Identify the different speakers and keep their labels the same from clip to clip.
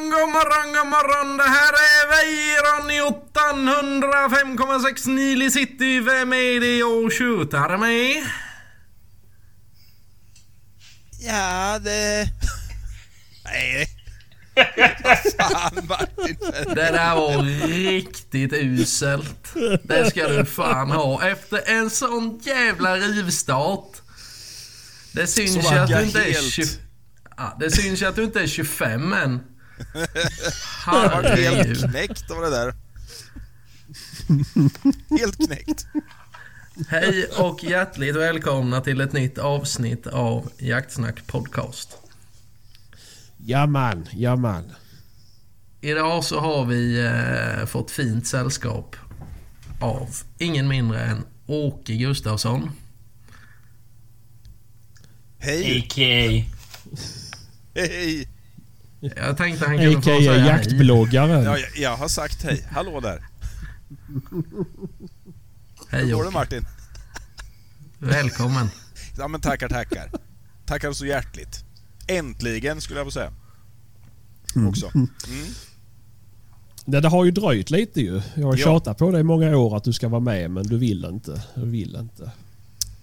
Speaker 1: morgon, god morgon, god morgon. Det här är Weiron i 805,6 Nili City. Vem är det och tjutar med?
Speaker 2: Ja, det... Nej. Fan Martin.
Speaker 1: Det där var riktigt uselt. Det ska du fan ha. Efter en sån jävla rivstart. Det syns ju att du
Speaker 2: jag
Speaker 1: inte är
Speaker 2: helt-
Speaker 1: 20... Ja, det syns ju att du inte är 25 än.
Speaker 2: Jag var helt knäckt av det där. Helt knäckt.
Speaker 1: Hej och hjärtligt välkomna till ett nytt avsnitt av Jaktsnack Podcast.
Speaker 3: Ja man, ja man.
Speaker 1: Idag så har vi eh, fått fint sällskap av ingen mindre än Åke Gustafsson.
Speaker 2: Hej.
Speaker 4: A.k.a.
Speaker 2: Hej.
Speaker 1: Jag tänkte han kunde få säga
Speaker 3: jaktbloggaren.
Speaker 2: Ja, jag, jag har sagt hej. Hallå där.
Speaker 1: Hej
Speaker 2: Hur går det. Martin?
Speaker 1: Välkommen.
Speaker 2: Ja men tackar, tackar. Tackar så hjärtligt. Äntligen skulle jag få säga. Också. Mm.
Speaker 3: Det, det har ju dröjt lite ju. Jag har
Speaker 2: Ja.
Speaker 3: tjatat på dig i många år att du ska vara med men du vill inte. Du vill inte.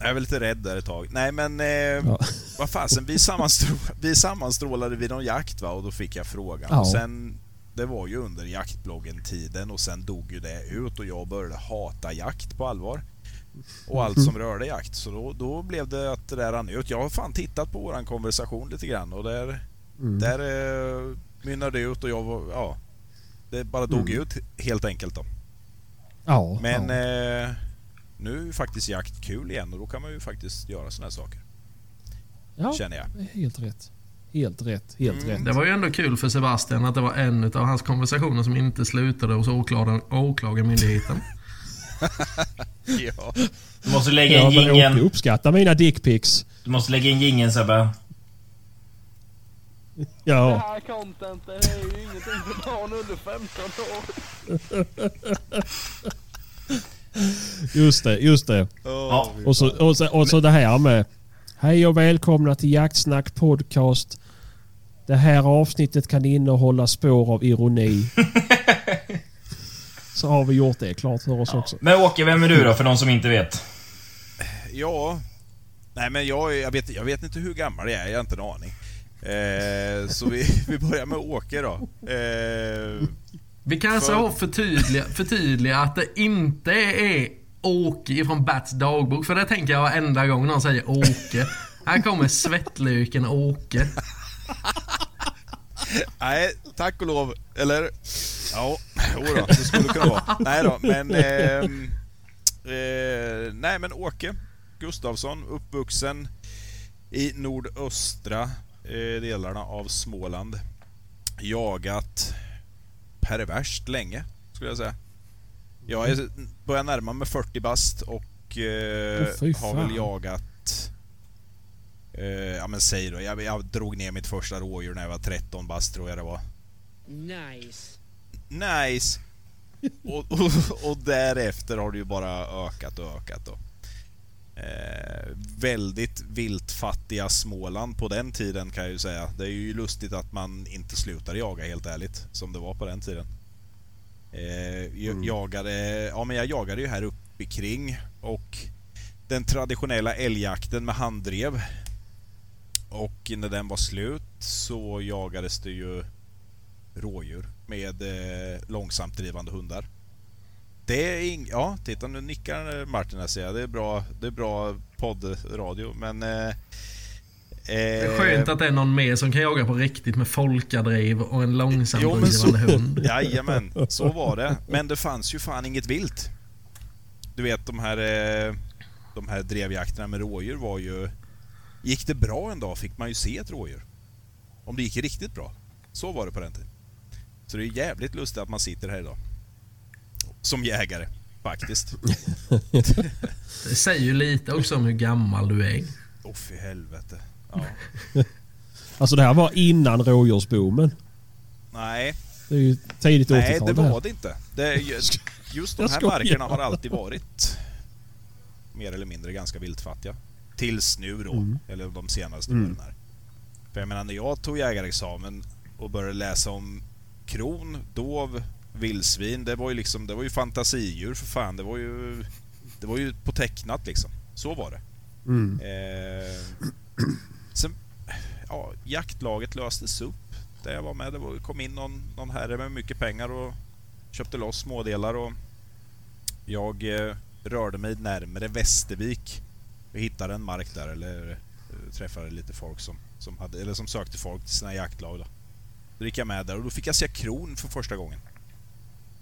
Speaker 2: Jag är väl lite rädd där ett tag. Nej men, eh,
Speaker 3: Ja.
Speaker 2: vad fasen, vi, sammanstrå vi sammanstrålade vid någon jakt va och då fick jag frågan.
Speaker 3: Ja.
Speaker 2: Och sen, det var ju under jaktbloggen-tiden och sen dog ju det ut och jag började hata jakt på allvar. Och allt som rörde jakt. Så då, då blev det att det där rann ut. Jag har fan tittat på våran konversation lite grann och där,
Speaker 3: Mm.
Speaker 2: där eh, mynnade det ut och jag var, ja. Det bara dog
Speaker 3: Mm.
Speaker 2: ut helt enkelt då.
Speaker 3: Ja,
Speaker 2: Men
Speaker 3: ja.
Speaker 2: eh, nu är ju faktiskt jakt kul igen och då kan man ju faktiskt göra såna här saker.
Speaker 3: ja,
Speaker 2: Känner jag.
Speaker 3: helt rätt. Helt rätt. Helt
Speaker 2: Mm.
Speaker 3: rätt.
Speaker 1: Det var ju ändå kul för Sebastian att det var en av hans konversationer som inte slutade hos åklagar, åklagarmyndigheten.
Speaker 2: Ja.
Speaker 4: Du måste lägga
Speaker 3: Ja,
Speaker 4: in
Speaker 3: men Åke
Speaker 4: jingeln.
Speaker 3: uppskattar mina dickpics.
Speaker 4: Du måste lägga in jingeln Sebbe.
Speaker 5: Det
Speaker 3: Ja,
Speaker 5: här contentet är ju ingenting för barn under 15 år.
Speaker 3: just det. Just det.
Speaker 4: Ja.
Speaker 3: Och så, och, så, och så det här med Hej och välkomna till Jaktsnack Podcast. Det här avsnittet kan innehålla spår av ironi. så har vi gjort det klart för oss också.
Speaker 4: Men Åke, vem är du då för de som inte vet?
Speaker 2: ja. Nej men jag, är- jag, vet, jag vet inte hur gammal jag är, jag har inte en aning. Eh, så vi, vi börjar med Åke då. Eh,
Speaker 1: Vi kanske
Speaker 2: För-
Speaker 1: har förtydliga, förtydliga att det inte är Åke från Bats dagbok. För det tänker jag varenda gång någon säger Åke. Här kommer svettlöken Åke.
Speaker 2: nej, tack och lov. Eller? Ja, jodå, det skulle kunna vara. Nej då, men... ehm, eh, nej men Åke Gustafsson, uppvuxen i nordöstra eh, delarna av Småland. Jagat perverst länge, skulle jag säga. Jag är, börjar närma mig 40 bast och eh,
Speaker 3: fy
Speaker 2: har väl jagat... Eh, ja men säg då, jag, jag drog ner mitt första rådjur när jag var 13 bast tror jag det var.
Speaker 6: Nice.
Speaker 2: Nice! Och, och, och därefter har det ju bara ökat och ökat då. Eh, väldigt viltfattiga Småland på den tiden kan jag ju säga. Det är ju lustigt att man inte slutar jaga helt ärligt, som det var på den tiden. Eh, jag, jagade, ja, men jag jagade ju här uppe kring och den traditionella älgjakten med handdrev. Och när den var slut så jagades det ju rådjur med eh, långsamt drivande hundar. Det är ing- ja, titta nu nickar Martin här ser jag. Det är bra, det är bra poddradio men... Eh,
Speaker 1: Det är skönt att det är någon mer som kan jaga på riktigt med folkadriv och en långsamt
Speaker 2: Jo, men så-
Speaker 1: drivande hund.
Speaker 2: Jajamän, så var det. Men det fanns ju fan inget vilt. Du vet de här, eh, de här drevjakterna med rådjur var ju... Gick det bra en dag fick man ju se ett rådjur. Om det gick riktigt bra. Så var det på den tiden. Så det är jävligt lustigt att man sitter här idag. Som jägare, faktiskt.
Speaker 1: Det säger ju lite också om hur gammal du är.
Speaker 2: Åh för helvete. Ja.
Speaker 3: Alltså det här var innan rådjursboomen.
Speaker 2: Nej,
Speaker 3: Det är ju tidigt 80-tal
Speaker 2: nej det var det inte. Det är ju, just de här markerna har alltid varit mer eller mindre ganska viltfattiga. Tills nu då,
Speaker 3: Mm.
Speaker 2: eller de senaste
Speaker 3: Mm.
Speaker 2: åren här. För jag menar när jag tog jägarexamen och började läsa om kron, dov, vildsvin. Det var ju liksom, det var ju fantasidjur för fan. Det var ju, det var ju på tecknat liksom. Så var det.
Speaker 3: Mm.
Speaker 2: Eh, sen, ja, jaktlaget löstes upp. Där jag var med. Det var, kom in någon, någon herre med mycket pengar och köpte loss smådelar och jag eh, rörde mig närmare Västervik. Jag hittade en mark där eller eh, träffade lite folk som, som, hade, eller som sökte folk till sina jaktlag. Då. Då gick jag med där och då fick jag se kron för första gången.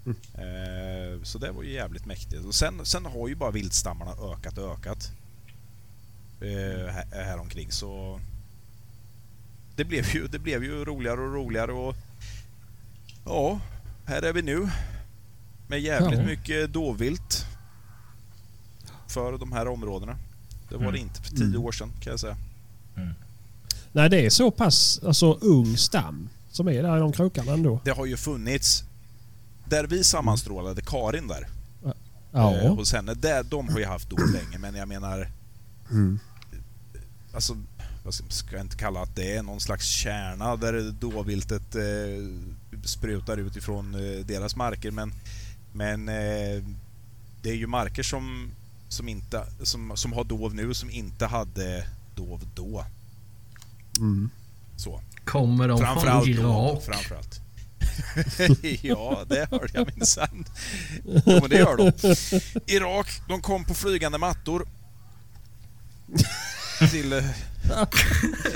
Speaker 2: Eh, så det var ju jävligt mäktigt. Och sen, sen har ju bara viltstammarna ökat och ökat. Eh, här, här omkring så... Det blev, ju, det blev ju roligare och roligare och... Ja, här är vi nu. Med jävligt
Speaker 3: Ja.
Speaker 2: mycket dovvilt. För de här områdena. Det var det
Speaker 4: Mm.
Speaker 2: inte för tio
Speaker 3: Mm.
Speaker 2: år sedan kan jag säga.
Speaker 3: Nej, det är så pass alltså, ung stam som är där i de krokarna ändå.
Speaker 2: Det har ju funnits... Där vi sammanstrålade, Karin där, eh,
Speaker 3: Ja.
Speaker 2: hos henne, där, de har ju haft dov länge men jag menar...
Speaker 3: Mm.
Speaker 2: Alltså, vad ska jag inte kalla att det är någon slags kärna där dåviltet eh, sprutar ut ifrån eh, deras marker men, men eh, det är ju marker som, som, inte, som, som har dov nu som inte hade dov då.
Speaker 3: Mm.
Speaker 2: Så.
Speaker 1: Kommer de från
Speaker 2: Framförallt då.
Speaker 1: Irak?
Speaker 2: Framförallt. ja, det hörde jag minsann. Jo, men det gör de. Irak, de kom på flygande mattor. Till... eh,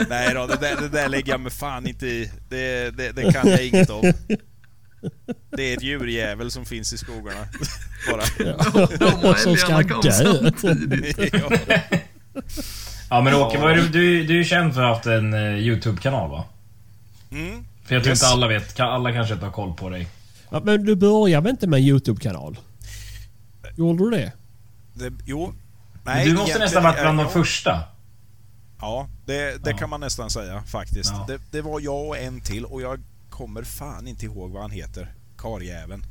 Speaker 2: Nej då, det där, det där lägger jag mig fan inte i. Det, det, det kan jag inget om. Det är ett djurjävel som finns i skogarna. Bara.
Speaker 1: De och
Speaker 3: Som ska
Speaker 1: älgarna kom
Speaker 3: dö.
Speaker 1: samtidigt.
Speaker 2: Ja.
Speaker 4: Ja men Åke, du, du, du är ju känd för att ha haft en eh, YouTube-kanal va?
Speaker 2: Mm.
Speaker 4: För jag tror
Speaker 2: Yes.
Speaker 4: inte alla vet, kan- alla kanske inte har koll på dig.
Speaker 3: Ja, men du började väl inte med en YouTube-kanal? Gjorde du det?
Speaker 2: Det, jo.
Speaker 4: Men du måste nästan varit bland de första.
Speaker 2: Ja, det, det
Speaker 4: Ja.
Speaker 2: kan man nästan säga faktiskt.
Speaker 4: Ja.
Speaker 2: Det, det var jag och en till och jag kommer fan inte ihåg vad han heter. Karjäveln.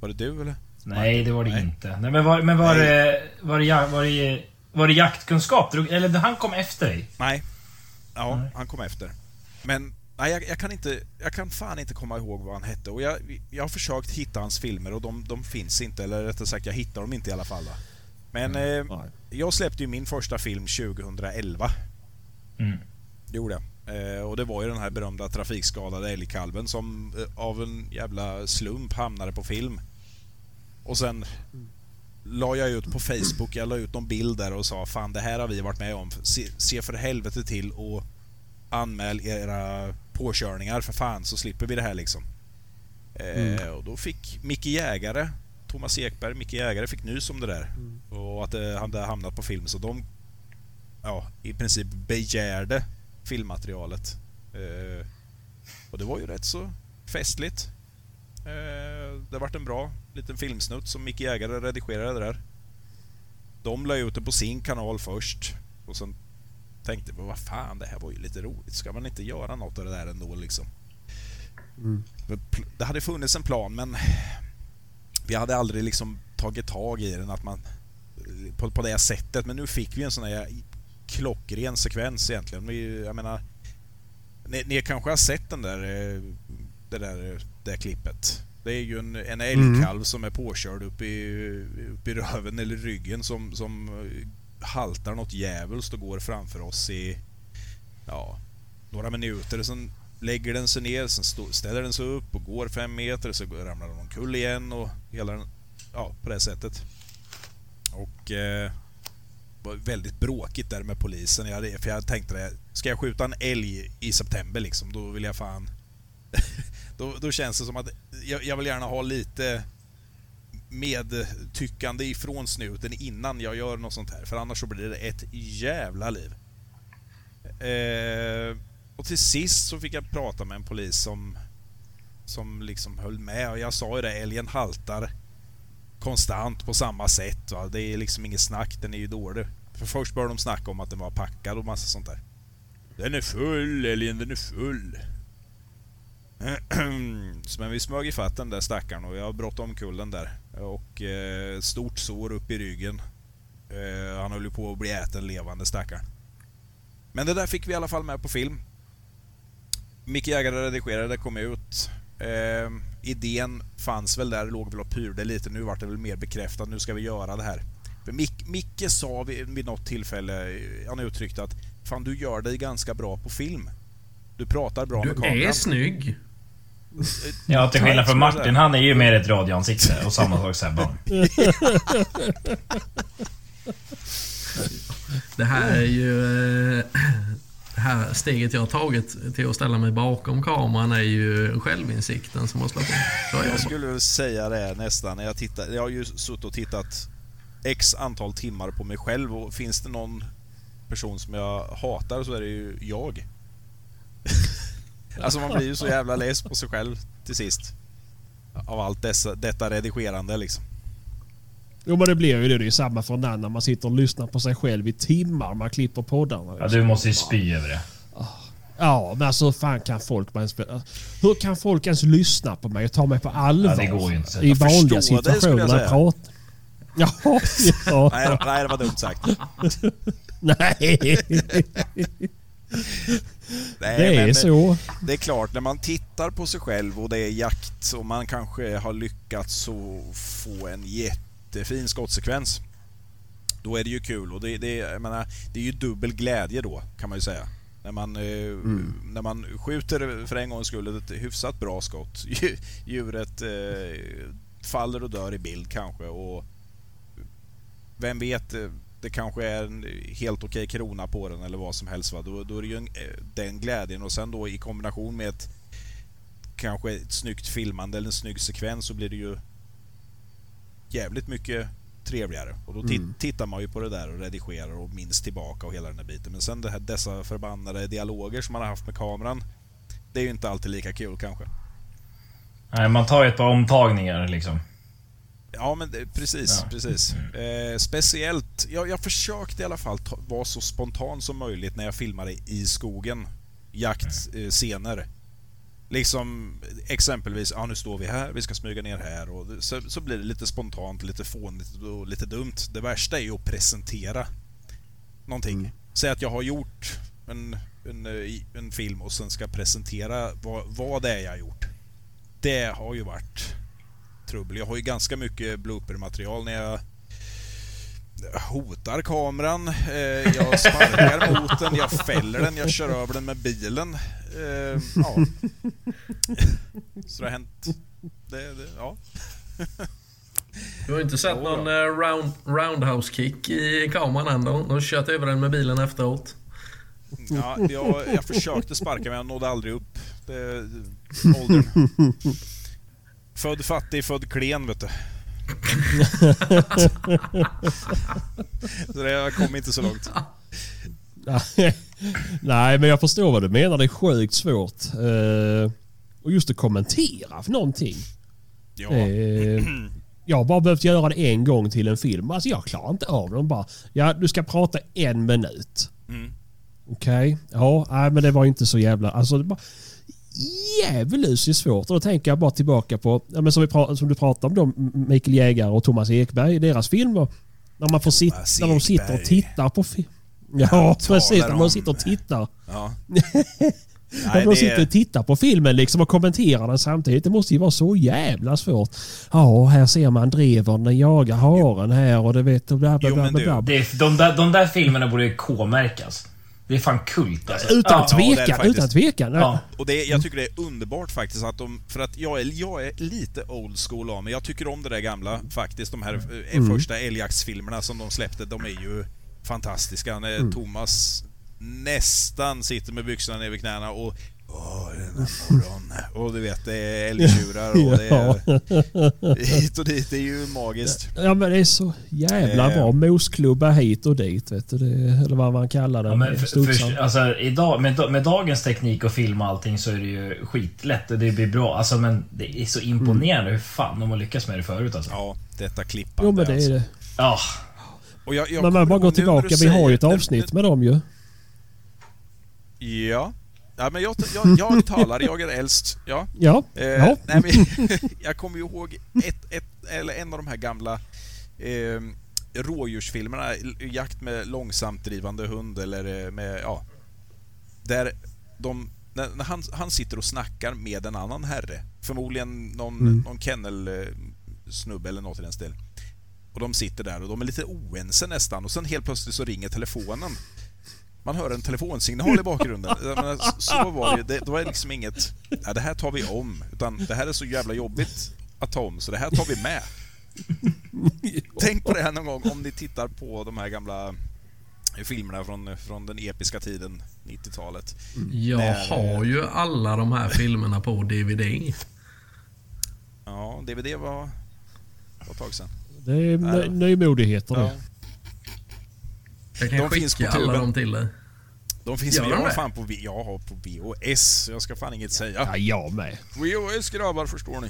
Speaker 2: Var det du eller?
Speaker 4: Nej, det var det
Speaker 2: Nej.
Speaker 4: inte. Nej, men var, men var,
Speaker 2: Nej.
Speaker 4: det, var, det, ja- var, det, var det jaktkunskap? Eller han kom efter dig?
Speaker 2: Nej. Ja,
Speaker 4: Nej.
Speaker 2: han kom efter. Men nej, jag, jag, kan inte, jag kan fan inte komma ihåg vad han hette. Och jag, jag har försökt hitta hans filmer och de, de finns inte. Eller rättare sagt, jag hittar dem inte i alla fall. Då. Men eh,
Speaker 3: Nej.
Speaker 2: jag släppte ju min första film 2011.
Speaker 4: Mm.
Speaker 2: Det gjorde jag. Eh, och det var ju den här berömda trafikskadade älgkalven som eh, av en jävla slump hamnade på film. Och sen la jag ut på Facebook, jag la ut någon bild där och sa fan det här har vi varit med om. Se, se för helvete till och anmäl era påkörningar för fan så slipper vi det här liksom. Eh, och då fick Micke Jägare, Thomas Ekberg, Micke Jägare fick nys om det där. Och att det hade hamnat på film så de ja, i princip begärde filmmaterialet. Eh, och det var ju rätt så festligt. Eh, det vart en bra liten filmsnutt som Micke Jägare redigerade där. De la ut det på sin kanal först. Och sen tänkte vad fan, det här var ju lite roligt. Ska man inte göra något av det där ändå liksom?
Speaker 3: Mm.
Speaker 2: Det hade funnits en plan men vi hade aldrig liksom tagit tag i den att man på, på det sättet. Men nu fick vi en sån här klockren sekvens egentligen. Vi, jag menar, ni, ni kanske har sett den där, eh, det där, det där klippet. Det är ju en, en älgkalv som är påkörd upp i, upp i röven eller ryggen som, som eh, haltar något djävulskt och går framför oss i ja, några minuter. Sen lägger den sig ner, sen ställer den sig upp och går fem meter, så ramlar den omkull igen och hela den, ja, på det sättet. Och eh, det var väldigt bråkigt där med polisen. Jag för jag tänkte det, ska jag skjuta en älg i september liksom, då vill jag fan... då, då känns det som att jag, jag vill gärna ha lite medtyckande ifrån snuten innan jag gör något sånt här. För annars så blir det ett jävla liv. Eh, och till sist så fick jag prata med en polis som, som liksom höll med. Och jag sa ju det, älgen haltar konstant på samma sätt. Va? Det är liksom inget snack, den är ju dålig. För först började de snacka om att den var packad och massa sånt där. Den är full, älgen, den är full. Så Men vi smög ifatt den där stackaren och jag brottade omkull den där. Och eh, stort sår upp i ryggen. Eh, han höll ju på att bli äten levande stackaren. Men det där fick vi i alla fall med på film. Micke Jägare redigerade, det kom ut. Eh, idén fanns väl där, låg väl och pyrde lite. Nu vart det väl mer bekräftat, nu ska vi göra det här. Mick, Micke sa vid, vid något tillfälle, han uttryckte att Fan, du gör dig ganska bra på film. Du pratar bra med
Speaker 1: Du
Speaker 2: kameran.
Speaker 1: är snygg.
Speaker 4: Ja, till skillnad från Martin. Han är ju mer ett radioansikte och samma sak Sebban.
Speaker 1: Det här är ju... eh, Det här steget jag har tagit till att ställa mig bakom kameran är ju självinsikten som har slagit in.
Speaker 2: Jag skulle säga det nästan. När jag, tittar, jag har ju suttit och tittat X antal timmar på mig själv och finns det någon person som jag hatar så är det ju jag. Alltså man blir ju så jävla less på sig själv till sist. Av allt dessa, detta redigerande liksom.
Speaker 3: Jo men det blir ju det. Det är ju samma för annan. Man sitter och lyssnar på sig själv i timmar. Man klipper poddarna.
Speaker 4: Ja, du måste ju spy över det.
Speaker 3: Ja, men alltså hur fan kan folk ens... Hur kan folk ens lyssna på mig och ta mig på allvar?
Speaker 4: Ja, det går ju inte.
Speaker 3: I vanliga situationer när jag pratar. Ja, ja.
Speaker 2: Nej, nej, det var dumt sagt.
Speaker 3: Nej.
Speaker 2: Nej,
Speaker 3: Det är
Speaker 2: men
Speaker 3: så.
Speaker 2: Det är klart, när man tittar på sig själv och det är jakt och man kanske har lyckats få en jättefin skottsekvens. Då är det ju kul och det, det, menar, det är ju dubbel glädje då kan man ju säga. När man, eh, när man skjuter för en gångs skull ett hyfsat bra skott. Dju- Djuret eh, faller och dör i bild kanske och vem vet, eh, det kanske är en helt okej krona på den eller vad som helst. Va? Då, då är det ju en, eh, den glädjen och sen då i kombination med ett kanske ett snyggt filmande eller en snygg sekvens så blir det ju jävligt mycket trevligare. Och då ti- tittar man ju på det där och redigerar och minns tillbaka och hela den här biten. Men sen det här, dessa förbannade dialoger som man har haft med kameran. Det är ju inte alltid lika kul kanske.
Speaker 4: Nej, man tar ju ett par omtagningar liksom.
Speaker 2: Ja, men det, precis.
Speaker 4: Ja.
Speaker 2: precis. Eh, speciellt, jag, jag försökte i alla fall ta, vara så spontan som möjligt när jag filmade i skogen. Jaktscener. Eh, liksom exempelvis, ja nu står vi här, vi ska smyga ner här och så, så blir det lite spontant, lite fånigt och lite dumt. Det värsta är ju att presentera någonting. Säg att jag har gjort en, en, eh, en film och sen ska presentera vad, vad det är jag har gjort. Det har ju varit trubbel. Jag har ju ganska mycket blooper-material när jag hotar kameran, eh, jag sparkar mot den, jag fäller den, jag kör över den med bilen. Eh, ja. Så det har hänt. Det, det, ja.
Speaker 1: Du har inte sett någon eh, round, roundhouse kick i kameran än då? Du har kört över den med bilen efteråt.
Speaker 2: Ja, jag, jag försökte sparka men jag nådde aldrig upp. Det, åldern. Född fattig, född klen vet du. Så det, kom inte så långt.
Speaker 3: Nej, men jag förstår vad du menar. Det är sjukt svårt. Eh, och just att kommentera för någonting.
Speaker 2: Ja,
Speaker 3: Eh, jag har bara behövt göra det en gång till en film. Alltså jag klarar inte av det. De bara, ja du ska prata en minut.
Speaker 2: Mm.
Speaker 3: Okej, ja, nej, men det var inte så jävla... Alltså det bara... Djävuluskt svårt. Och då tänker jag bara tillbaka på, ja, men som, vi som du pratade om, då, Mikael Jägare och Thomas Ekberg, deras filmer. När, man får sitta,
Speaker 2: Thomas
Speaker 3: när de sitter och tittar på film. Ja, precis. När de sitter och tittar.
Speaker 2: ja.
Speaker 3: När
Speaker 2: Nej,
Speaker 3: de sitter och tittar på filmen liksom och kommenterar den samtidigt. Det måste ju vara så jävla svårt. Ja, här ser man drevern, den jagar haren här och det vet... och Bla, bla,
Speaker 2: Jo,
Speaker 3: bla,
Speaker 2: men
Speaker 3: bla,
Speaker 2: du,
Speaker 3: bla.
Speaker 4: Det är, de, där, de där filmerna borde ju K-märkas. Det är fan kult alltså.
Speaker 3: Utan
Speaker 4: Ja,
Speaker 2: det är det
Speaker 3: tvekan,
Speaker 2: faktiskt.
Speaker 3: utan tvekan.
Speaker 4: Ja.
Speaker 2: och det, jag tycker det är underbart faktiskt att de... För att jag är, jag är lite old school av mig. Jag tycker om det där gamla faktiskt. De här eh, första älgjaktsfilmerna som de släppte, de är ju fantastiska. När Thomas nästan sitter med byxorna ner vid knäna och Åh, denna morgon. Och du vet, det är älgtjurar och det är hit och dit. Det är ju magiskt.
Speaker 3: Ja men det är så jävla
Speaker 2: Eh.
Speaker 3: bra. Mosklubba hit och dit vet du. Det, eller vad man kallar det.
Speaker 4: Ja, men för, för, alltså, idag, med, med dagens teknik och film och allting så är det ju skitlätt och det blir bra. Alltså, men det är så imponerande hur fan de har lyckats med det förut alltså.
Speaker 2: Ja, detta klippande
Speaker 3: Jo men det är
Speaker 2: alltså.
Speaker 3: det.
Speaker 4: Ja.
Speaker 2: Och jag, jag
Speaker 3: Men man
Speaker 2: kommer
Speaker 3: bara går
Speaker 2: nu
Speaker 3: tillbaka. Vi har ju ett avsnitt med dem ju.
Speaker 2: Ja. Ja, men jag, jag, jag talar, jag är äldst. Ja.
Speaker 3: Ja.
Speaker 2: Eh,
Speaker 3: ja.
Speaker 2: nej, men, jag kommer ju ihåg ett, ett, eller en av de här gamla eh, rådjursfilmerna, Jakt med långsamt drivande hund eller eh, med, ja. Där de när, när han, han sitter och snackar med en annan herre. Förmodligen någon,
Speaker 3: Mm.
Speaker 2: någon kennel-snubbe eller något i den stilen. Och de sitter där och de är lite oense nästan och sen helt plötsligt så ringer telefonen. Man hör en telefonsignal i bakgrunden. Menar, så- var det. Det, det var liksom inget... Ja, det här tar vi om. Utan det här är så jävla jobbigt att ta om, så det här tar vi med. Tänk på det här någon gång om ni tittar på de här gamla filmerna från, från den episka tiden, 90-talet.
Speaker 1: Jag
Speaker 2: När-
Speaker 1: har ju alla de här filmerna på DVD.
Speaker 2: Ja, DVD var, var ett tag sedan.
Speaker 3: Det är ny- nymodigheter det.
Speaker 2: Ja,
Speaker 1: Jag kan
Speaker 2: De finns
Speaker 1: skicka
Speaker 2: på
Speaker 1: alla dem till dig.
Speaker 2: de finns
Speaker 1: Gör
Speaker 2: jag har fan på, jag har på VHS, jag ska fan inget säga.
Speaker 3: Ja, jag med.
Speaker 2: VHS grabbar, förstår ni.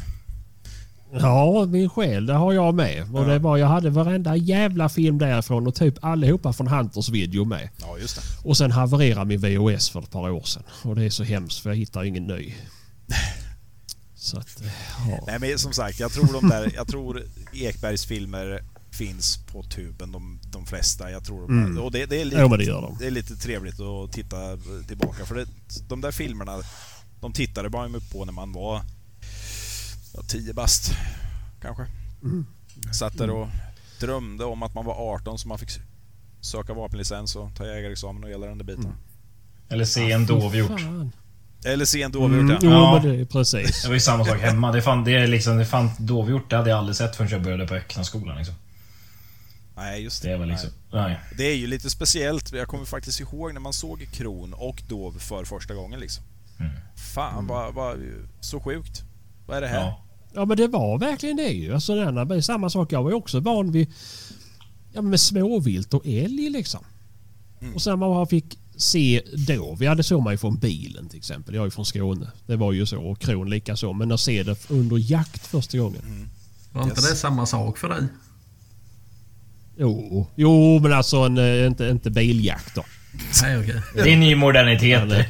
Speaker 3: Ja, min själ, det har jag med. Och
Speaker 2: Ja.
Speaker 3: det var, jag hade varenda jävla film därifrån och typ allihopa från Hunters video med.
Speaker 2: Ja, just det.
Speaker 3: Och sen havererade min VHS för ett par år sedan. Och det är så hemskt för jag hittar ingen ny. Så att, ja.
Speaker 2: Nej men som sagt, jag tror de där, jag tror Ekbergs filmer finns på tuben, de, de flesta. Jag tror de,
Speaker 3: Mm.
Speaker 2: Och det, det, är lite,
Speaker 3: det gör de.
Speaker 2: det är lite trevligt att titta tillbaka. För det, de där filmerna, de tittade man ju på när man var ja, 10 bast, kanske.
Speaker 3: Mm.
Speaker 2: Satt där och drömde om att man var 18 så man fick söka vapenlicens och ta jägarexamen och hela den där biten.
Speaker 3: Mm.
Speaker 4: Eller se en dovhjort.
Speaker 2: Eller se en dovhjort,
Speaker 3: Mm,
Speaker 2: ja.
Speaker 3: jo,
Speaker 4: Ja.
Speaker 3: men det är precis.
Speaker 4: Det var ju samma sak hemma. Det fan, det är liksom, det fan dovhjort, det hade jag aldrig sett förrän jag började på Öknaskolan liksom.
Speaker 2: Nej, just det.
Speaker 4: Det var liksom...
Speaker 2: Nej.
Speaker 4: Nej.
Speaker 2: Det är ju lite speciellt. Jag kommer faktiskt ihåg när man såg Kron och Dov för första gången. Liksom.
Speaker 4: Mm.
Speaker 2: Fan, vad, vad, så sjukt. Vad är det här?
Speaker 4: Ja.
Speaker 3: Ja men det var verkligen det ju. Alltså det ena, samma sak. Jag var ju också van vid ja, med småvilt och älg liksom.
Speaker 2: Mm.
Speaker 3: Och sen man fick se då. Vi hade såg man ju från bilen till exempel. Jag är ju från Skåne. Det var ju så. Och kron lika så. Men att se det under jakt första gången.
Speaker 1: Var inte
Speaker 2: Yes.
Speaker 1: det samma sak för dig?
Speaker 3: Jo, jo men alltså en, eh, inte, inte biljakt då.
Speaker 1: Nej, okej.
Speaker 4: Det är ny modernitet.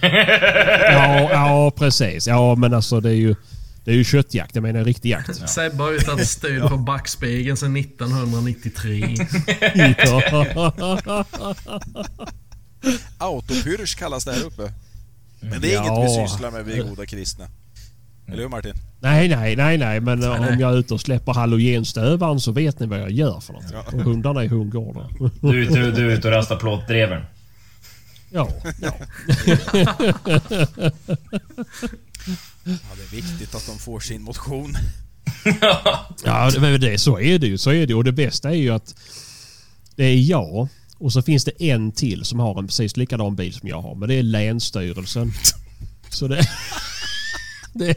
Speaker 3: Ja, ja precis. Ja men alltså det är ju, det är ju köttjakt. Jag menar riktig jakt.
Speaker 1: Sebbe har ju tagit stöd på backspegeln sedan 1993.
Speaker 2: Autopyrsch kallas det här uppe. Men det är
Speaker 3: Ja.
Speaker 2: inget vi sysslar med, vi är goda kristna. Eller hur Martin?
Speaker 3: nej, nej, nej, nej. Men eh,
Speaker 1: nej.
Speaker 3: om jag är ute och släpper halogenstövaren så vet ni vad jag gör för något.
Speaker 2: Ja.
Speaker 3: Och hundarna är hundgårdar.
Speaker 4: Du, ute- du är ute och rastar plåtdrevern.
Speaker 3: Ja, ja.
Speaker 2: Ja, det är viktigt att de får sin motion.
Speaker 3: Ja, det, men det, så är det ju. Så är det. Och det bästa är ju att det är jag och så finns det en till som har en precis likadan bil som jag har. Men det är Länsstyrelsen. Så det... det,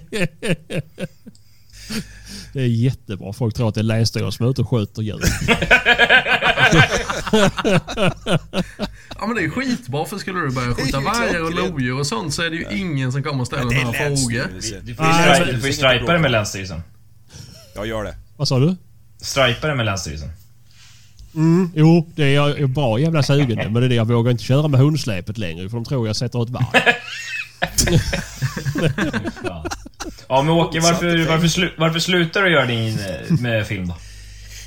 Speaker 3: det är jättebra. Folk tror att det är Länsstyrelsen som är ute och skjuter djur.
Speaker 1: Ja men det är skitbra för skulle du börja skjuta
Speaker 2: är
Speaker 1: vargar och lodjur och sånt så är det ju ingen som kommer och ställer
Speaker 2: Det är
Speaker 1: några frågor.
Speaker 4: Du får ju stripa det med Länsstyrelsen.
Speaker 2: Jag gör det.
Speaker 3: Vad sa du?
Speaker 4: Stripa det med Länsstyrelsen.
Speaker 3: Mm, jo, det är jag är bra jävla sugen Men det är det jag vågar inte köra med hundsläpet längre för de tror jag sätter ett varv.
Speaker 4: Ja, men Åke, varför, varför, slu, varför slutar du göra din eh, med film då?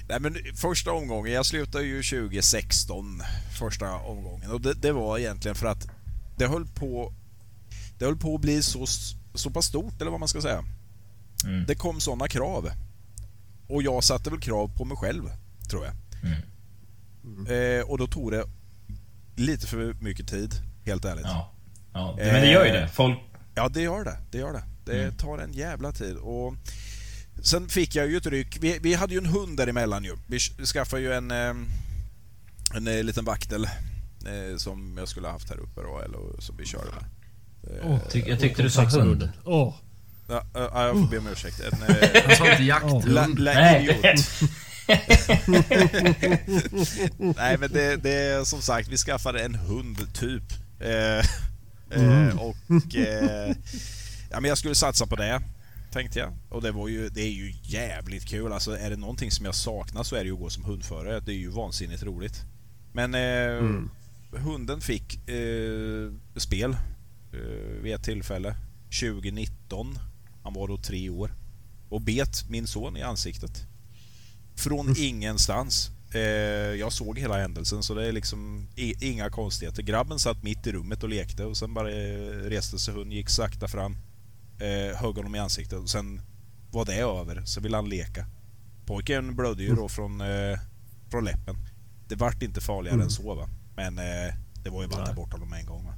Speaker 2: Nej, men första omgången, jag slutade ju 2016, första omgången. Och det, det var egentligen för att det höll på det höll på att bli så, så pass stort, eller vad man ska säga.
Speaker 4: Mm.
Speaker 2: Det kom sådana krav. Och jag satte väl krav på mig själv, tror jag. Eh, och då tog det lite för mycket tid, helt ärligt. Ja,
Speaker 4: Ja. ja. Men det gör ju det. Folk...
Speaker 2: det gör det. Det gör det. Det
Speaker 4: Mm.
Speaker 2: tar en jävla tid. Och sen fick jag ju ett ryck. Vi, vi hade ju en hund däremellan ju. Vi skaffade ju en, eh, en eh, liten vaktel eh, som jag skulle ha haft här uppe då, eller som vi körde med. Eh,
Speaker 4: Ty, jag tyckte du sa hund.
Speaker 3: Åh.
Speaker 2: Ja, ja, jag får be om ursäkt. En,
Speaker 1: Han sa inte jakthund.
Speaker 4: Nej.
Speaker 2: idiot. Nej men det, det är som sagt, vi skaffade en hund typ. Eh, eh, och eh, ja, men jag skulle satsa på det. Tänkte jag. Och det var ju, det är ju jävligt kul. Alltså är det någonting som jag saknar så är det ju att gå som hundförare. Det är ju vansinnigt roligt. Men eh, hunden fick eh, spel eh, vid ett tillfälle. 2019. Han var då tre år. Och bet min son i ansiktet. Från ingenstans. Eh, jag såg hela händelsen så det är liksom inga konstigheter. Grabben satt mitt i rummet och lekte och sen bara eh, reste sig hunden, gick sakta fram, eh, högg honom i ansiktet och sen var det över. Så ville han leka. Pojken blödde ju då från, eh, från läppen. Det vart inte farligare än så va. Men eh, det var ju bara att ta bort honom en gång va.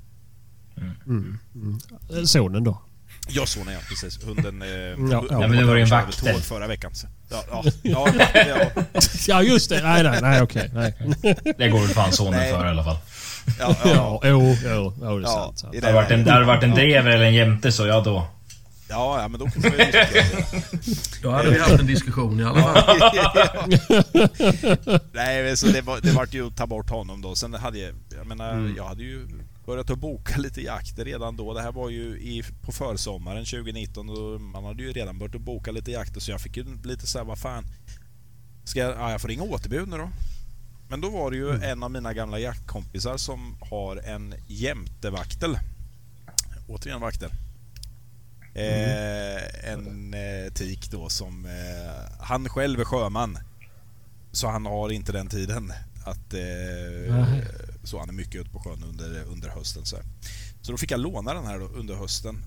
Speaker 3: Eh, Sonen då?
Speaker 2: Jag såg ja, precis. Hunden... Eh,
Speaker 3: ja.
Speaker 2: hunden
Speaker 3: Ja,
Speaker 4: men det var ju en vaktel.
Speaker 2: förra veckan. Så. Ja, ja, ja, ja,
Speaker 3: Ja just det, nej nej, nej okej. Nej.
Speaker 4: Det går väl fan sonen för i alla fall.
Speaker 2: ja, ja,
Speaker 3: Ja, jo, jo, jo det är
Speaker 2: ja,
Speaker 3: sant. sant.
Speaker 4: Det hade varit en, det hade varit en drever eller en jämte så, ja då.
Speaker 2: Ja, ja, men då kunde man ju diskutera det.
Speaker 1: Då hade vi haft en diskussion i alla fall.
Speaker 2: Nej, men så det, var, det vart ju att ta bort honom då. Sen hade jag, jag menar, jag hade ju börjat att boka lite jakter redan då. Det här var ju i, på försommaren 2019 och man hade ju redan börjat att boka lite jakter så jag fick ju lite så här, vad fan. Ska jag, ja, jag får ringa återbud nu då. Men då var det ju en av mina gamla jaktkompisar som har en jämtevaktel. Återigen vaktel. Eh, en eh, tik då som... Eh, han själv är sjöman. Så han har inte den tiden att... Så han är mycket ute på sjön under, under hösten. Så, här. så då fick jag låna den här då, under hösten.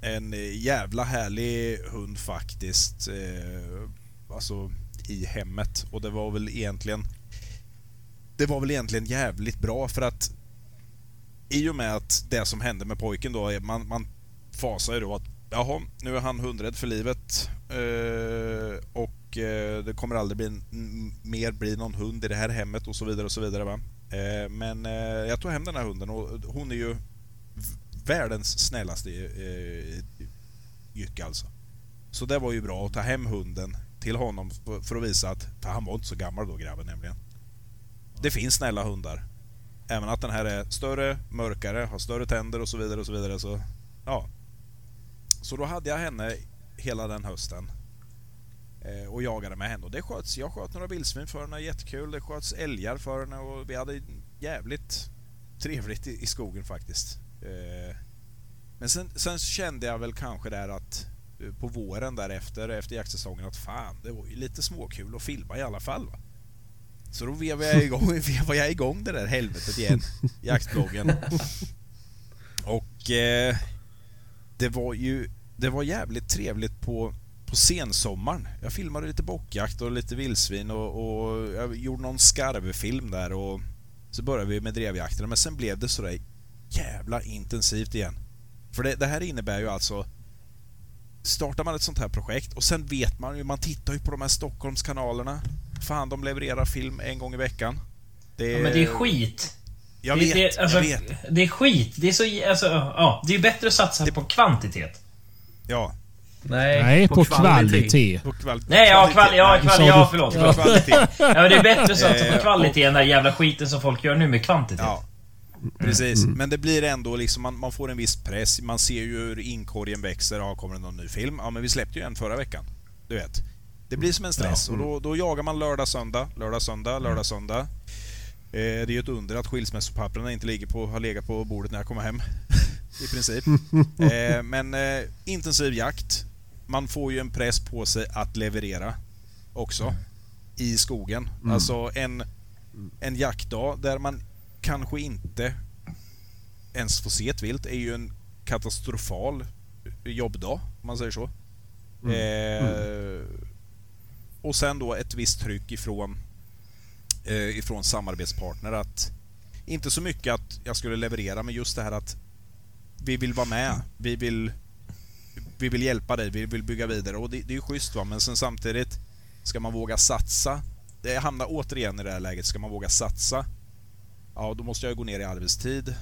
Speaker 2: En eh, jävla härlig hund faktiskt. Eh, alltså i hemmet. Och det var väl egentligen... Det var väl egentligen jävligt bra för att i och med att det som hände med pojken då, eh, man, man fasar ju då att jaha, nu är han hundrädd för livet eh, och eh, det kommer aldrig bli mer bli någon hund i det här hemmet och så vidare och så vidare. Va? Eh, men eh, jag tog hem den här hunden och hon är ju världens snällaste eh, jycke alltså. Så det var ju bra att ta hem hunden till honom för, för att visa att, för han var inte så gammal då grabben nämligen. Det finns snälla hundar. Även att den här är större, mörkare, har större tänder och så vidare och så vidare. Så, ja. så då hade jag henne hela den hösten. Eh, och jagade med henne. Och det sköts, jag sköt några vildsvin för henne, jättekul. Det sköts älgar för henne och vi hade jävligt trevligt i, i skogen faktiskt. Eh, men sen, sen kände jag väl kanske där att eh, på våren därefter, efter jaktsäsongen, att fan, det var ju lite småkul att filma i alla fall. Va? Så då vevade jag igång, vevade jag igång det där helvetet igen, jaktbloggen. Och eh, det var ju det var jävligt trevligt på, på sensommaren. Jag filmade lite bockjakt och lite vildsvin och, och jag gjorde någon skarvfilm där och så började vi med drevjakten men sen blev det sådär jävla intensivt igen. För det, det här innebär ju alltså Startar man ett sånt här projekt och sen vet man ju, man tittar ju på de här Stockholmskanalerna. Fan, de levererar film en gång i veckan. Det
Speaker 4: Ja, men det är skit.
Speaker 2: Jag
Speaker 4: det,
Speaker 2: vet,
Speaker 4: det, alltså,
Speaker 2: jag vet.
Speaker 4: det är skit. Det är så... Alltså, ja. Det är bättre att satsa på kvantitet.
Speaker 2: Ja,
Speaker 1: Nej,
Speaker 3: Nej, på kvalitet.
Speaker 2: på kval-
Speaker 4: Nej, ja, kval, ja,
Speaker 2: Nej,
Speaker 4: kval,
Speaker 3: sa
Speaker 4: ja förlåt.
Speaker 2: på kvalitet.
Speaker 4: Ja, men det är bättre att satsa på kvalitet än den där jävla skiten som folk gör nu med kvantitet.
Speaker 2: Ja, precis. Men det blir ändå liksom, man, man får en viss press. Man ser ju hur inkorgen växer. Ja, kommer det någon ny film? Ja, men vi släppte ju en förra veckan. Du vet. Det blir som en stress och då, då jagar man lördag, söndag, lördag, söndag, lördag, söndag. Eh, det är ju ett under att skilsmässopapperna inte ligger på, har legat på bordet när jag kommer hem. I princip. Eh, men eh, intensiv jakt. Man får ju en press på sig att leverera också. I skogen. Alltså en, en jaktdag där man kanske inte ens får se ett vilt är ju en katastrofal jobbdag, om man säger så. Eh, och sen då ett visst tryck ifrån, eh, ifrån samarbetspartner att inte så mycket att jag skulle leverera, men just det här att vi vill vara med. Vi vill, vi vill hjälpa dig, vi vill bygga vidare. Och det, det är ju schysst va, men sen samtidigt ska man våga satsa. Det hamnar återigen i det här läget, ska man våga satsa? Ja, då måste jag gå ner i arbetstid.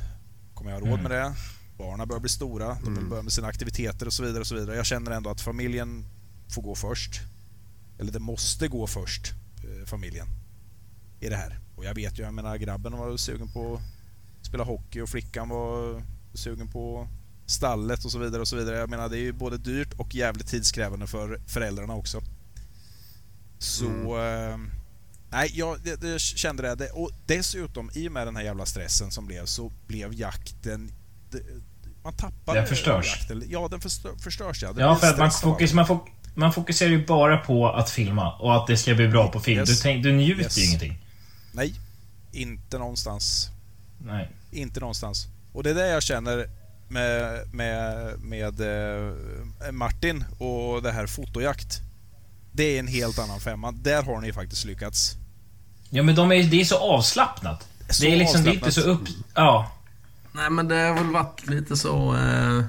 Speaker 2: Kommer jag ha råd med det? Barnen börjar bli stora, de vill börja med sina aktiviteter och så vidare. och så vidare. Jag känner ändå att familjen får gå först. Eller det måste gå först, eh, familjen. I det här. Och jag vet ju, jag menar grabben var sugen på att spela hockey och flickan var sugen på stallet och så vidare och så vidare. Jag menar det är ju både dyrt och jävligt tidskrävande för föräldrarna också. Så... Eh, nej, jag det, det kände det. det. Och dessutom, i och med den här jävla stressen som blev så blev jakten... Det, man tappar
Speaker 4: Den förstörs.
Speaker 2: Jakten. Ja, den förstör, förstörs ja. Det
Speaker 4: Ja, för att man, fokus, man, fok, man fokuserar ju bara på att filma och att det ska bli bra på film.
Speaker 2: Yes.
Speaker 4: Du, tänk, du njuter
Speaker 2: Yes.
Speaker 4: ju ingenting.
Speaker 2: Nej, inte någonstans.
Speaker 4: Nej.
Speaker 2: Inte någonstans. Och det är det jag känner med, med, med eh, Martin och det här fotojakt. Det är en helt annan femma. Där har ni faktiskt lyckats.
Speaker 4: Ja, men de är, det är så avslappnat.
Speaker 2: Så
Speaker 4: det är liksom,
Speaker 2: avslappnat.
Speaker 4: så upp... Ja.
Speaker 1: Nej men det har väl varit lite så... Eh,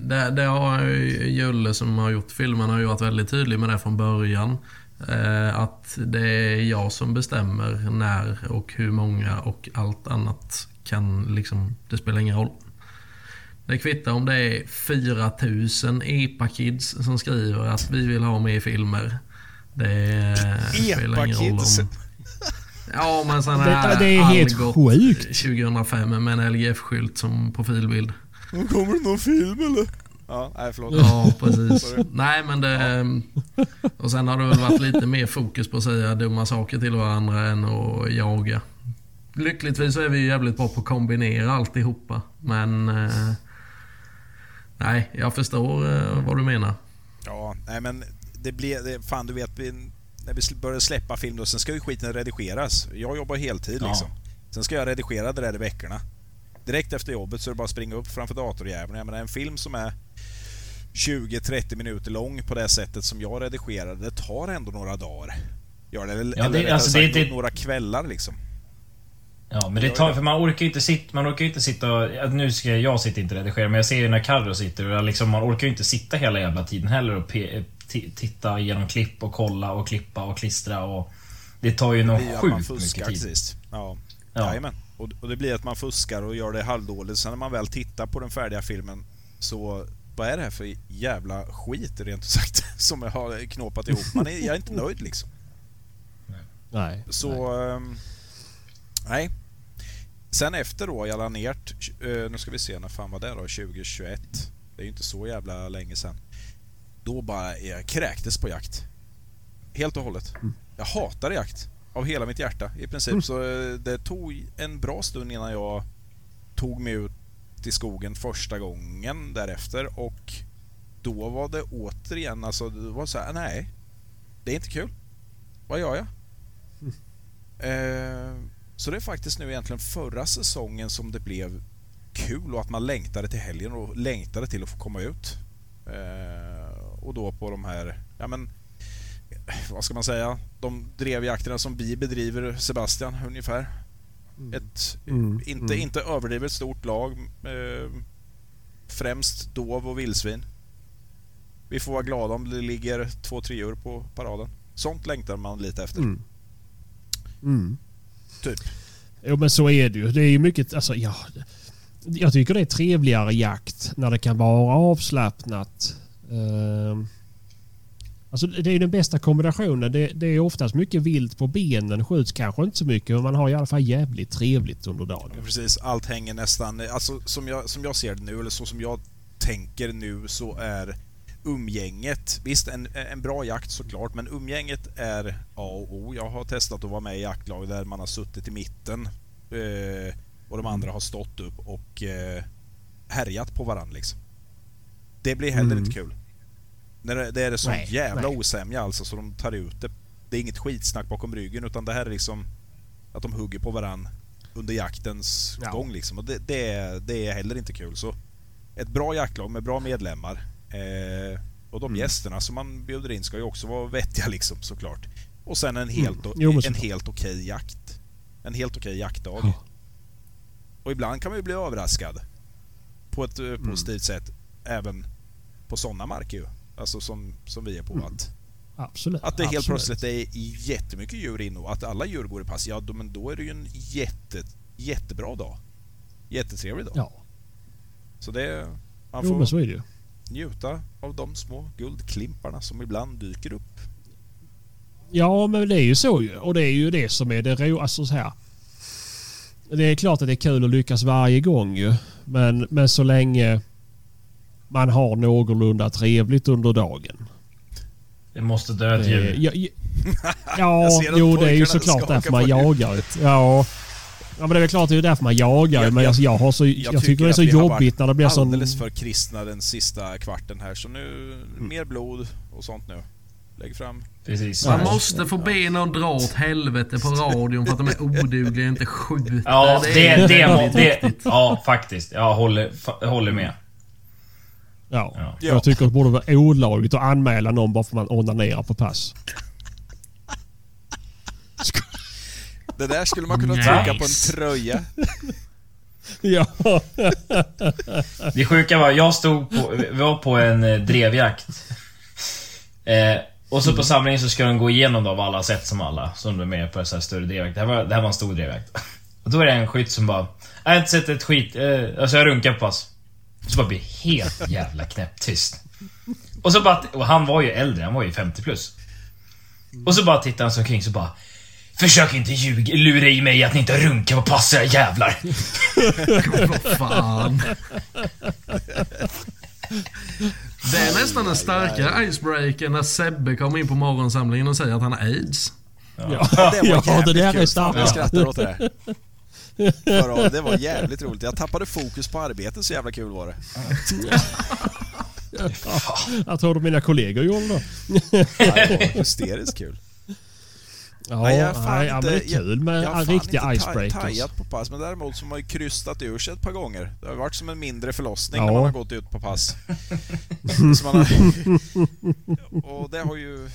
Speaker 1: det, det har ju Julle som har gjort filmen har ju varit väldigt tydlig med det från början. Eh, att det är jag som bestämmer när och hur många och allt annat kan liksom... Det spelar ingen roll. Det kvittar om det är 4000 EPA-kids som skriver att vi vill ha mer filmer. Det spelar ingen roll
Speaker 2: EPA-kids?
Speaker 1: om... Ja men
Speaker 3: Det-
Speaker 1: här
Speaker 3: det är helt sjukt.
Speaker 1: 2005 med en LGF-skylt som profilbild.
Speaker 2: Kommer det någon film eller? Ja, nej förlåt.
Speaker 1: Ja, precis.
Speaker 2: Sorry.
Speaker 1: Nej, men det... Och sen har det väl varit lite mer fokus på att säga dumma saker till varandra än att jaga. Lyckligtvis så är vi ju jävligt bra på att kombinera alltihopa. Men... Eh, nej, jag förstår eh, vad du menar.
Speaker 2: Ja, nej men det blir... Det, fan du vet, vi, när vi börjar släppa film då, sen ska ju skiten redigeras. Jag jobbar heltid
Speaker 4: Ja.
Speaker 2: liksom. Sen ska jag redigera det där i veckorna. Direkt efter jobbet så är det bara att springa upp framför datorjäveln. Jag menar en film som är 20-30 minuter lång på det sättet som jag redigerar, det tar ändå några dagar. Gör det, eller,
Speaker 4: Ja,
Speaker 2: eller
Speaker 4: det-
Speaker 2: rättare
Speaker 4: alltså, det-
Speaker 2: sagt,
Speaker 4: det-
Speaker 2: några kvällar liksom.
Speaker 4: Ja, men det tar... För man orkar ju inte sitta... Man orkar ju inte sitta och... Nu ska jag, jag sitter inte och redigera, men jag ser ju när Carro sitter och liksom, man orkar ju inte sitta hela jävla tiden heller och pe, ti- titta igenom klipp och kolla och klippa och klistra och... Det tar ju någon sjukt mycket tid.
Speaker 2: sist. Ja.
Speaker 4: Ja.
Speaker 2: Jajamän. Och, och det blir att man fuskar och gör det halvdåligt. Sen när man väl tittar på den färdiga filmen så vad är det här för jävla skit rent ut sagt som jag har knåpat ihop? Man är, jag är inte nöjd liksom.
Speaker 3: Nej.
Speaker 2: Så... ehm, nej. Sen efter då, jag la ner... t- eh, nu ska vi se, när fan var det då? 2021. Det är ju inte så jävla länge sedan. Då bara jag kräktes på jakt. Helt och hållet. Jag hatar jakt. Av hela mitt hjärta i princip. Så eh, det tog en bra stund innan jag tog mig ut i skogen första gången därefter och då var det återigen alltså, det var så här, nej. Det är inte kul. Vad gör jag? Eh, så det är faktiskt nu egentligen förra säsongen som det blev kul och att man längtade till helgen och längtade till att få komma ut. Eh, och då på de här, ja men, vad ska man säga, de drevjakterna som vi bedriver, Sebastian, ungefär. Ett,
Speaker 3: Mm,
Speaker 2: inte,
Speaker 3: mm.
Speaker 2: inte överdrivet stort lag. Eh, främst dov och vildsvin. Vi får vara glada om det ligger två, tre djur på paraden. Sånt längtar man lite efter.
Speaker 3: Mm.
Speaker 2: Typ.
Speaker 3: Jo men så är det ju. Det är ju mycket, alltså ja. Jag tycker det är trevligare jakt när det kan vara avslappnat. Ehm, Alltså det är ju den bästa kombinationen. Det, det är oftast mycket vilt på benen. Skjuts kanske inte så mycket men man har i alla fall jävligt trevligt under dagen.
Speaker 2: Ja, Precis, allt hänger nästan... Alltså som jag, som jag ser det nu, eller så som jag tänker nu, så är umgänget... Visst, en, en bra jakt såklart, men umgänget är A och O. Jag har testat att vara med i jaktlag där man har suttit i mitten eh, och de andra har stått upp och eh, härjat på varandra liksom. Det blir heller
Speaker 3: Mm.
Speaker 2: inte kul. När det, det är sån
Speaker 3: Nej,
Speaker 2: jävla
Speaker 3: nej.
Speaker 2: osämja alltså, så de tar ut det. Det är inget skitsnack bakom ryggen, utan det här är liksom att de hugger på varandra under jaktens
Speaker 3: Ja.
Speaker 2: gång liksom. Och det, det, är, det är heller inte kul. Så ett bra jaktlag med bra medlemmar eh, och de
Speaker 3: Mm.
Speaker 2: gästerna som man bjuder in ska ju också vara vettiga liksom såklart. Och sen en helt,
Speaker 3: Mm. Jo,
Speaker 2: en helt okej jakt. En helt okej jaktdag.
Speaker 3: Ja.
Speaker 2: Och ibland kan man ju bli överraskad på ett
Speaker 3: Mm.
Speaker 2: eh, positivt sätt även på sådana marker ju. Alltså som, som vi är på.
Speaker 3: Mm.
Speaker 2: Att,
Speaker 3: Absolut.
Speaker 2: att det helt
Speaker 3: absolut.
Speaker 2: plötsligt är jättemycket djur inne och att alla djur går i pass. Ja, då, men då är det ju en jätte, jättebra dag. Jättetrevlig dag.
Speaker 3: Ja,
Speaker 2: Så det... Man
Speaker 3: jo,
Speaker 2: får
Speaker 3: men så är det ju.
Speaker 2: Njuta av de små guldklimparna som ibland dyker upp.
Speaker 3: Ja, men det är ju så ju. Och det är ju det som är det ro... Alltså så här. Det är klart att det är kul att lyckas varje gång ju. Men, men så länge man har någorlunda trevligt under dagen.
Speaker 4: Det måste dö ett
Speaker 3: Eh,
Speaker 4: djur.
Speaker 3: ja, ja, jo det är ju såklart därför man jagar. Ja. Ja men det är väl klart, det är därför man jagar.
Speaker 2: Jag-
Speaker 3: men
Speaker 2: jag-
Speaker 3: alltså, jag, har så, jag, tycker det är så jobbigt när det blir sån...
Speaker 2: alldeles för kristna den sista kvarten här. Så nu,
Speaker 3: Mm.
Speaker 2: mer blod och sånt nu. Lägg fram.
Speaker 4: Precis.
Speaker 1: Man måste få be någon dra åt helvete på radion för att de är odugliga och inte skjuter.
Speaker 4: Ja, det,
Speaker 1: är
Speaker 4: det, det,
Speaker 1: viktigt.
Speaker 4: Ja, faktiskt. Jag håller, jag håller med.
Speaker 3: Ja.
Speaker 4: Ja.
Speaker 3: Jag tycker det borde vara olagligt att anmäla någon bara för att man onanerar på pass.
Speaker 2: Det där skulle man kunna
Speaker 1: Nice.
Speaker 2: trycka på en tröja.
Speaker 3: Ja.
Speaker 4: Det sjuka var, jag stod på, vi var på en eh, drevjakt. Eh, och så på samlingen så ska de gå igenom då av alla sätt som alla som är med på en sån här större drevjakt. Det här var, det här var en stor drevjakt. Och då är det en skytt som bara, jag har inte sett ett skit, eh, alltså jag runkar på pass. Och så bara blir helt jävla knäpptyst. Och så bara, och han var ju äldre, han var ju 50 plus. Och så bara tittar han sig omkring så bara Försök inte ljuga, lura i mig att ni inte runkar på pass era jävlar.
Speaker 1: Vad fan. Det är nästan en starkare icebreaker när Sebbe kommer in på morgonsamlingen och säger att han har aids.
Speaker 3: Ja,
Speaker 2: Det var
Speaker 3: ja det där är
Speaker 2: kul. Fan,
Speaker 3: starkt.
Speaker 2: jag skrattar åt det där. Det var jävligt roligt. Jag tappade fokus på arbetet, så jävla kul var det.
Speaker 3: Jag tror mina kollegor gjorde det.
Speaker 2: Ja, det var hysteriskt kul.
Speaker 3: Ja,
Speaker 2: Nej,
Speaker 3: nej,
Speaker 2: jag fan
Speaker 3: ja, men det är
Speaker 2: inte-
Speaker 3: kul med
Speaker 2: jag fan
Speaker 3: riktiga
Speaker 2: inte
Speaker 3: icebreakers.
Speaker 2: tajat på pass, men däremot så har man ju krystat ur sig ett par gånger. Det har varit som en mindre förlossning
Speaker 3: Ja.
Speaker 2: när man har gått ut på pass. har, och det har ju...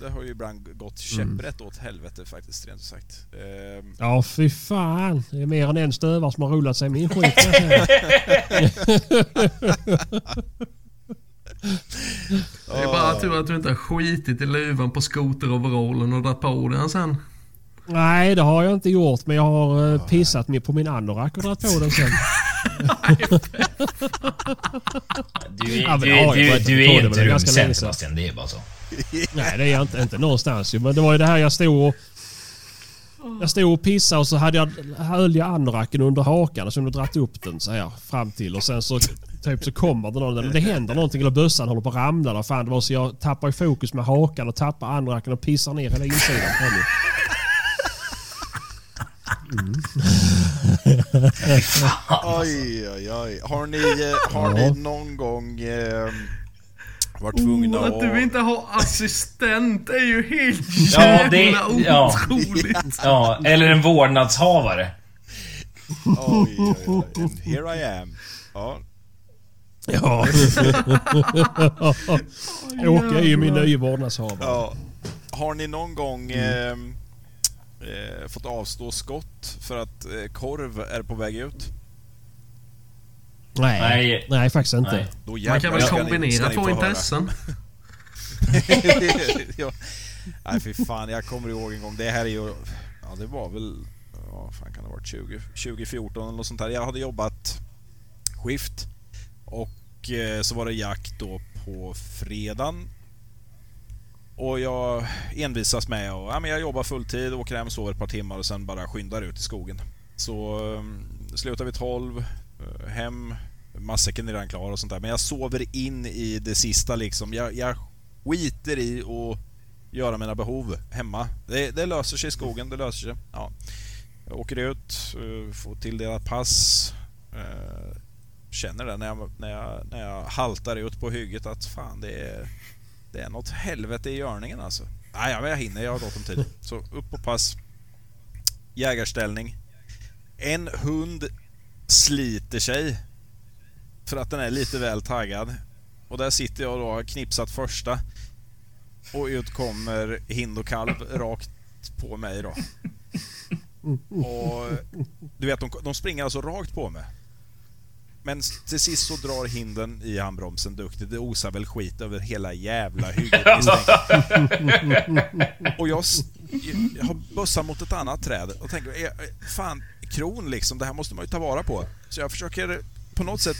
Speaker 2: Det har ju ibland gått käpprätt åt helvete faktiskt, rent ut sagt. Ehm,
Speaker 3: Ja, fy fan. Det är mer än en stövare som har rullat sig i min skit.
Speaker 1: bara tur att du inte har skitit i luvan på skoteroverallen och dragit på den sen.
Speaker 3: Nej, det har jag inte gjort. Men jag har eh, pissat mig på min anorak och dragit på den sen.
Speaker 4: Du är,
Speaker 3: Ja,
Speaker 4: du,
Speaker 3: jag
Speaker 4: du, du är inte rumsen. Sebastian, det är bara så.
Speaker 3: Nej, det är jag inte, inte någonstans. Men det var ju det här jag stod och... Jag stod och pissade och så hade jag, höll jag anoraken under hakan och så hade jag dragit upp den så här fram till och sen så typ så kommer det någon, det händer någonting eller bössan håller på att ramla. Där. Fan, det var så jag tappar i fokus med hakan och tappar anoraken och pissar ner hela insidan på mig.
Speaker 2: Oj, oj, oj. Har ni, eh, har
Speaker 3: Ja.
Speaker 2: ni någon gång eh, varit tvungna
Speaker 1: Oh, att du
Speaker 2: att...
Speaker 1: inte har assistent är ju helt
Speaker 4: Ja, det-
Speaker 1: jävla
Speaker 4: ja.
Speaker 1: otroligt.
Speaker 4: Ja, eller en vårdnadshavare.
Speaker 2: Oj, oj, oj. And here I am. Ja,
Speaker 3: Ja. Åke är ju min nya vårdnadshavare.
Speaker 2: ja. Har ni någon gång eh, eh, fått avstå skott för att eh, korv är på väg ut?
Speaker 3: Nej.
Speaker 4: Nej.
Speaker 3: Nej, faktiskt inte.
Speaker 4: Nej.
Speaker 2: Då
Speaker 1: Man kan väl kombinera två intressen.
Speaker 2: ja. Nej fy fan, jag kommer ihåg en gång. Det här är ju... Ja det var väl... Ja, fan kan det ha varit 20, 2014 eller något sånt där. Jag hade jobbat skift. Och eh, så var det jakt då på fredagen. Och jag envisas med att ja, men jag jobbar fulltid, åker hem, sover ett par timmar och sen bara skyndar ut i skogen. Så ehm, eh, slutar vi 12, hem, matsäcken är redan klar och sånt där. Men jag sover in i det sista liksom. Jag, jag skiter i att göra mina behov hemma. Det, det löser sig i skogen, det löser sig. Ja. Jag åker ut, eh, får tilldelat pass. Eh, Känner det när jag, när, jag, när jag haltar ut på hygget att fan det är, det är något helvete i görningen alltså. Nej, men jag hinner, jag har gott om tid. Så upp på pass. Jägarställning. En hund sliter sig för att den är lite väl taggad. Och där sitter jag då och har knipsat första. Och ut kommer hind och kalv rakt på mig då. Och du vet, de, de springer alltså rakt på mig. Men till sist så drar hinden i handbromsen duktigt. Det osar väl skit över hela jävla hygget. Och jag, jag har bössan mot ett annat träd och tänker, eh, fan, kron liksom, det här måste man ju ta vara på. Så jag försöker på något sätt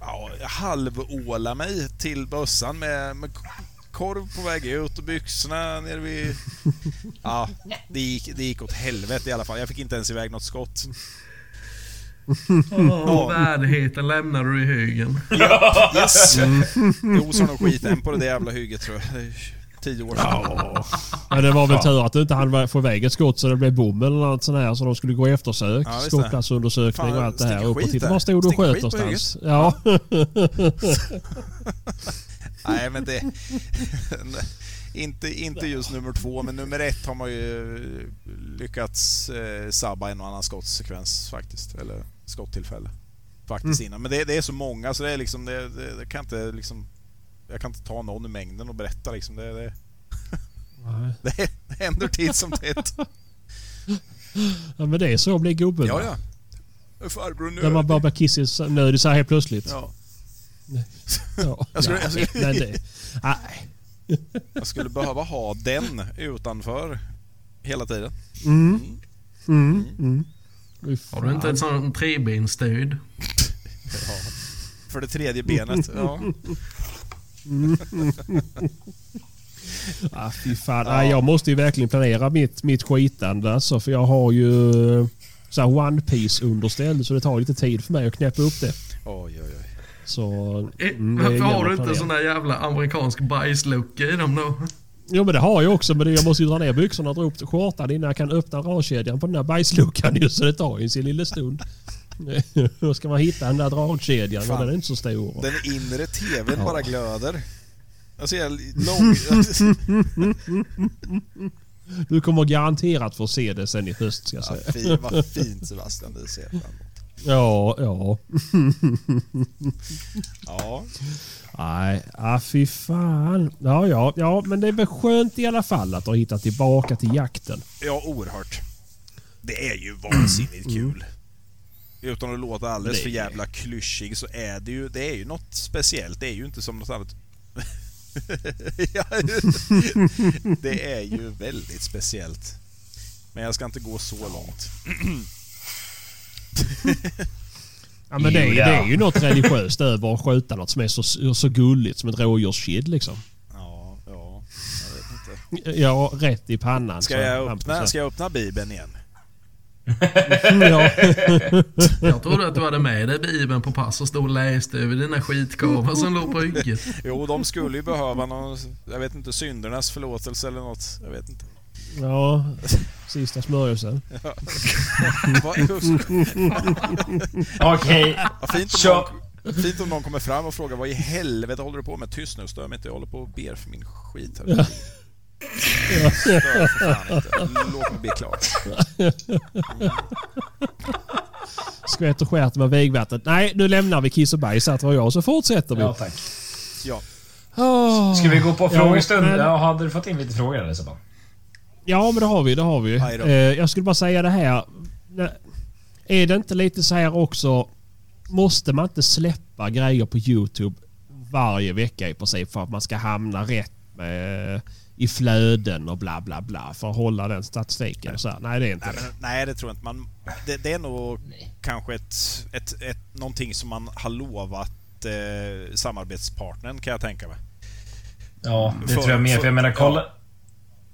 Speaker 2: ja, halvåla mig till bössan med, med korv på väg ut och byxorna nere vid... Ja, det gick, det gick åt helvete i alla fall. Jag fick inte ens iväg något skott.
Speaker 1: Värdigheten lämnar du i högen.
Speaker 2: Yes! Det osar nog skit än på det där jävla hygget tror jag. Tio år sedan.
Speaker 3: Ja. Men det var väl tur att du inte hann få iväg ett skott så det blev bom eller något sånt här så de skulle gå i eftersök.
Speaker 2: Ja.
Speaker 3: Skottplatsundersökning och allt det här. Upp och titta
Speaker 2: där.
Speaker 3: var stod du och sköt någonstans. Ja.
Speaker 2: Nej, men det... inte, inte just nummer två, men nummer ett har man ju lyckats eh, sabba en och annan skottsekvens faktiskt. Eller skottillfälle. Faktiskt innan. Men det, det är så många så det är liksom... Det, det, det kan inte liksom... Jag kan inte ta någon i mängden och berätta liksom. Det, det,
Speaker 3: Nej.
Speaker 2: det händer titt som tätt.
Speaker 3: ja men det är så att bli gubben.
Speaker 2: Ja, ja. Farbror
Speaker 3: När man bara blir kissig nödig så här helt plötsligt.
Speaker 2: Ja.
Speaker 3: Ja.
Speaker 2: Jag skulle-
Speaker 3: Nej,
Speaker 2: jag skulle-
Speaker 3: det, nej.
Speaker 2: Jag skulle behöva ha den utanför hela tiden.
Speaker 3: Mm. Mm. Mm.
Speaker 1: Har du inte
Speaker 3: fan.
Speaker 1: ett sånt trebenstöd?
Speaker 2: För det tredje benet. Ja.
Speaker 3: Ah, fy fan.
Speaker 2: Ja.
Speaker 3: Jag måste ju verkligen planera mitt, mitt skitande alltså, för jag har ju så här One piece underställ så det tar lite tid för mig att knäppa upp det.
Speaker 2: Oj, oj, oj.
Speaker 3: Så,
Speaker 1: Eh,
Speaker 3: mm,
Speaker 1: Varför har du inte sån där jävla amerikansk bajslucka i dem då?
Speaker 3: Jo men det har jag också men jag måste ju dra ner byxorna och dra upp skjortan innan jag kan öppna dragkedjan på den där bajsluckan ju så det tar ju sin lilla stund. Då ska man hitta den där dragkedjan
Speaker 2: Fan.
Speaker 3: och den är inte så stor.
Speaker 2: Den inre TVn
Speaker 3: Ja.
Speaker 2: bara glöder. Jag ser lång...
Speaker 3: Du kommer garanterat få se det sen i höst ska jag
Speaker 2: ja,
Speaker 3: säga.
Speaker 2: fin, vad fint Sebastian, det ser jag fram emot.
Speaker 3: Ja, ja.
Speaker 2: Ja,
Speaker 3: Nej, ah, fy fan. Ja, ja, ja, men det är väl skönt i alla fall att har hittat tillbaka till jakten.
Speaker 2: ja, oerhört. Det är ju vansinnigt kul. Utan att låta alldeles
Speaker 3: Det
Speaker 2: för jävla klyschig så är det ju, det är ju något speciellt. Det är ju inte som något annat. Det är ju väldigt speciellt. Men jag ska inte gå så långt.
Speaker 3: Ja, men det, är, det är ju något religiöst över att skjuta något som är så, så gulligt som ett rådjurskid liksom.
Speaker 2: Ja, ja, jag vet inte.
Speaker 3: Ja, rätt i pannan.
Speaker 2: Ska jag öppna, ska jag öppna Bibeln igen?
Speaker 3: ja.
Speaker 1: Jag trodde att du hade med dig Bibeln på pass och stod och läste över dina skitkorvar som låg på hygget.
Speaker 2: Jo, de skulle ju behöva någon, jag vet inte, syndernas förlåtelse eller något. Jag vet inte.
Speaker 3: Ja, sista smörjelsen.
Speaker 4: Okej.
Speaker 2: vad fint, om
Speaker 4: Kör.
Speaker 2: någon, fint om någon kommer fram och frågar vad i helvete håller du på med? Tyst nu, stör mig inte. Jag håller på och ber för min skit här. Stör för fan inte. Låt mig bli klar.
Speaker 3: Skvätt och skärt med vägvattnet. Nej, nu lämnar vi kiss och bajs här tror jag så fortsätter vi.
Speaker 4: Ja, tack.
Speaker 2: Ja,
Speaker 3: Åh.
Speaker 4: Ska vi gå på
Speaker 3: Ja,
Speaker 4: frågestund?
Speaker 3: men-
Speaker 4: Ja, hade du fått in lite frågor eller så?
Speaker 3: Ja, men det har vi. Det har vi. Eh, jag skulle bara säga det här. Är det inte lite så här också... Måste man inte släppa grejer på YouTube varje vecka i princip för att man ska hamna rätt med, i flöden och bla bla bla för att hålla den statistiken? Så här, nej, det är inte
Speaker 2: nej,
Speaker 3: det.
Speaker 2: men, nej, det tror jag inte. Man, det, det är nog kanske ett, ett, ett, någonting som man har lovat eh, samarbetspartnern kan jag tänka mig.
Speaker 4: Ja, det
Speaker 2: För-
Speaker 4: tror jag mer. För jag menar,
Speaker 2: för-
Speaker 4: kolla...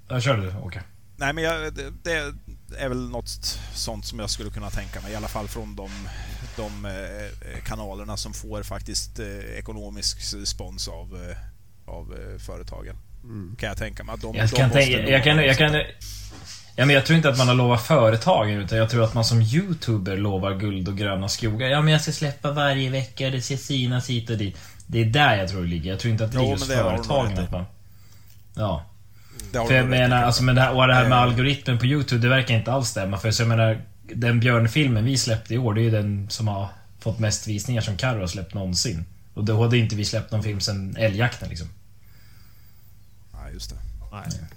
Speaker 4: Jag kör du, Åke.
Speaker 2: Nej, men jag, det, det är väl något sånt som jag skulle kunna tänka mig. I alla fall från de, de eh, kanalerna som får faktiskt eh, ekonomisk spons av, eh, av företagen. Kan jag tänka mig. De,
Speaker 4: Jag
Speaker 2: de
Speaker 4: kan tänka... Jag kan... Jag kan. Ja, men jag tror inte att man har lovat företagen utan jag tror att man som YouTuber lovar guld och gröna skogar. Ja men jag ska släppa varje vecka, det ska synas hit och dit. Det är där jag tror det ligger. Jag tror inte att det
Speaker 2: Jo,
Speaker 4: är just
Speaker 2: du nog
Speaker 4: företagen. Att man, ja. För jag menar, alltså, men det här, och det här med
Speaker 2: Eh.
Speaker 4: algoritmen på YouTube, det verkar inte alls stämma. För så jag menar, den björnfilmen vi släppte i år, det är ju den som har fått mest visningar som Carro har släppt någonsin. Och då hade inte vi släppt någon film sen älgjakten liksom.
Speaker 2: Ja, just det.
Speaker 3: Nej,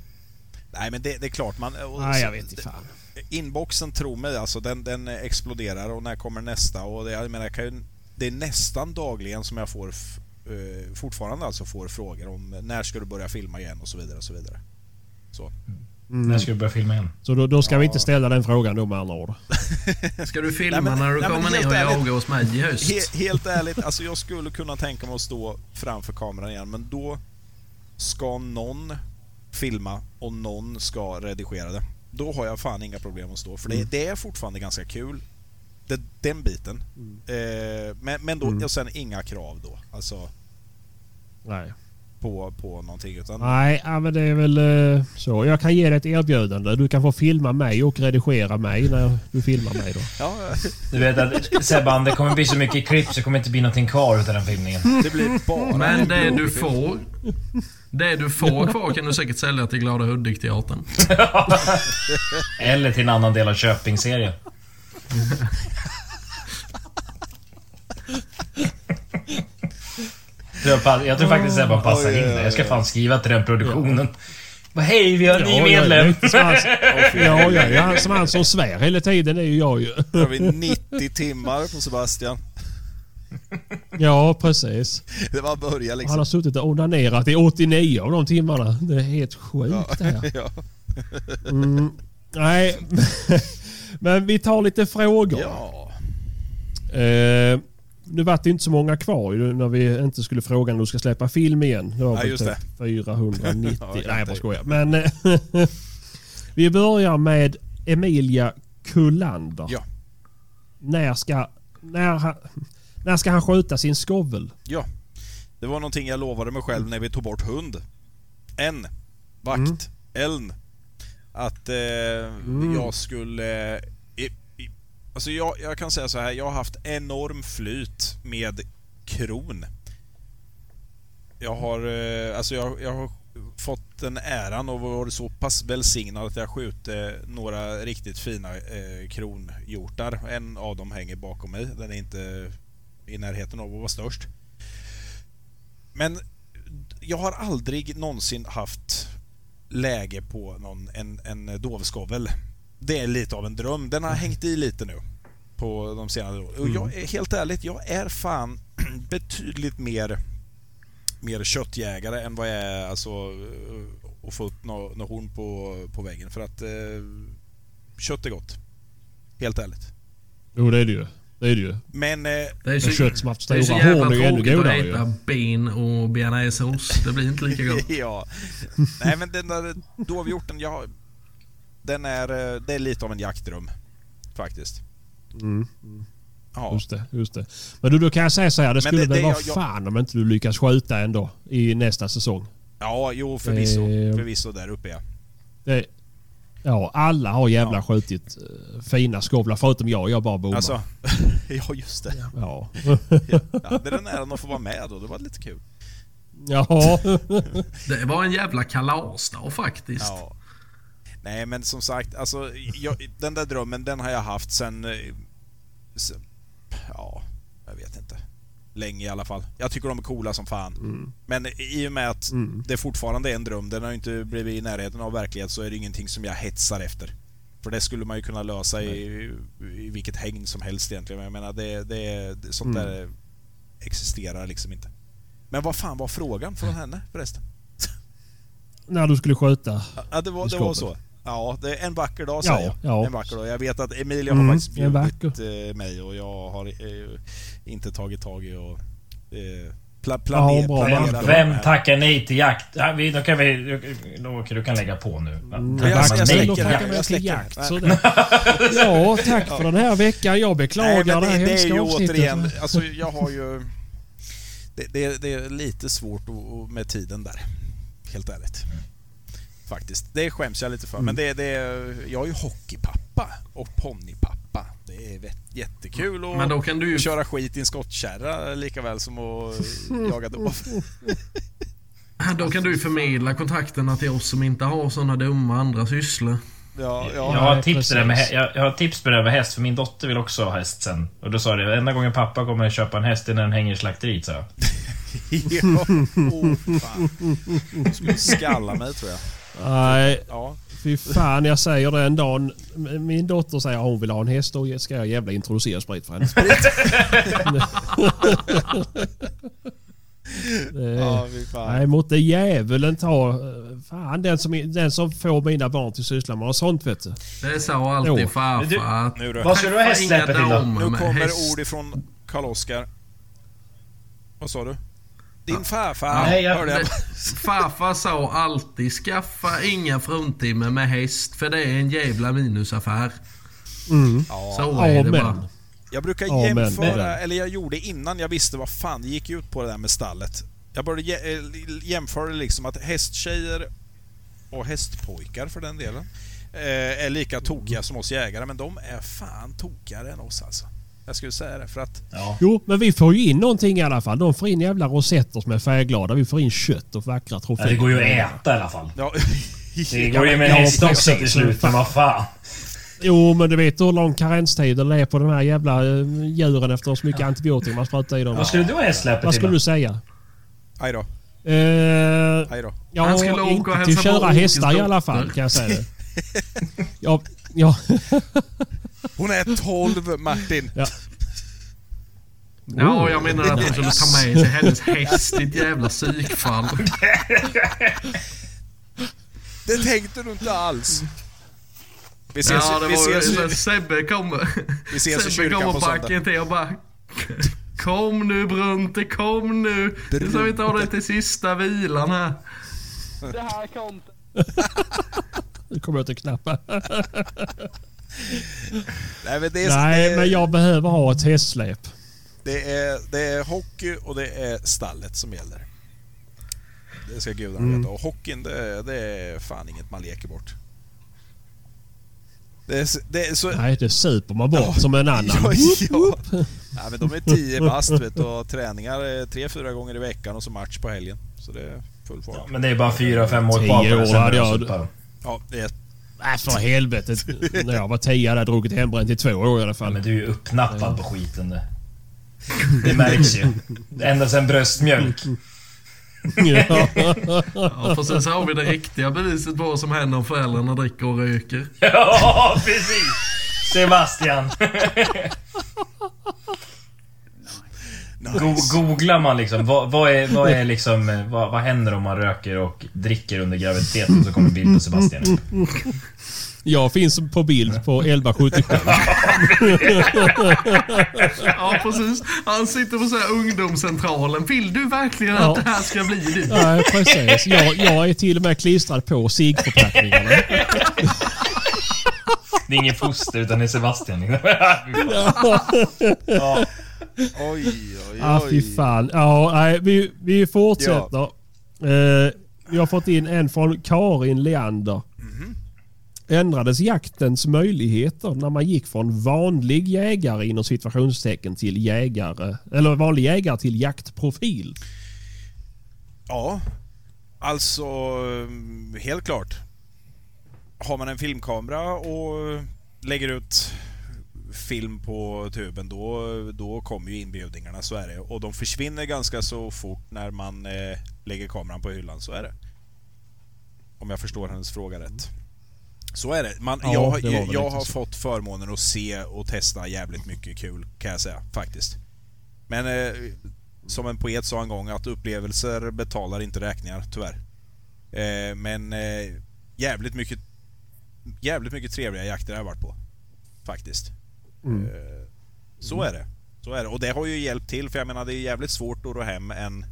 Speaker 2: Nej, men det, det är klart man... och
Speaker 3: nej jag vet inte fan.
Speaker 2: Inboxen, tro mig, alltså den, den exploderar och när kommer nästa? Och det, jag menar, jag kan ju, det är nästan dagligen som jag får eh, fortfarande alltså får frågor om när ska du börja filma igen och så vidare och så vidare. Så.
Speaker 3: Mm.
Speaker 4: När ska du börja filma igen?
Speaker 3: Så då, då ska vi
Speaker 2: Ja.
Speaker 3: inte ställa den frågan då med andra ord.
Speaker 1: Ska du filma
Speaker 2: Nej, men-
Speaker 1: när du
Speaker 2: nej,
Speaker 1: kommer ner och
Speaker 2: ärligt.
Speaker 1: jagar hos mig i höst?
Speaker 2: He, helt ärligt, alltså jag skulle kunna tänka mig att stå framför kameran igen men då ska någon filma och någon ska redigera det. Då har jag fan inga problem att stå för det, det är fortfarande ganska kul. Det, den biten. Eh, men, men då,
Speaker 3: Mm.
Speaker 2: och sen inga krav då. Alltså,
Speaker 3: Nej.
Speaker 2: På, på någonting. Utan,
Speaker 3: Nej, ja, men det är väl eh, så. Jag kan ge dig ett erbjudande. Du kan få filma mig och redigera mig när du filmar mig då.
Speaker 2: ja,
Speaker 4: Du vet att Sebban, det kommer bli så mycket klipp så det kommer inte bli någonting kvar utav den filmningen.
Speaker 2: det blir bara
Speaker 1: Men
Speaker 2: en
Speaker 1: det du får... Det du får kvar kan du säkert sälja till Glada Hudik-teatern.
Speaker 4: Eller till en annan del av Köping-serien. Jag tror faktiskt Sebban passar
Speaker 2: Oj,
Speaker 4: in där. Jag ska fan skriva till den produktionen. Bara, Hej, vi har en ny
Speaker 3: Ja,
Speaker 4: medlem!
Speaker 3: han, ja, jag är han som han som svär hela tiden. Det är ju jag ju.
Speaker 2: Då har vi 90 timmar på Sebastian.
Speaker 3: Ja, precis.
Speaker 2: Det var börja
Speaker 3: Han
Speaker 2: liksom.
Speaker 3: har suttit och onanerat i 89 av de timmarna. Det är helt sjukt det här.
Speaker 2: Ja.
Speaker 3: Mm, nej, men vi tar lite frågor.
Speaker 2: ja.
Speaker 3: Eh, nu vart det inte så många kvar ju när vi inte skulle fråga när du ska släppa film igen. Det var väl
Speaker 2: just
Speaker 3: typ 490.
Speaker 2: Ja,
Speaker 3: Nej, jag bara skojar. Men eh, vi börjar med Emilia Kullander.
Speaker 2: Ja.
Speaker 3: När ska, när, han- när ska han skjuta sin skovel?
Speaker 2: Ja. Det var någonting jag lovade mig själv när vi tog bort hund. En. Vakt. Eln. Att eh, jag skulle... Alltså jag, jag kan säga så här, jag har haft enorm flyt med kron. Jag har, eh, alltså jag, jag har fått den äran och varit så pass välsignad att jag skjutit några riktigt fina eh, kronhjortar. En av dem hänger bakom mig. Den är inte i närheten av att vara störst. Men jag har aldrig någonsin haft läge på någon, en, en dovskovel. Det är lite av en dröm. Den har hängt i lite nu på de senare åren. Och jag är helt ärligt, jag är fan betydligt mer, mer köttjägare än vad jag är alltså, eh, att få upp något nå horn på, på väggen. För att eh, kött är gott. Helt ärligt.
Speaker 3: Jo, det är det ju. Det är det ju.
Speaker 2: Men eh,
Speaker 1: Det är så,
Speaker 3: kött som haft
Speaker 1: det är så
Speaker 3: stora
Speaker 1: jävla
Speaker 3: horn är ju ännu
Speaker 1: tråkigt att
Speaker 3: godare ju.
Speaker 1: äta ben och bearnaisesås. Det blir inte lika gott.
Speaker 2: ja. Nej men den där dovhjorten, jag, den är, eh, det är lite av en jaktdröm. Faktiskt.
Speaker 3: Mm.
Speaker 2: Ja.
Speaker 3: Just det, just det. Men du, då kan jag säga så här. Det skulle
Speaker 2: det-
Speaker 3: väl
Speaker 2: det
Speaker 3: vara
Speaker 2: jag-
Speaker 3: fan om inte du lyckas skjuta ändå i nästa säsong.
Speaker 2: ja, jo förvisso.
Speaker 3: Eh,
Speaker 2: Förvisso där uppe ja.
Speaker 3: Det, ja, alla har jävla
Speaker 2: Ja.
Speaker 3: skjutit uh, fina skovlar förutom jag. Jag bara bommar.
Speaker 2: Alltså, ja just det.
Speaker 3: Ja.
Speaker 2: Jag hade den äran att få vara med och det var lite kul.
Speaker 3: ja.
Speaker 1: Det var en jävla kalasdag faktiskt.
Speaker 2: Ja. Nej men som sagt, alltså, jag, den där drömmen den har jag haft sen, eh, sen... Ja, jag vet inte. Länge i alla fall. Jag tycker de är coola som fan. Men i och med att
Speaker 3: Mm.
Speaker 2: det fortfarande är en dröm, den har inte blivit i närheten av verklighet, så är det ingenting som jag hetsar efter. För det skulle man ju kunna lösa i, i vilket hägn som helst egentligen. Men jag menar, det, det, det, sånt
Speaker 3: Mm.
Speaker 2: där existerar liksom inte. Men vad fan var frågan från henne förresten?
Speaker 3: När du skulle skjuta.
Speaker 2: Ja, det var, det var så. Ja, det är en vacker dag
Speaker 3: Ja,
Speaker 2: säger jag.
Speaker 3: ja.
Speaker 2: En vacker dag. Jag vet att Emilia
Speaker 3: Mm,
Speaker 2: har faktiskt bjudit
Speaker 3: vacker.
Speaker 2: eh, mig och jag har eh, inte tagit tag i och eh, pla,
Speaker 3: Ja,
Speaker 2: planer,
Speaker 3: bra.
Speaker 2: planerat
Speaker 4: Vem
Speaker 2: det här.
Speaker 4: tackar nej till jakt? Ja, vi, då kan vi... Då, du kan lägga på nu.
Speaker 3: Mm,
Speaker 2: jag- jag
Speaker 3: tackar
Speaker 2: släcker
Speaker 3: nej till
Speaker 2: Jag
Speaker 3: jakt.
Speaker 2: släcker
Speaker 3: jakt. Ja, tack för den här veckan. Jag
Speaker 2: Nej,
Speaker 3: beklagar
Speaker 2: men
Speaker 3: det här
Speaker 2: det, det är
Speaker 3: hemska
Speaker 2: ju
Speaker 3: avsnittet.
Speaker 2: återigen, alltså jag har ju... Det, det, det är lite svårt med tiden där. Helt ärligt. Faktiskt. Det skäms jag lite för.
Speaker 3: Mm.
Speaker 2: Men det, det, jag är ju hockeypappa och ponnypappa. Det är jättekul att
Speaker 1: Men då kan du ju...
Speaker 2: köra skit i en skottkärra lika väl som att jaga dov.
Speaker 1: Då kan du ju förmedla kontakterna till oss som inte har såna dumma andra sysslor.
Speaker 2: Ja,
Speaker 4: Jag
Speaker 2: ja.
Speaker 4: har,
Speaker 3: Nej,
Speaker 4: tips med, jag, jag har tips på det med häst, för min dotter vill också ha häst sen. Och då sa jag det, enda gången pappa kommer att köpa en häst är när den hänger i slakteriet, sa jag.
Speaker 2: ja. Oh, fan. Du skulle skalla mig tror jag.
Speaker 3: Nej,
Speaker 2: Ja.
Speaker 3: fy fan. Jag säger det en dag. Min dotter säger att hon vill ha en häst. Då ska jag jävla introducera sprit för henne. Det-
Speaker 2: Ja.
Speaker 3: Nej, måtte djävulen ta... Fan, den som, den som får mina barn till syssla med sånt vet du.
Speaker 1: Det sa alltid
Speaker 3: Jo.
Speaker 1: farfar att...
Speaker 2: Nu.
Speaker 4: Vad ska du ha hästsläpet till då?
Speaker 2: Nu kommer
Speaker 1: häst.
Speaker 2: ord ifrån Karl-Oskar. Vad sa du? Din farfar,
Speaker 1: Ja,
Speaker 4: Nej, jag-
Speaker 2: hörde jag.
Speaker 1: Farfar sa alltid skaffa inga fruntimmer med häst för det är en jävla minusaffär.
Speaker 3: Mm.
Speaker 1: Så är det bara.
Speaker 3: Amen.
Speaker 2: jag brukar
Speaker 3: Ja, men-
Speaker 2: jämföra, eller jag gjorde innan jag visste vad fan det gick ut på det där med stallet. Jag började eh, jämföra liksom att hästtjejer och hästpojkar för den delen eh, är lika tokiga som oss jägare, men de är fan tokigare än oss alltså. Jag skulle säga det för att...
Speaker 4: Ja.
Speaker 3: Jo, men vi får ju in någonting i alla fall. De får in jävla rosetter som är färgglada. Vi får in kött och vackra
Speaker 4: Ja,
Speaker 3: troféer.
Speaker 4: det går ju att äta i alla fall.
Speaker 2: Ja,
Speaker 4: Det går ju med en
Speaker 3: Ja,
Speaker 4: häst också till slut, men vad fan.
Speaker 3: Jo, men du vet hur lång karenstiden är på de här jävla eh, djuren efter så mycket antibiotika man sprutar i dem.
Speaker 4: Vad skulle du ha hästsläpet
Speaker 3: Vad skulle du säga?
Speaker 2: aj då.
Speaker 3: Eh,
Speaker 2: Aj då.
Speaker 3: ja,
Speaker 1: Han skulle åka och
Speaker 3: inte
Speaker 1: hälsa
Speaker 3: till köra hästar i alla fall kan jag säga det. Ja, ja,
Speaker 2: Hon är 12, Martin.
Speaker 3: ja.
Speaker 1: Ja, jag menar att du skulle ta med sig hennes häst, ditt jävla psykfall.
Speaker 2: Det tänkte du inte alls. Vi ses,
Speaker 1: Ja, det
Speaker 2: vi
Speaker 1: var
Speaker 2: ses,
Speaker 1: ju... Sebbe kommer...
Speaker 2: Vi ses i
Speaker 1: Sebbe kommer
Speaker 2: på
Speaker 1: backen till och bara... Kom nu Brunte, kom nu! Nu ska vi ta dig till sista vilan här.
Speaker 5: Det här content.
Speaker 3: Nu kommer jag till knappa.
Speaker 2: Nej, men det, är,
Speaker 3: Nej,
Speaker 2: det,
Speaker 3: men jag behöver ha ett hästsläp.
Speaker 2: det, är, det är hockey och det är stallet som gäller. Det ska gudarna
Speaker 3: Mm.
Speaker 2: veta. Och hockeyn, det, är- det är fan inget man leker bort. Det är, så- det är så...
Speaker 3: Nej, det super man bort som en annan.
Speaker 2: Ja, ja. ja, men de är 10 bast vet, du, och träningar tre, fyra gånger i veckan och så match på helgen. Så det är full
Speaker 4: Ja,
Speaker 2: fart.
Speaker 4: men det är bara fyra, fem år
Speaker 3: Tio
Speaker 4: kvar på
Speaker 3: år hade jag-.
Speaker 2: Ja, det är,
Speaker 3: Nej, för helvete. När jag var tio hade jag druckit hembränt i två år i alla fall.
Speaker 4: men du är ju uppnappad på skiten det. Det märks ju. Ända sen bröstmjölk.
Speaker 3: Ja.
Speaker 1: Ja, precis. Så har vi det riktiga beviset på vad som händer om föräldrarna dricker och röker.
Speaker 4: Ja, precis! Sebastian.
Speaker 2: Nice.
Speaker 4: googlar man liksom, vad, vad, är, vad är liksom, eh, vad, vad händer om man röker och dricker under graviditeten? Så kommer en bild på Sebastian upp.
Speaker 3: Jag finns på bild på 1177.
Speaker 1: Ja, precis. Han sitter på så här ungdomscentralen. Vill du verkligen
Speaker 3: Ja.
Speaker 1: att det här ska bli du?
Speaker 3: Nej, precis. Jag, jag är till och med klistrad på ciggförpackningarna.
Speaker 4: Det är ingen foster utan det är Sebastian. liksom. ja.
Speaker 2: Oj, oj,
Speaker 3: Ah, fy
Speaker 2: oj.
Speaker 3: fan. Ja, nej, vi, vi fortsätter. Eh, vi har fått in en från Karin Leander. Ändrades jaktens möjligheter när man gick från vanlig jägare inom situationstecken till jägare, eller vanlig jägare till jaktprofil?
Speaker 2: Ja, alltså mm, helt klart. Har man en filmkamera och lägger ut film på tuben då, då kommer ju inbjudningarna, så är det. Och de försvinner ganska så fort när man eh, lägger kameran på hyllan, så är det. Om jag förstår hennes fråga rätt. Så är det. Man,
Speaker 3: Ja,
Speaker 2: jag
Speaker 3: det
Speaker 2: jag
Speaker 3: lite
Speaker 2: har
Speaker 3: så.
Speaker 2: fått förmånen att se och testa jävligt mycket kul, kan jag säga, faktiskt. Men eh, som en poet sa en gång att upplevelser betalar inte räkningar, tyvärr. Eh, men eh, jävligt mycket jävligt mycket trevliga jakter har jag varit på. Faktiskt.
Speaker 3: Mm.
Speaker 2: Eh, så är det. Så är det. Och det har ju hjälpt till, för jag menar det är jävligt svårt att ro hem en,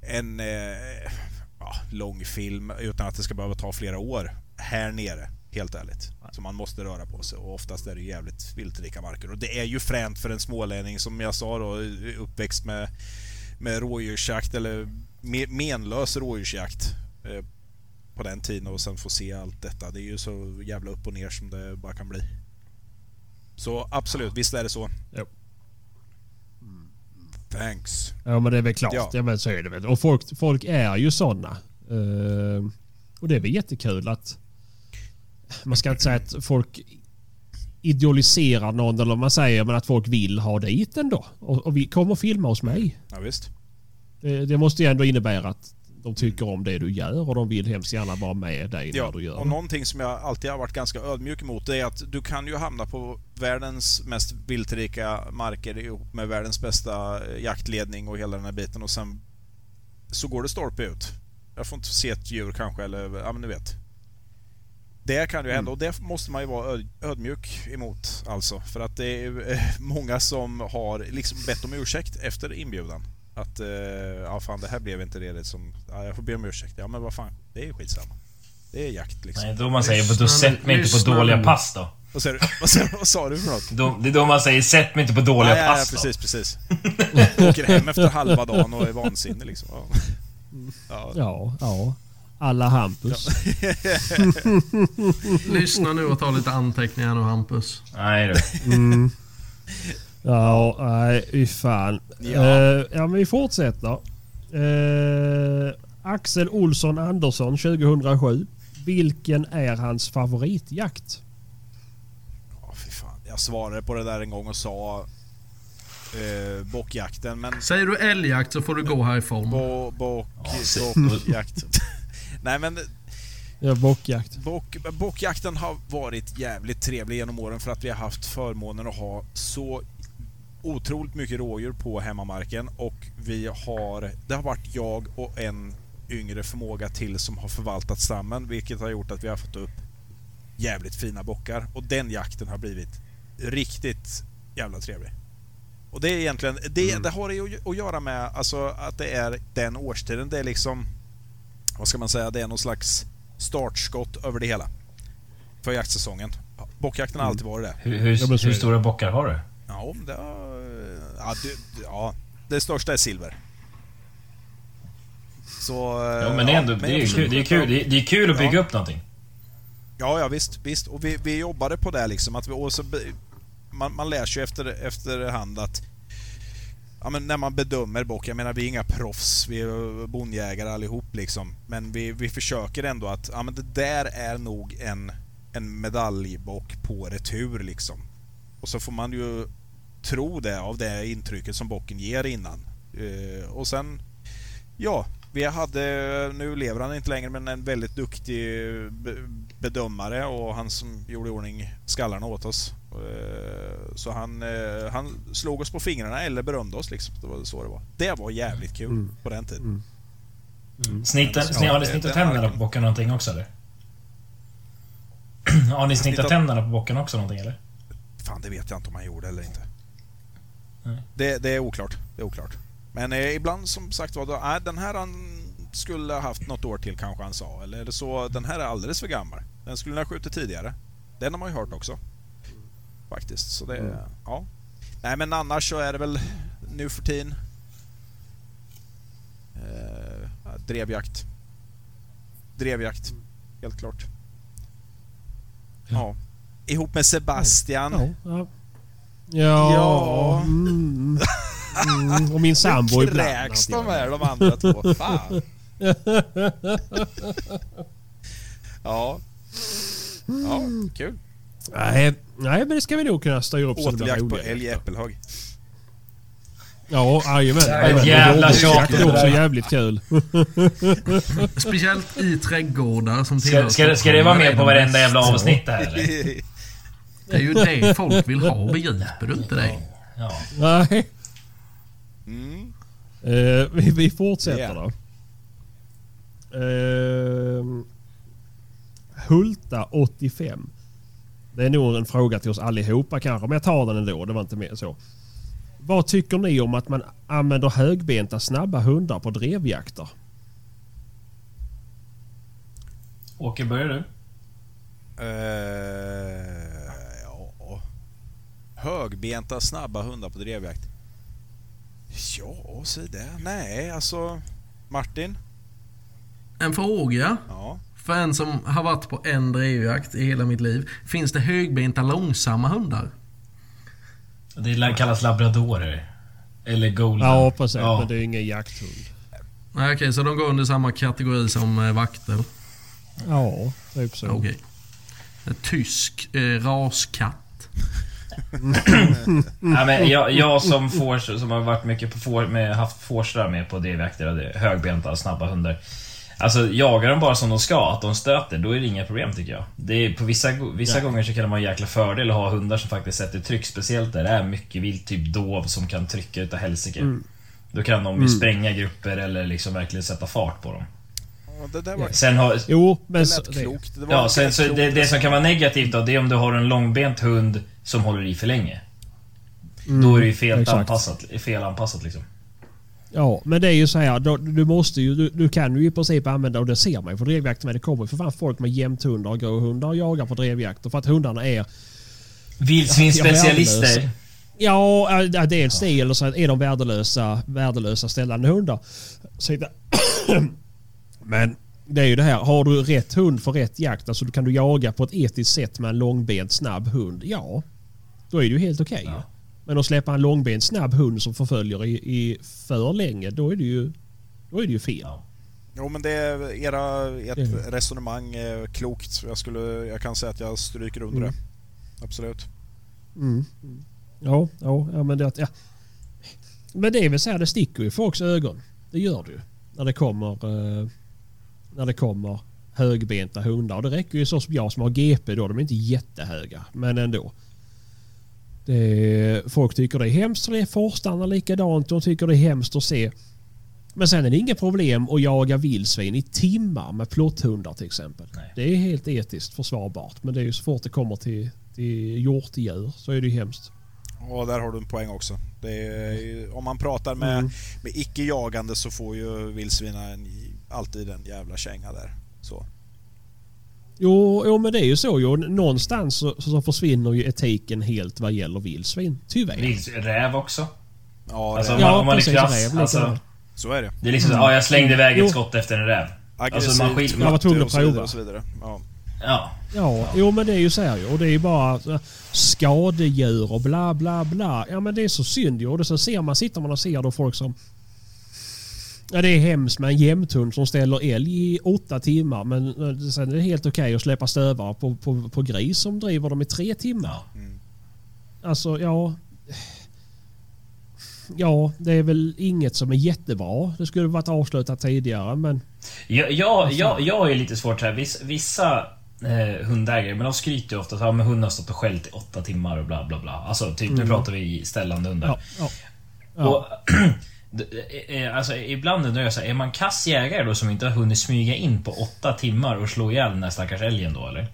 Speaker 2: en eh, ja, långfilm utan att det ska behöva ta flera år här nere. Helt ärligt. Så man måste röra på sig och oftast är det jävligt viltrika marker. Och det är ju fränt för en smålänning som jag sa då, uppväxt med, med rådjursjakt eller me- menlös rådjursjakt eh, på den tiden och sen få se allt detta. Det är ju så jävla upp och ner som det bara kan bli. Så absolut, visst är det så.
Speaker 3: Jo.
Speaker 2: Thanks.
Speaker 3: Ja men det är väl klart.
Speaker 2: Ja.
Speaker 3: Ja. men så är det väl. Och folk, folk är ju sådana. Uh, och det är väl jättekul att... Man ska inte säga att folk idealiserar någon eller man säger men att folk vill ha dit ändå. Och, och vi kommer filma hos mig.
Speaker 2: Ja, visst.
Speaker 3: Det, det måste ju ändå innebära att de tycker om det du gör och de vill hemskt gärna vara med dig
Speaker 2: Ja,
Speaker 3: när du gör
Speaker 2: och
Speaker 3: det.
Speaker 2: någonting som jag alltid har varit ganska ödmjuk emot det är att du kan ju hamna på världens mest viltrika marker ihop med världens bästa eh, jaktledning och hela den här biten och sen så går det stolpe ut. Jag får inte se ett djur kanske eller, ja men du vet. Det kan ju hända och det måste man ju vara öd- ödmjuk emot alltså. För att det är eh, många som har liksom bett om ursäkt efter inbjudan. Att, eh, ja fan det här blev inte det som, ja, jag får be om ursäkt. Ja men vad fan, det är skitsamma. Det är jakt liksom.
Speaker 4: Nej, då man säger, då
Speaker 1: Lyssna
Speaker 4: sätt mig inte på dåliga pass då.
Speaker 2: Vad sa du? Vad sa, vad sa du för något?
Speaker 4: Då, det är då man säger sätt mig inte på dåliga
Speaker 2: Ja, ja, ja,
Speaker 4: pass då.
Speaker 2: precis, precis. Åker hem efter halva dagen och är vansinnig liksom. Ja. Ja.
Speaker 3: Ja, ja. Alla Hampus.
Speaker 1: Lyssna nu och ta lite anteckningar nu Hampus.
Speaker 4: Nej du.
Speaker 3: Ja, nej, fy fan.
Speaker 2: Ja.
Speaker 3: Eh, ja, men vi fortsätter. Eh, Axel Olsson Andersson 2007. Vilken är hans favoritjakt?
Speaker 2: Ja, fy fan. Jag svarade på det där en gång och sa eh, bockjakten, men
Speaker 1: Säger du älgjakt så får du gå härifrån.
Speaker 2: bo, bock,
Speaker 4: så-
Speaker 2: bockjakt. Nej men
Speaker 3: Ja, bockjakt.
Speaker 2: bock, bockjakten har varit jävligt trevlig genom åren för att vi har haft förmånen att ha så otroligt mycket rådjur på hemmamarken och vi har... Det har varit jag och en yngre förmåga till som har förvaltat stammen vilket har gjort att vi har fått upp jävligt fina bockar och den jakten har blivit riktigt jävla trevlig. Och det är egentligen, det, det har det ju att göra med alltså att det är den årstiden. Det är liksom, vad ska man säga, det är någon slags startskott över det hela. För jaktsäsongen. Ja, Bockjakten har alltid varit det.
Speaker 4: Hur, hur, hur stora bockar har du?
Speaker 2: Ja, det, har- ja, det, ja, det största är silver. Så...
Speaker 4: Ja men det är ändå, det är kul, det är kul, det är, det är kul att bygga
Speaker 2: Ja.
Speaker 4: upp någonting.
Speaker 2: Ja, ja visst, visst. Och vi, vi jobbade på det liksom. Att vi, och så, man, man lär sig efter, efterhand att ja, men när man bedömer bock, jag menar vi är inga proffs, vi är bondjägare allihop liksom. Men vi, vi försöker ändå att ja, men det där är nog en, en medaljbock på retur liksom. Och så får man ju tro det av det intrycket som bocken ger innan. Eh, och sen, ja, vi hade, nu lever han inte längre, men en väldigt duktig be- bedömare och han som gjorde i ordning skallarna åt oss. Eh, Så han, eh, han slog oss på fingrarna eller berömde oss liksom. Det var så det var. Det var jävligt kul
Speaker 3: Mm.
Speaker 2: på den tiden.
Speaker 4: Snitten,
Speaker 2: Ja,
Speaker 4: sni, har ni snittat tänderna på bocken någonting också eller? har ni snittat
Speaker 2: Snittat-
Speaker 4: tänderna på bocken också någonting eller?
Speaker 2: Fan, det vet jag inte om han gjorde eller inte. Det, det är oklart. Det är oklart. Men eh, ibland som sagt var, då, den här han skulle ha haft något år till kanske han sa. Eller är det så, den här är alldeles för gammal. Den skulle ha skjutit tidigare. Den har man ju hört också. Faktiskt. Så det, ja. Nej men annars så är det väl nu för tiden eh, ja, drevjakt. Drevjakt. Helt klart. Ja. Ihop med Sebastian.
Speaker 3: Ja. Ja. Ja.
Speaker 2: Ja.
Speaker 3: Mm. Mm. Och min sambo
Speaker 2: Nu
Speaker 3: ibland.
Speaker 2: kräks
Speaker 3: att
Speaker 2: de här, de andra två. Fan. Ja. Ja, kul.
Speaker 3: Nej, nej, men det ska vi nog kunna styra upp det
Speaker 2: Återjakt på älg i Äppelhög.
Speaker 3: Ja, jajamän.
Speaker 4: jävla tjat,
Speaker 3: jakt är
Speaker 4: det
Speaker 3: också jävligt kul.
Speaker 1: Speciellt i trädgårdar som
Speaker 4: Ska,
Speaker 1: tillhör
Speaker 4: ska, det- ska det vara med på varenda jävla avsnitt här eller?
Speaker 1: Det är ju det folk vill ha, begriper du inte det?
Speaker 4: Ja.
Speaker 3: Nej.
Speaker 2: Mm.
Speaker 3: Eh, vi, vi fortsätter
Speaker 2: Ja.
Speaker 3: då. Eh, Hulta 85. Det är nog en fråga till oss allihopa kanske, men jag tar den ändå. Det var inte mer så. Vad tycker ni om att man använder högbenta snabba hundar på drevjakter?
Speaker 4: Åke, börjar du?
Speaker 2: Eh, ja. Högbenta, snabba hundar på drevjakt. Ja, så det. Nej, alltså... Martin?
Speaker 1: En fråga.
Speaker 2: Ja.
Speaker 1: För en som har varit på en drevjakt i hela mitt liv. Finns det högbenta långsamma hundar?
Speaker 4: Det kallas labradorer. Eller golden.
Speaker 3: Ja, precis.
Speaker 4: Ja.
Speaker 3: Men det är ingen jakthund.
Speaker 1: Nej, okej, så de går under samma kategori som eh, vakter?
Speaker 3: Ja, typ så.
Speaker 1: Okej. En Tysk eh, raskatt.
Speaker 4: Ja, men jag, jag som får, som har varit mycket på får, med, haft fårstrar med på drevjakter, högbenta, snabba hundar. Alltså jagar de bara som de ska, att de stöter, då är det inga problem tycker jag. Det är, på vissa, vissa gånger så kan det vara en jäkla fördel att ha hundar som faktiskt sätter tryck, speciellt där det är mycket vilt, typ dov som kan trycka utav helsike. Då kan de ju spränga grupper eller liksom verkligen sätta fart på dem.
Speaker 2: Ja, Det var...
Speaker 4: Sen har,
Speaker 3: Jo, men...
Speaker 2: Det lät
Speaker 3: det-
Speaker 2: klokt. Det var
Speaker 4: Ja, sen, så det, det som kan vara negativt då, det är om du har en långbent hund som håller i för länge. Då är det ju fel anpassat, fel anpassat liksom.
Speaker 3: Ja, men det är ju så här. Då, du måste ju... Du, du kan ju i princip använda, och det ser man ju på drevjakter med. Det kommer ju för fan folk med jämthundar och gråhundar och jagar på drevjakter. För att hundarna är...
Speaker 4: Vildsvinsspecialister.
Speaker 3: Ja, dels det eller så är de värdelösa, värdelösa ställande hundar. Så Men det är ju det här, har du rätt hund för rätt jakt, alltså kan du jaga på ett etiskt sätt med en långbent snabb hund, ja. Då är det ju helt okej.
Speaker 4: Ja.
Speaker 3: Men att släppa en långbent snabb hund som förföljer i, i för länge, då är det ju, då är det ju fel.
Speaker 4: Ja.
Speaker 2: Jo men det är era, ert
Speaker 3: Det-
Speaker 2: resonemang är klokt. Jag, skulle, jag kan säga att jag stryker under
Speaker 3: Mm.
Speaker 2: det. Absolut.
Speaker 3: Mm. Ja, ja, ja, men det... Ja. Men det är väl så här, det sticker ju i folks ögon. Det gör det ju. När det kommer... Eh, när det kommer högbenta hundar. Och det räcker ju så som jag som har GP då. De är inte jättehöga, men ändå. Det, folk tycker det är hemskt och det är forstarna likadant. De tycker det är hemskt att se. Men sen är det inga problem att jaga vildsvin i timmar med plotthundar till exempel.
Speaker 4: Nej.
Speaker 3: Det är helt etiskt försvarbart. Men det är ju så fort det kommer till, till hjortdjur så är det ju hemskt.
Speaker 2: Och där har du en poäng också. Det är, om man pratar med,
Speaker 3: Mm.
Speaker 2: med icke-jagande så får ju vildsvinen alltid en jävla känga där. Så.
Speaker 3: Jo, jo, men det är ju så. Jo. Någonstans så, så försvinner ju etiken helt vad gäller vildsvin. Tyvärr.
Speaker 4: Räv också.
Speaker 2: Ja,
Speaker 4: Alltså, om man,
Speaker 3: Ja,
Speaker 4: om man är
Speaker 3: precis,
Speaker 4: krass.
Speaker 3: räv,
Speaker 4: Alltså,
Speaker 2: så är det.
Speaker 4: det är liksom så, ja, jag slängde iväg ett skott efter en räv.
Speaker 2: Aggressivt,
Speaker 4: Alltså, man skil-
Speaker 3: Jag var tvungen att
Speaker 2: och så vidare
Speaker 3: prova.
Speaker 2: Och så vidare. Ja.
Speaker 4: Ja.
Speaker 3: Ja, jo men det är ju så här ju. Och det är ju bara så här, skadedjur och bla bla bla. Ja men det är så synd ju. Och så ser man, sitter man och ser då folk som... Ja det är hemskt med en jämthund som ställer älg i åtta timmar men eh, sen är det helt okej att släppa stövare på, på, på gris som driver dem i tre timmar.
Speaker 4: Ja.
Speaker 2: Mm.
Speaker 3: Alltså ja... Ja, det är väl inget som är jättebra. Det skulle varit avslutat tidigare men...
Speaker 4: Jag, jag, jag, jag är lite svårt här. Vissa, vissa eh, hundägare, men de skryter ju ofta att ja, men hunden har stått och skällt i åtta timmar och bla bla bla. Alltså typ, nu pratar vi ställande hundar.
Speaker 3: Ja, ja. ja.
Speaker 4: Och, alltså, ibland undrar jag så här, är man kass jägare då som inte har hunnit smyga in på åtta timmar och slå ihjäl den där stackars älgen då eller?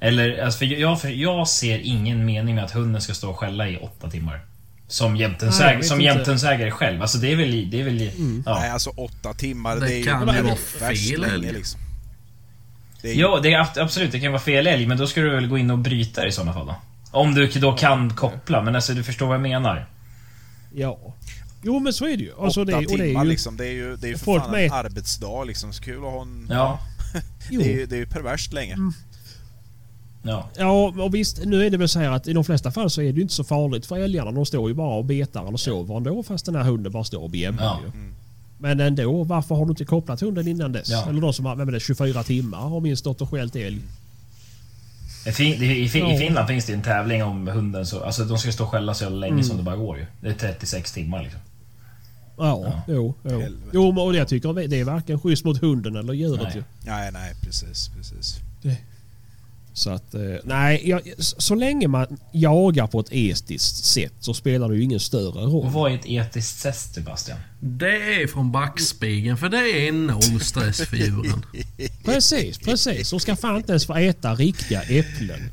Speaker 4: Eller, alltså, för jag, för jag ser ingen mening med att hunden ska stå och skälla i åtta timmar. Som jämthundsägare själv. Alltså det är väl... Det är väl ja.
Speaker 2: Nej, alltså åtta timmar.
Speaker 1: Det
Speaker 2: Det,
Speaker 1: kan
Speaker 3: ju vara
Speaker 1: fel
Speaker 2: länge,
Speaker 1: älg.
Speaker 2: liksom. Det är
Speaker 4: Ja, det är ab- absolut, det kan vara fel älg, men då ska du väl gå in och bryta i sådana fall då? Om du då kan koppla, men alltså du förstår vad jag menar?
Speaker 3: ja. Jo men så är det ju. Alltså,
Speaker 2: åtta
Speaker 3: det, och det
Speaker 2: timmar
Speaker 3: är ju,
Speaker 2: liksom. Det är ju, det är ju för
Speaker 3: Folk
Speaker 2: fan
Speaker 3: med-
Speaker 2: en arbetsdag liksom. Så kul att ha en...
Speaker 4: Ja.
Speaker 3: jo.
Speaker 2: Det är ju det är ju perverst länge.
Speaker 4: Ja.
Speaker 3: Ja, och visst, nu är det väl så här att i de flesta fall så är det ju inte så farligt för älgarna. De står ju bara och betar eller sover ändå fast den här hunden bara står och bjäbbrar
Speaker 4: Ja.
Speaker 3: ju. Men ändå, varför har du inte kopplat hunden innan dess?
Speaker 4: Ja.
Speaker 3: Eller de som har, vem är det, 24 timmar har minst stått och skällt älg.
Speaker 4: I, fin, i, i, fin,
Speaker 3: Ja.
Speaker 4: I Finland finns det en tävling om hunden så... Alltså de ska stå och skälla så länge
Speaker 3: Mm.
Speaker 4: som det bara går ju. Det är 36 timmar liksom.
Speaker 3: Ja,
Speaker 4: Ja.
Speaker 3: jo. jo.
Speaker 2: Helvete.
Speaker 3: jo men och jag tycker det är varken schysst mot hunden eller djuret
Speaker 4: Nej.
Speaker 3: ju.
Speaker 2: Nej, nej, precis, precis.
Speaker 3: Så att, eh, nej, jag, så länge man jagar på ett etiskt sätt så spelar det ju ingen större roll.
Speaker 4: Och vad är ett etiskt sätt Sebastian?
Speaker 1: Det är från backspegeln för det är noll stress för djuren.
Speaker 3: Precis, precis. De ska fan inte ens få äta riktiga äpplen.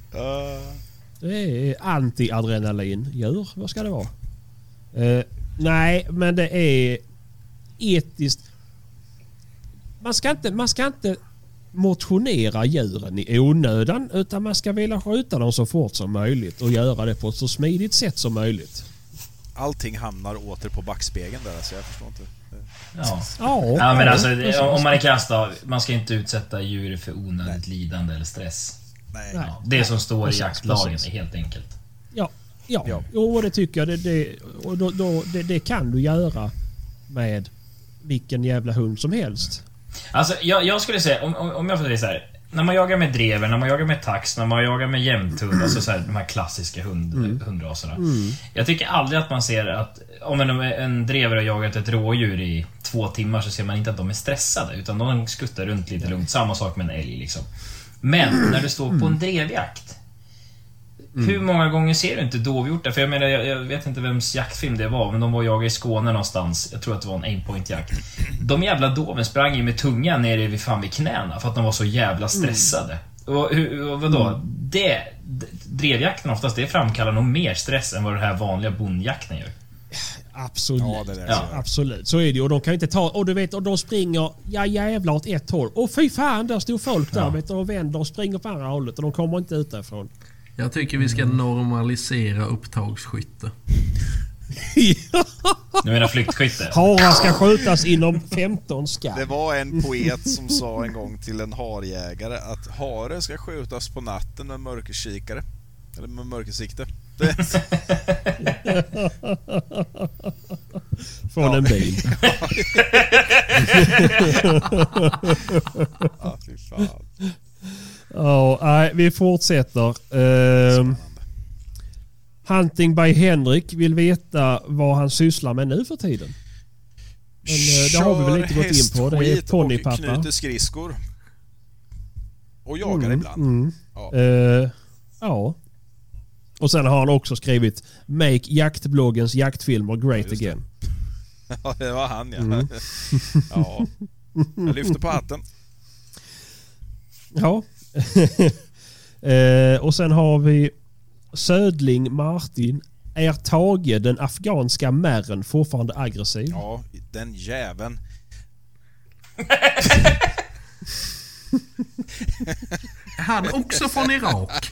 Speaker 3: Det är anti-adrenalin-djur. Vad ska det vara? Nej, men det är etiskt... Man ska, inte, man ska inte motionera djuren i onödan utan man ska vilja skjuta dem så fort som möjligt och göra det på ett så smidigt sätt som möjligt.
Speaker 2: allting hamnar åter på backspegeln där, så jag förstår inte.
Speaker 4: Ja.
Speaker 3: Ja,
Speaker 4: Ja men alltså, om man är krass då, man ska inte utsätta djur för onödigt lidande eller stress.
Speaker 2: Nej.
Speaker 4: Ja, det som står i jaktlagen helt enkelt.
Speaker 3: Ja, ja.
Speaker 2: Ja.
Speaker 3: Jo, det tycker jag. Det, det, och då, då, det, det kan du göra med vilken jävla hund som helst.
Speaker 4: Alltså jag, jag skulle säga, om, om, jag får säga så här. När man jagar med drever, när man jagar med tax, när man jagar med jämthund, alltså så här, de här klassiska hund, hundraserna. Jag tycker aldrig att man ser att, om en, en drever har jagat ett rådjur i två timmar så ser man inte att de är stressade, utan de skuttar runt lite lugnt. Samma sak med en älg liksom. Men när du står på en drevjakt. Hur många gånger ser du inte dovhjortar? För jag menar, jag, jag vet inte vems jaktfilm det var, men de var och jagade i Skåne någonstans. Jag tror att det var en aimpoint-jakt. De jävla doven sprang ju med tungan nere vid, fan vid knäna för att de var så jävla stressade. Och, hur- och vadå? Det... d- Drevjakten oftast, det framkallar nog mer stress än vad den här vanliga bondjakten gör.
Speaker 3: Absolut.
Speaker 2: Ja, det
Speaker 4: Ja.
Speaker 3: Absolut, så är det ju. Och de kan inte ta... Och du vet, och de springer ja jävlar åt ett håll. Och fy fan, där stod folk där
Speaker 4: Ja.
Speaker 3: vet och vänder och springer på andra hållet och de kommer inte ut därifrån.
Speaker 1: Jag tycker vi ska normalisera upptagsskytte.
Speaker 4: Du menar flyktskytte?
Speaker 3: Harar ska skjutas inom 15 skall.
Speaker 2: Det var en poet som sa en gång till en harjägare att hare ska skjutas på natten med mörkerkikare. Eller med mörkersikte.
Speaker 3: Från en bil.
Speaker 2: ja, fy fan.
Speaker 3: Ja, nej, vi fortsätter. Ehm, Hunting by Henrik vill veta vad han sysslar med nu för tiden. Men eh, det har vi väl inte gått in på. Det är
Speaker 2: hästskit och
Speaker 3: ponnypappa.
Speaker 2: knyter skridskor. Och jagar
Speaker 3: Mm,
Speaker 2: ibland.
Speaker 3: mm.
Speaker 2: Ja.
Speaker 3: Eh, ja. Och sen har han också skrivit Make jaktbloggens jaktfilmer great
Speaker 2: det.
Speaker 3: again.
Speaker 2: Ja, det var han ja.
Speaker 3: Mm.
Speaker 2: ja. Jag lyfter på hatten.
Speaker 3: Ja. eh, och sen har vi Södling Martin. Är Tage den afghanska märren fortfarande aggressiv?
Speaker 2: Ja, den jäveln.
Speaker 1: Han också från Irak?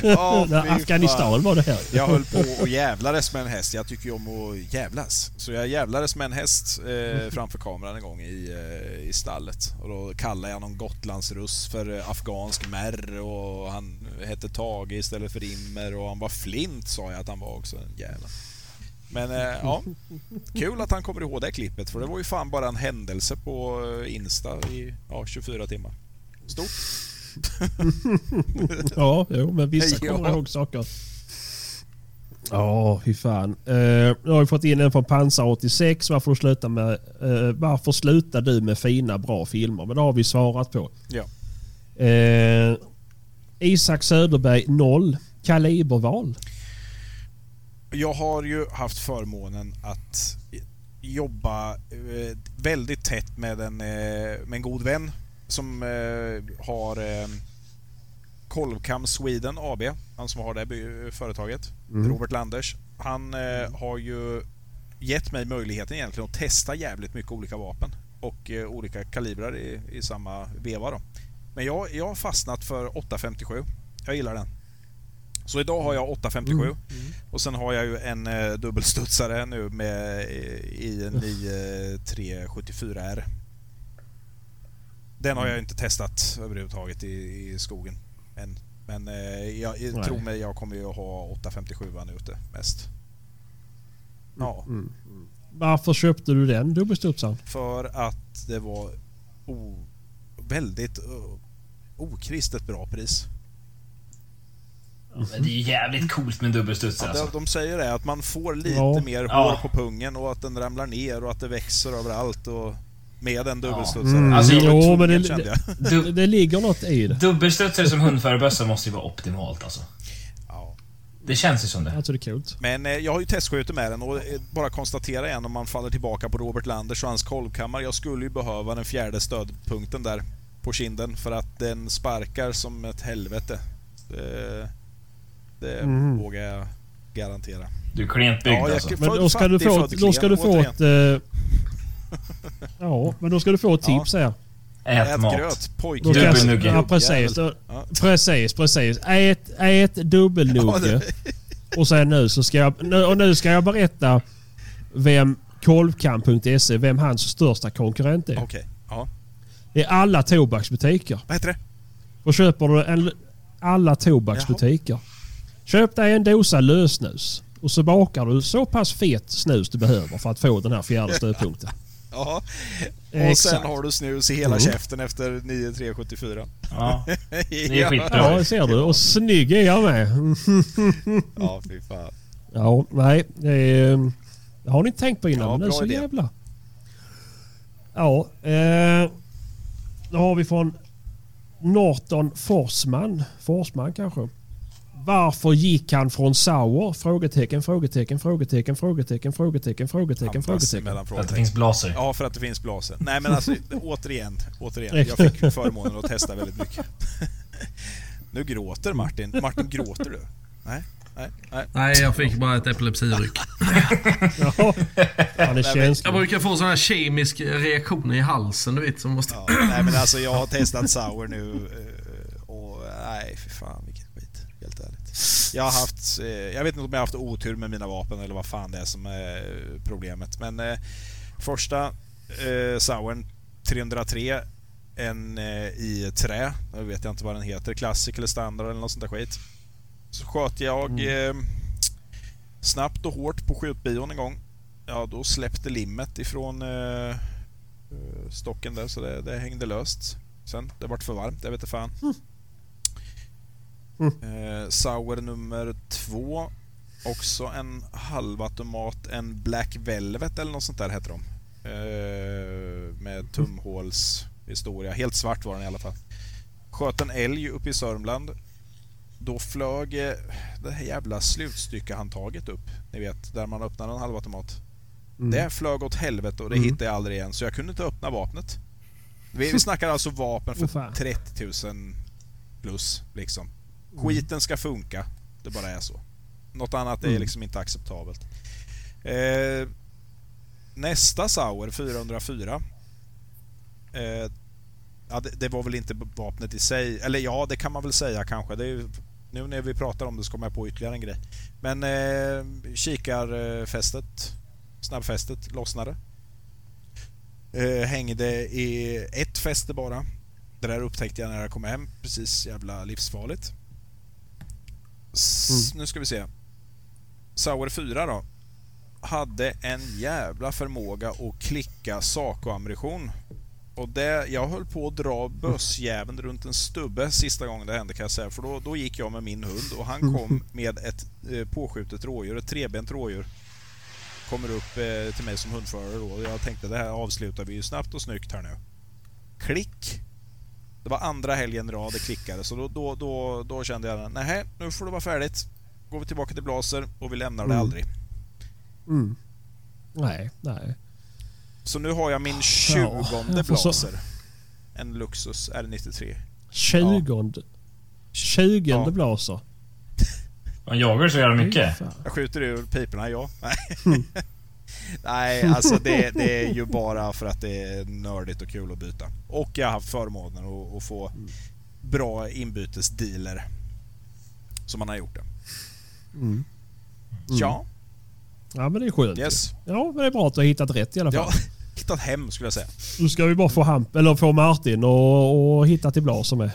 Speaker 2: Fy
Speaker 3: Afghanistan var det här.
Speaker 2: Jag höll på och jävlades med en häst. Jag tycker ju om att jävlas. Så jag jävlades med en häst eh, framför kameran en gång i, eh, i stallet. Och då kallade jag någon gotlandsruss för eh, afghansk märr och han hette Tage istället för Immer och han var flint sa jag att han var också, en jävel. Men eh, ja, kul att han kommer ihåg det klippet för det var ju fan bara en händelse på eh, Insta i ja, 24 timmar. Stort.
Speaker 3: Ja, jo, men vissa
Speaker 2: Ja.
Speaker 3: kommer ihåg saker. Ja, fy fan. Uh, nu har vi fått in en från Pansar 86. Varför, slutar med, eh, varför slutar du med fina, bra filmer? Men det har vi svarat på.
Speaker 2: Ja.
Speaker 3: Eh, Isak Söderberg 0. Kaliberval.
Speaker 2: Jag har ju haft förmånen att jobba eh, väldigt tätt med en, eh, med en god vän som eh, har eh, Kolvkam Sweden AB, han som har det by- företaget, Robert Landers. Han eh, har ju gett mig möjligheten egentligen att testa jävligt mycket olika vapen och eh, olika kalibrar i, i samma veva. Då. Men jag, jag har fastnat för 857. Jag gillar den. Så idag har jag 857 och sen har jag ju en eh, dubbelstudsare nu med eh, i en 9374R. Den har jag inte testat överhuvudtaget i, i skogen än. Men eh, jag, jag
Speaker 3: Nej.
Speaker 2: tror mig jag kommer ju att ha 857 ute mest. Ja,
Speaker 3: Varför köpte du den dubbelstudsaren?
Speaker 2: för att det var o, väldigt uh, okristet bra pris.
Speaker 4: Men det är ju jävligt coolt med dubbelstudsare
Speaker 2: Ja,
Speaker 4: alltså.
Speaker 2: de, de säger det, att man får lite
Speaker 3: Ja.
Speaker 2: mer hår
Speaker 4: Ja.
Speaker 2: på pungen och att den ramlar ner och att det växer överallt. Och med en
Speaker 3: Mm.
Speaker 2: dubbelstudsare.
Speaker 4: Alltså,
Speaker 2: jag var
Speaker 3: jo,
Speaker 2: tvungen,
Speaker 3: men det-
Speaker 2: kände jag.
Speaker 3: Det,
Speaker 4: Du,
Speaker 3: det ligger något i det.
Speaker 4: dubbelstudsare som hundförarbössa måste ju vara optimalt alltså.
Speaker 2: Ja.
Speaker 4: Det känns ju som det.
Speaker 3: Alltså det är coolt.
Speaker 2: Men eh, jag har ju testskjutit med den och eh, bara konstatera igen om man faller tillbaka på Robert Landers och hans kolvkammare. Jag skulle ju behöva den fjärde stödpunkten där på kinden för att den sparkar som ett helvete. Det, det
Speaker 3: Mhm.
Speaker 2: vågar jag garantera.
Speaker 4: Du är klent byggd
Speaker 2: Ja, jag-
Speaker 4: alltså.
Speaker 3: Men då ska du få,
Speaker 2: född
Speaker 3: då ska du få ett... Ja, men då ska du få ett tips här.
Speaker 4: Ät,
Speaker 2: Ät
Speaker 4: mat.
Speaker 2: gröt,
Speaker 3: Då
Speaker 2: pojke.
Speaker 4: Dubbelnugge.
Speaker 3: ja, precis. Då, precis, precis. Ät, ät dubbelnugge. Och sen nu så ska jag... Nu, och nu ska jag berätta vem Kolvkam.se, vem hans största konkurrent är.
Speaker 2: Okej, ja.
Speaker 3: Det är alla tobaksbutiker.
Speaker 2: Vad heter det?
Speaker 3: Och köper du en, alla tobaksbutiker. Köp dig en dosa lösnus. Och så bakar du så pass fet snus du behöver för att få den här fjärde stödpunkten.
Speaker 2: Ja. Och
Speaker 3: Exakt.
Speaker 2: sen har du snus i hela
Speaker 3: Mm.
Speaker 2: käften efter 9374.
Speaker 4: Ja. Det är skitbra.
Speaker 3: Ja, det ser du. Och snygg är jag med.
Speaker 2: Ja, fy fan.
Speaker 3: Ja, nej. Det, är, det har ni inte tänkt på innan,
Speaker 2: Ja,
Speaker 3: men det är så
Speaker 2: idé.
Speaker 3: jävla... Ja. Eh, då har vi från Norton Forsman. Forsman kanske. Varför gick han från Sauer? Frågetecken, frågetecken, frågetecken, frågetecken, frågetecken, frågetecken, frågetecken.
Speaker 4: För att det finns blaser.
Speaker 2: Ja, för att det finns blaser. Nej, men alltså återigen. återigen. Jag fick förmånen att testa väldigt mycket. Nu gråter Martin. Martin, gråter du? Nej, nej, nej.
Speaker 1: Nej, jag fick bara ett epilepsiryck.
Speaker 3: Ja, han är
Speaker 1: Jag brukar få sån här kemisk reaktion i halsen, du vet, som måste...
Speaker 2: Ja, nej, men alltså jag har testat Sour nu eh, och nej, för fan. Jag har haft, eh, jag vet inte om jag har haft otur med mina vapen eller vad fan det är som är problemet. Men eh, första eh, Sauern 303, en eh, i trä. Jag vet jag inte vad den heter. Classic eller standard eller något sånt där skit. Så sköt jag eh, snabbt och hårt på skjutbion en gång. Ja, då släppte limmet ifrån eh, eh, stocken där så det, det hängde löst. Sen, det vart för varmt, jag vet inte fan. Eh, Sauer nummer två. Också en halvautomat, en Black Velvet eller något sånt där heter de. Eh, med tumhålshistoria. Helt svart var den i alla fall. Sköt en älg uppe i Sörmland. Då flög eh, det här jävla slutstyckehandtaget upp. Ni vet, där man öppnar en halvautomat. Det flög åt helvete och det hittade jag aldrig igen, så jag kunde inte öppna vapnet. Vi, vi snackar alltså vapen för
Speaker 3: Åh, fan.
Speaker 2: 30 000 plus, liksom. Skiten ska funka. Det bara är så. Något annat är liksom inte acceptabelt. Eh, nästa Sauer, 404. Eh, ja, det, det var väl inte vapnet i sig. Eller ja, det kan man väl säga kanske. Det är nu när vi pratar om det så kommer jag på ytterligare en grej. Men eh, kikarfästet, snabbfästet, lossnade. Eh, hängde i ett fäste bara. Det där upptäckte jag när jag kom hem. Precis jävla livsfarligt. S- Nu ska vi se. Sauer 4 då. Hade en jävla förmåga att klicka Saco-ammunition. Och det, jag höll på att dra bössjäveln runt en stubbe sista gången det hände kan jag säga. För då, då gick jag med min hund och han kom med ett eh, påskjutet rådjur, ett trebent rådjur. Kommer upp eh, till mig som hundförare då och jag tänkte det här avslutar vi ju snabbt och snyggt här nu. Klick! Det var andra helgen rad det klickade så då, då, då, då kände jag nej nu får det vara färdigt. Går vi tillbaka till Blaser och vi lämnar det
Speaker 3: Mm.
Speaker 2: aldrig.
Speaker 3: Mm. Nej, nej.
Speaker 2: Så nu har jag min 20
Speaker 3: jag får så-
Speaker 2: Blaser. En Luxus R93.
Speaker 3: Tjugonde. Tjugonde
Speaker 2: Ja.
Speaker 3: blaser.
Speaker 4: Man jagar så jävla mycket.
Speaker 2: Jag skjuter ur piporna, ja. Nej, Nej alltså det, det är ju bara för att det är nördigt och kul att byta. Och jag har haft förmånen att, att få bra inbytesdealer. Som man har gjort det.
Speaker 3: Mm.
Speaker 2: Ja,
Speaker 3: Ja men det är skönt.
Speaker 2: yes.
Speaker 3: Ja men det är bra att du har hittat rätt i alla fall.
Speaker 2: Ja, hittat hem skulle jag säga.
Speaker 3: Nu ska vi bara få, Hamp, eller få Martin och, och hitta till blaser med.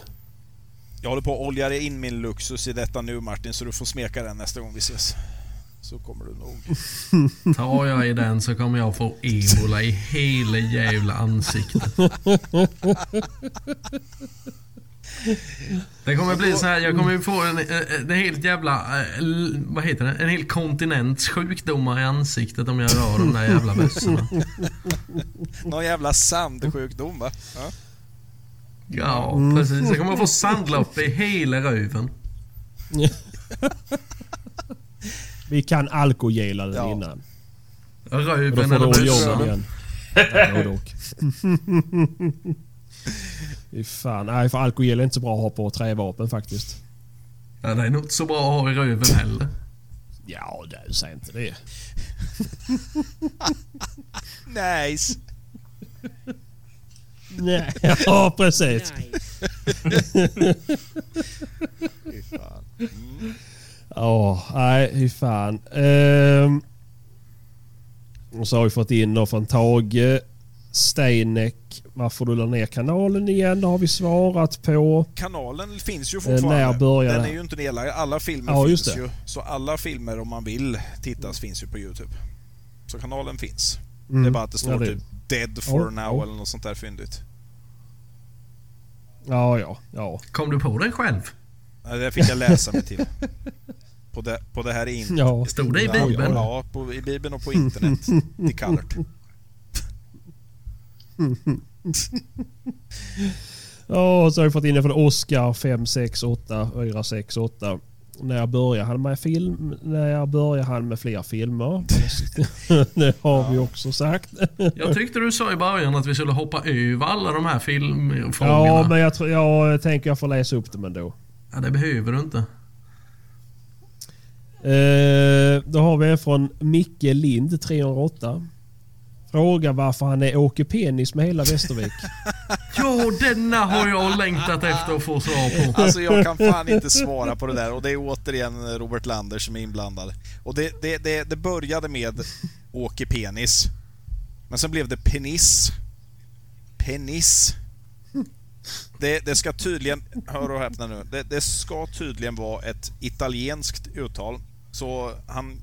Speaker 2: Jag håller på att olja in min Luxus i detta nu Martin, så du får smeka den nästa gång vi ses. Så kommer du nog.
Speaker 1: Tar jag i den så kommer jag få ebola i hela jävla ansiktet. Det kommer bli så här, jag kommer få en, en, en helt jävla, eh, vad heter det? En hel kontinents sjukdomar i ansiktet om jag rör de där jävla bössorna.
Speaker 2: Någon jävla sandsjukdom va? Ja.
Speaker 1: Ja, precis. Jag kommer få sandlopp i hela röven.
Speaker 3: Vi kan alkogela den
Speaker 2: Ja.
Speaker 3: innan.
Speaker 1: Röven eller.
Speaker 3: Ja, både och. Fy fan. Nej, för alkogel är inte så bra att ha på trävapen faktiskt.
Speaker 1: Ja, det är nog inte så bra att ha i röven heller.
Speaker 3: Ja, du säger inte det.
Speaker 2: Nice!
Speaker 3: Nej. Ja, precis.
Speaker 6: Nice.
Speaker 2: Mm.
Speaker 3: Ja, nej, fy fan. Ehm, och så har vi fått in från Tage Steinek. Varför du la ner kanalen igen? Det har vi svarat på.
Speaker 2: Kanalen finns ju
Speaker 3: när
Speaker 2: fortfarande.
Speaker 3: börjar
Speaker 2: Den
Speaker 3: det?
Speaker 2: är ju inte nedlagd. Alla filmer
Speaker 3: Ja,
Speaker 2: finns ju. Så alla filmer om man vill tittas finns ju på Youtube. Så kanalen finns.
Speaker 3: Mm.
Speaker 2: Det är bara att det står
Speaker 3: Ja, det-
Speaker 2: typ Dead for
Speaker 3: Ja,
Speaker 2: now
Speaker 3: ja.
Speaker 2: eller något sånt där fyndigt.
Speaker 3: Ja, ja, ja.
Speaker 1: Kom du på den själv?
Speaker 2: Nej, Det fick jag läsa mig till. På det, på det här in...
Speaker 3: ja.
Speaker 1: Stod det i
Speaker 2: Ja,
Speaker 1: Bibeln?
Speaker 2: Ja, på, i Bibeln och på internet. Till Colored.
Speaker 3: Ja, så har vi fått in det från Oscar 568 468. När börjar han med film? När börjar han med fler filmer? det har vi också sagt.
Speaker 1: Jag tyckte du sa i början att vi skulle hoppa över alla de här filmfrågorna.
Speaker 3: Ja, men jag, tror, jag tänker jag får läsa upp dem ändå.
Speaker 1: Ja, det behöver du inte.
Speaker 3: Eh, då har vi en från Micke Lind 308. Fråga varför han är Åke Penis med hela Västervik.
Speaker 1: Ja, denna har jag längtat efter att få svar på.
Speaker 2: Alltså jag kan fan inte svara på det där och det är återigen Robert Lander som är inblandad. Och det, det, det, det började med Åke Penis. Men sen blev det Penis. Penis. Det, det ska tydligen, hör och häpna nu, det, det ska tydligen vara ett italienskt uttal. Så han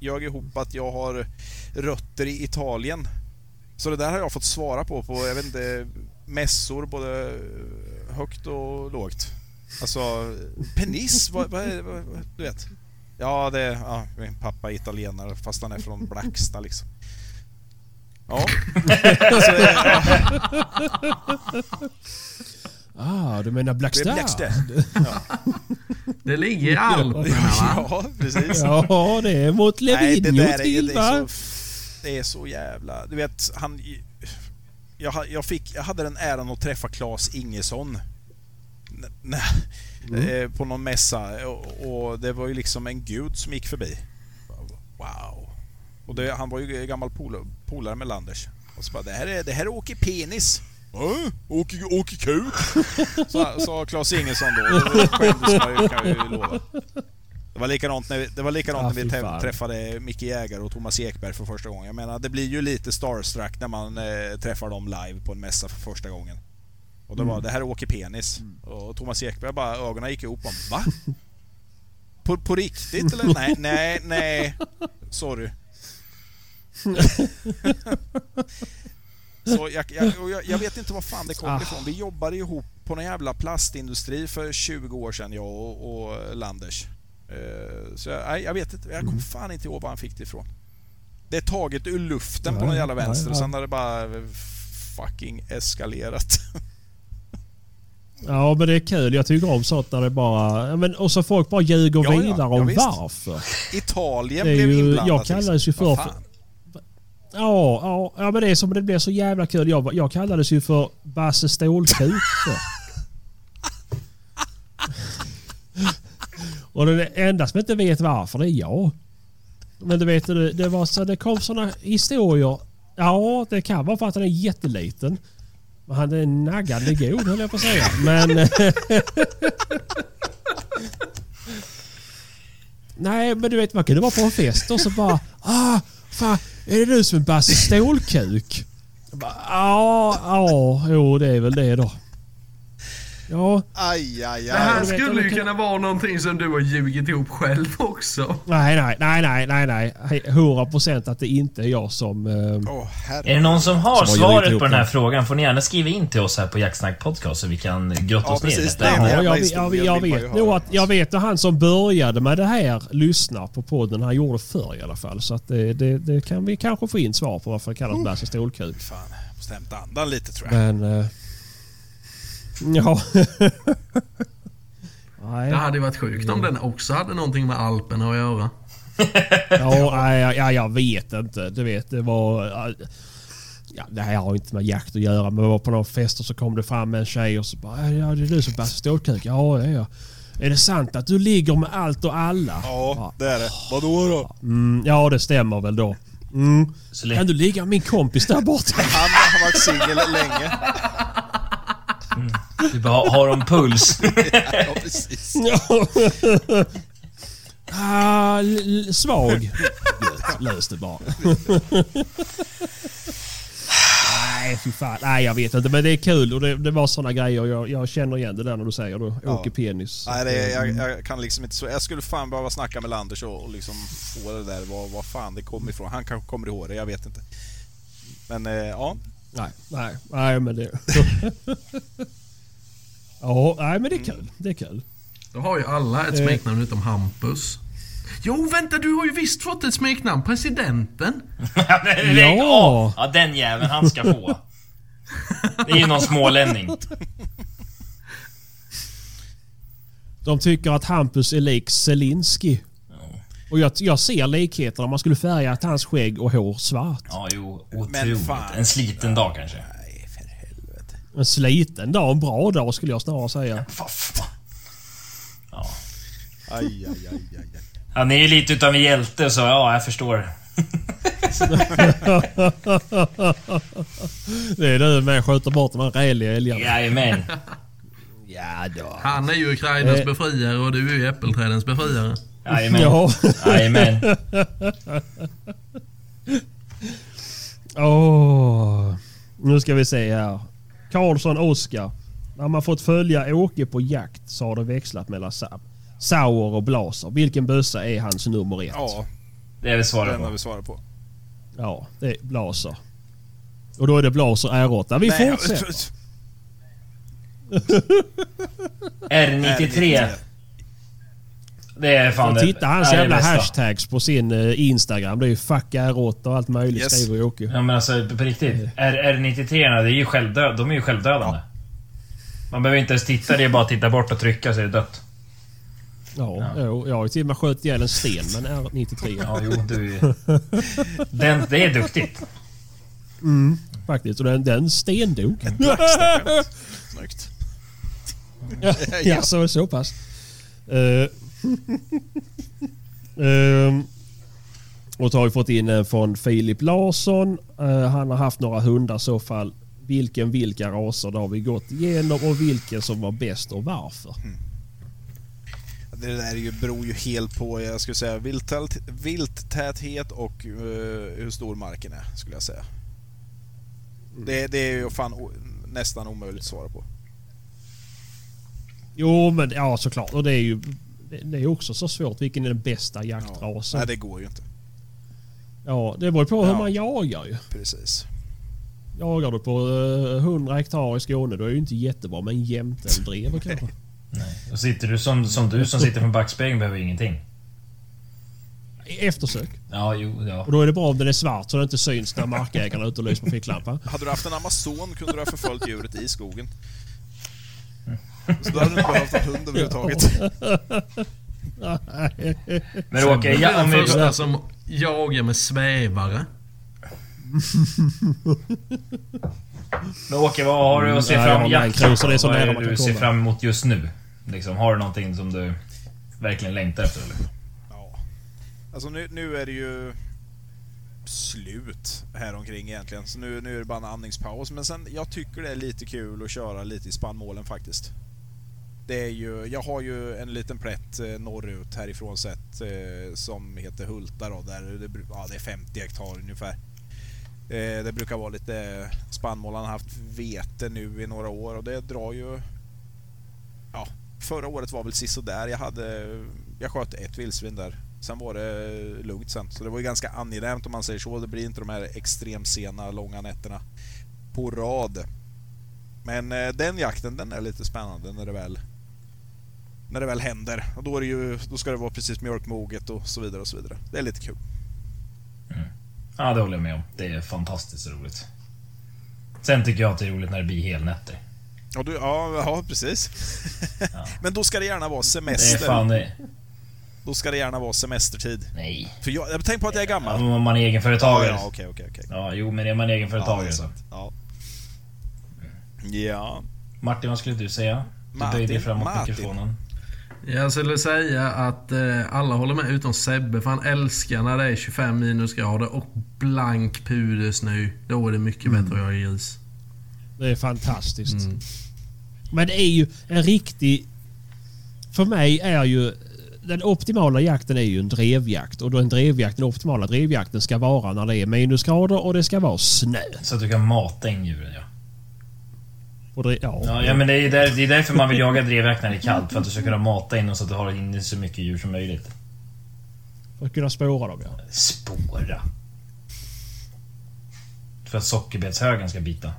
Speaker 2: ljög ihop att jag har rötter i Italien. Så det där har jag fått svara på på, jag vet inte, mässor både högt och lågt. Alltså, penis, vad, vad, vad, du vet. Ja, det, ja, min pappa är italienare fast han är från Blacksta liksom. Ja. Alltså, ja,
Speaker 3: Ah, du menar Black
Speaker 2: det är? Blacksta.
Speaker 1: Det ligger i Alperna va?
Speaker 2: Ja, precis.
Speaker 3: Ja, det är mot
Speaker 2: Nej, det
Speaker 3: Levinho till
Speaker 2: det
Speaker 3: va?
Speaker 2: så... Det är så jävla... Du vet, han... Jag, jag, fick, jag hade den äran att träffa Claes Ingesson. N- nej, eh, På någon mässa och, och det var ju liksom en gud som gick förbi. Wow. Och det, han var ju gammal pol- polare med Landers. Och så bara, det här är, det här är Åke Penis. Äh, Åke, Åke Kuk? Sa, sa Claes Ingesson då. Det skämdes man ju, kan jag ju lova. Det var likadant när vi, det var likadant
Speaker 3: Ah,
Speaker 2: när vi
Speaker 3: fan.
Speaker 2: träffade Micke Jägare och Thomas Ekberg för första gången. Jag menar, det blir ju lite starstruck när man eh, träffar dem live på en mässa för första gången. Och det var, det här är Åke Penis. Och Thomas Ekberg bara, ögonen gick ihop. Han, Va? På, på riktigt eller? Nej, nej, nej. Sorry. Så jag, jag, och jag, jag vet inte var fan det kommer
Speaker 3: Ah.
Speaker 2: ifrån. Vi jobbade ihop på någon jävla plastindustri för 20 år sedan, jag och, och Landers. Eh, Så jag, jag vet inte, jag kommer fan inte ihåg var han fick det ifrån. Det är taget ur luften på
Speaker 3: Nej,
Speaker 2: någon jävla
Speaker 3: nej,
Speaker 2: vänster och
Speaker 3: nej.
Speaker 2: sen har det bara fucking eskalerat.
Speaker 3: Ja, men det är kul. Jag tycker om sånt när det bara... Men, och så folk bara ljuger
Speaker 2: Ja,
Speaker 3: vidare
Speaker 2: Ja,
Speaker 3: om varför.
Speaker 2: Italien blev
Speaker 3: ju-
Speaker 2: inblandat.
Speaker 3: jag kallades ju
Speaker 2: liksom.
Speaker 3: För-
Speaker 2: fan?
Speaker 3: Ja, ja, ja, men det är som det blir så jävla kul. Jag, jag kallades ju för Basse Stålkuk. Och den enda som inte vet varför det är jag. Men du vet, det, det, var så, det kom såna historier. Ja, det kan vara för att han är jätteliten. Men han är naggande god höll jag på att säga. Men... Nej, men du vet man kunde vara på en fest och så bara ah, fan, är det du som är Basse Stålkuk? Ja, ja, jo det är väl det då. Ja,
Speaker 2: Aj, aj,
Speaker 1: Det här skulle ju kunna vara någonting som du har ljugit ihop själv också.
Speaker 3: nej, nej, nej, nej, nej, nej. 100 procent att det inte är jag som...
Speaker 2: Åh, herre.
Speaker 4: Är det någon som har
Speaker 3: Som har
Speaker 4: svaret på den här frågan får ni gärna skriva in till oss här på Jacksnack Podcast så vi kan grotta
Speaker 2: Ja,
Speaker 4: oss ner i
Speaker 2: precis.
Speaker 4: detta.
Speaker 3: Ja, jag, jag, jag
Speaker 2: ju
Speaker 3: vet nog att jag vet att han som började med det här lyssnar på podden. Han gjorde förr i alla fall. Så att det, det, det kan vi kanske få in svar på varför det kallas Basse Stålkuk.
Speaker 2: Fan, jag måste hämta andan lite tror jag.
Speaker 3: Men... Eh, ja. Nej.
Speaker 1: Det hade ju varit sjukt om den också hade någonting med Alperna att göra.
Speaker 3: Ja, nej, ja, jag vet inte. Du vet, det var... Ja, det här har inte med jakt att göra, men var på någon fest och så kom det fram en tjej och så bara ja, det är du som är Basse Stålkuk. Ja, det är jag. Är det sant att du ligger med allt och alla?
Speaker 2: Ja, det är det. Vadå då?
Speaker 3: Mm, ja, det stämmer väl då. Mm. Kan du ligga med min kompis där borta?
Speaker 2: Han har varit singel länge.
Speaker 4: Du bara, har de puls?
Speaker 2: Ja, precis.
Speaker 3: ah, svag. Lös det bara. Nej, fy fan. Nej, jag vet inte. Men det är kul och det, det var såna grejer. Jag, jag känner igen det där när du säger då.
Speaker 2: Ja.
Speaker 3: Åke penis.
Speaker 2: Nej, det är, jag, jag kan liksom inte så. Jag skulle fan behöva snacka med Landers och, och liksom få det där, vad, vad fan det kommer ifrån. Han kanske kommer ihåg det, jag vet inte. Men eh, ja,
Speaker 3: Nej, nej, nej men det... ja, nej men det är kul. Det är kul.
Speaker 1: Då har ju alla ett
Speaker 3: Eh.
Speaker 1: smeknamn utom Hampus. Jo, vänta, du har ju visst fått ett smeknamn. Presidenten.
Speaker 4: Lägg
Speaker 3: Ja.
Speaker 4: av! Ja, den jäveln, han ska få. Det är ju någon smålänning.
Speaker 3: De tycker att Hampus är lik Zelinski. Och jag, jag ser likheterna. Man skulle färga ett hans skägg och hår svart.
Speaker 4: Ja, jo. Otroligt.
Speaker 2: fan.
Speaker 4: En sliten dag kanske.
Speaker 2: nej för helvete.
Speaker 3: En sliten dag, en bra dag skulle jag snarare säga.
Speaker 4: Fan. Ja.
Speaker 2: Aj, aj, aj, aj, aj.
Speaker 4: Han är ju lite utav en hjälte så ja, jag förstår.
Speaker 3: Det är du med skjuter bort de här räliga älgarna.
Speaker 4: Jajamän.
Speaker 3: Ja då.
Speaker 1: Han är ju Ukrainas
Speaker 3: Eh.
Speaker 1: befriare och du är ju äppelträdens befriare.
Speaker 4: Jajamän.
Speaker 3: Ja.
Speaker 4: Jajamän.
Speaker 3: Åh. Nu ska vi se här. Karlsson Oskar. När man fått följa Åke på jakt så har det växlat mellan Sa- Sauer och Blaser. Vilken bössa är hans nummer ett?
Speaker 2: Ja,
Speaker 4: Det är vi svarar
Speaker 2: har
Speaker 4: på.
Speaker 2: vi svarat på.
Speaker 3: Ja, det är Blaser. Och då är det Blaser R8. Vi
Speaker 2: Nej,
Speaker 3: fortsätter.
Speaker 4: R93. Det är fan det,
Speaker 3: titta hans
Speaker 4: det
Speaker 3: jävla hashtags på sin eh, Instagram. Det är ju fuck R8 och allt möjligt
Speaker 2: Yes.
Speaker 3: skriver Åke.
Speaker 4: Ja men alltså på riktigt. R, R93 det är ju självdöd, de är ju självdödande. Man behöver inte ens titta, det är bara att titta bort och trycka så är det dött.
Speaker 3: Ja, Jo, jag har ju till och med skjutit ihjäl en sten men R93.
Speaker 4: Ja, jo, du är Den, Det är duktigt.
Speaker 3: Faktiskt. Och den, den stendog.
Speaker 2: Snyggt.
Speaker 3: ja, så, så pass. Uh, Ehm, och så har vi fått in en från Filip Larsson. Eh, han har haft några hundar i så fall. Vilken, vilka raser det har vi gått igenom och vilken som var bäst och varför.
Speaker 2: Det där är ju, beror ju helt på, jag skulle säga, vilttät, vilttäthet och eh, hur stor marken är, skulle jag säga. Det, det är ju fan nästan omöjligt att svara på.
Speaker 3: Jo, men ja såklart. Och det är ju det är också så svårt. Vilken är den bästa
Speaker 2: Ja.
Speaker 3: jaktrasen?
Speaker 2: Nej, det går ju inte.
Speaker 3: Ja, det beror på hur
Speaker 2: Ja.
Speaker 3: man jagar ju.
Speaker 2: Precis.
Speaker 3: Jagar du på eh, 100 hektar i Skåne då är det ju inte jättebra med en jämteldrever kanske.
Speaker 4: Och sitter du som, som du som sitter från backspegeln behöver ingenting.
Speaker 3: Eftersök.
Speaker 4: Ja, jo, ja.
Speaker 3: Och då är det bra om den är svart så den inte syns när markägaren är ute och lyser med ficklampa.
Speaker 2: Hade du haft en Amazon kunde du ha förföljt djuret i skogen. Så då hade du inte behövt ha hund överhuvudtaget.
Speaker 4: Men Åke,
Speaker 1: Du är
Speaker 4: ja,
Speaker 1: den första som jagar med svävare.
Speaker 4: Men Åke, vad har du att se
Speaker 3: Mm,
Speaker 4: fram
Speaker 3: jag
Speaker 4: emot?
Speaker 3: Är
Speaker 4: Vad är det du ser fram emot just nu? Liksom, har du någonting som du verkligen längtar efter eller?
Speaker 2: Ja. Alltså nu, nu är det ju slut här omkring egentligen. Så nu, nu är det bara en andningspaus. Men sen, jag tycker det är lite kul att köra lite i spannmålen faktiskt. Det är ju, jag har ju en liten plätt eh, norrut härifrån sett eh, som heter Hulta då. Där det, ja, det är 50 hektar ungefär. Eh, det brukar vara lite spannmål. Han har haft vete nu i några år och det drar ju... Ja, förra året var väl sisådär. Jag hade... Jag sköt ett vildsvin där. Sen var det lugnt sen. Så det var ju ganska angenämt om man säger så. Det blir inte de här extremt sena, långa nätterna på rad. Men den jakten, den är lite spännande när det väl när det väl händer. Och då, är ju, då ska det vara precis mjölkmoget och så vidare och så vidare. Det är lite kul.
Speaker 4: Ja, det håller jag med om. Det är fantastiskt roligt. Sen tycker jag att det är roligt när det blir helnätter.
Speaker 2: Ja, du, ja, ja precis. Men då ska det gärna vara
Speaker 4: Det är
Speaker 2: semester.
Speaker 4: fan det.
Speaker 2: Då ska det gärna vara semestertid.
Speaker 4: Nej.
Speaker 2: För jag, jag tänk på att jag är gammal.
Speaker 4: Om man är
Speaker 2: Ja,
Speaker 4: egenföretagare.
Speaker 2: ja, okej, okej, okej.
Speaker 4: Ja, jo, men är man egenföretagare
Speaker 2: Ja,
Speaker 4: så.
Speaker 2: Ja. Ja.
Speaker 4: Martin, vad skulle du säga? Du
Speaker 2: Martin,
Speaker 4: böjde framåt
Speaker 2: Martin.
Speaker 4: mikrofonen.
Speaker 1: Jag skulle säga att eh, alla håller med utom Sebbe för han älskar när det är 25 minusgrader och blank pudersnö. Då är det mycket bättre att jaga gris.
Speaker 3: Det är fantastiskt.
Speaker 1: Mm.
Speaker 3: Men det är ju en riktig... För mig är ju... Den optimala jakten är ju en drevjakt. Och då en drevjakt, den optimala drevjakten ska vara när det är minusgrader och det ska vara snö.
Speaker 4: Så att du kan mata in djuren, ja.
Speaker 3: Och det, ja.
Speaker 4: Ja, ja men det är, där, det är därför man vill jaga det är kallt. För att du ska kunna mata in dem så att du har in så mycket djur som möjligt.
Speaker 3: För att kunna spåra dem ja.
Speaker 4: Spåra. För att sockerbetshögen ska bita.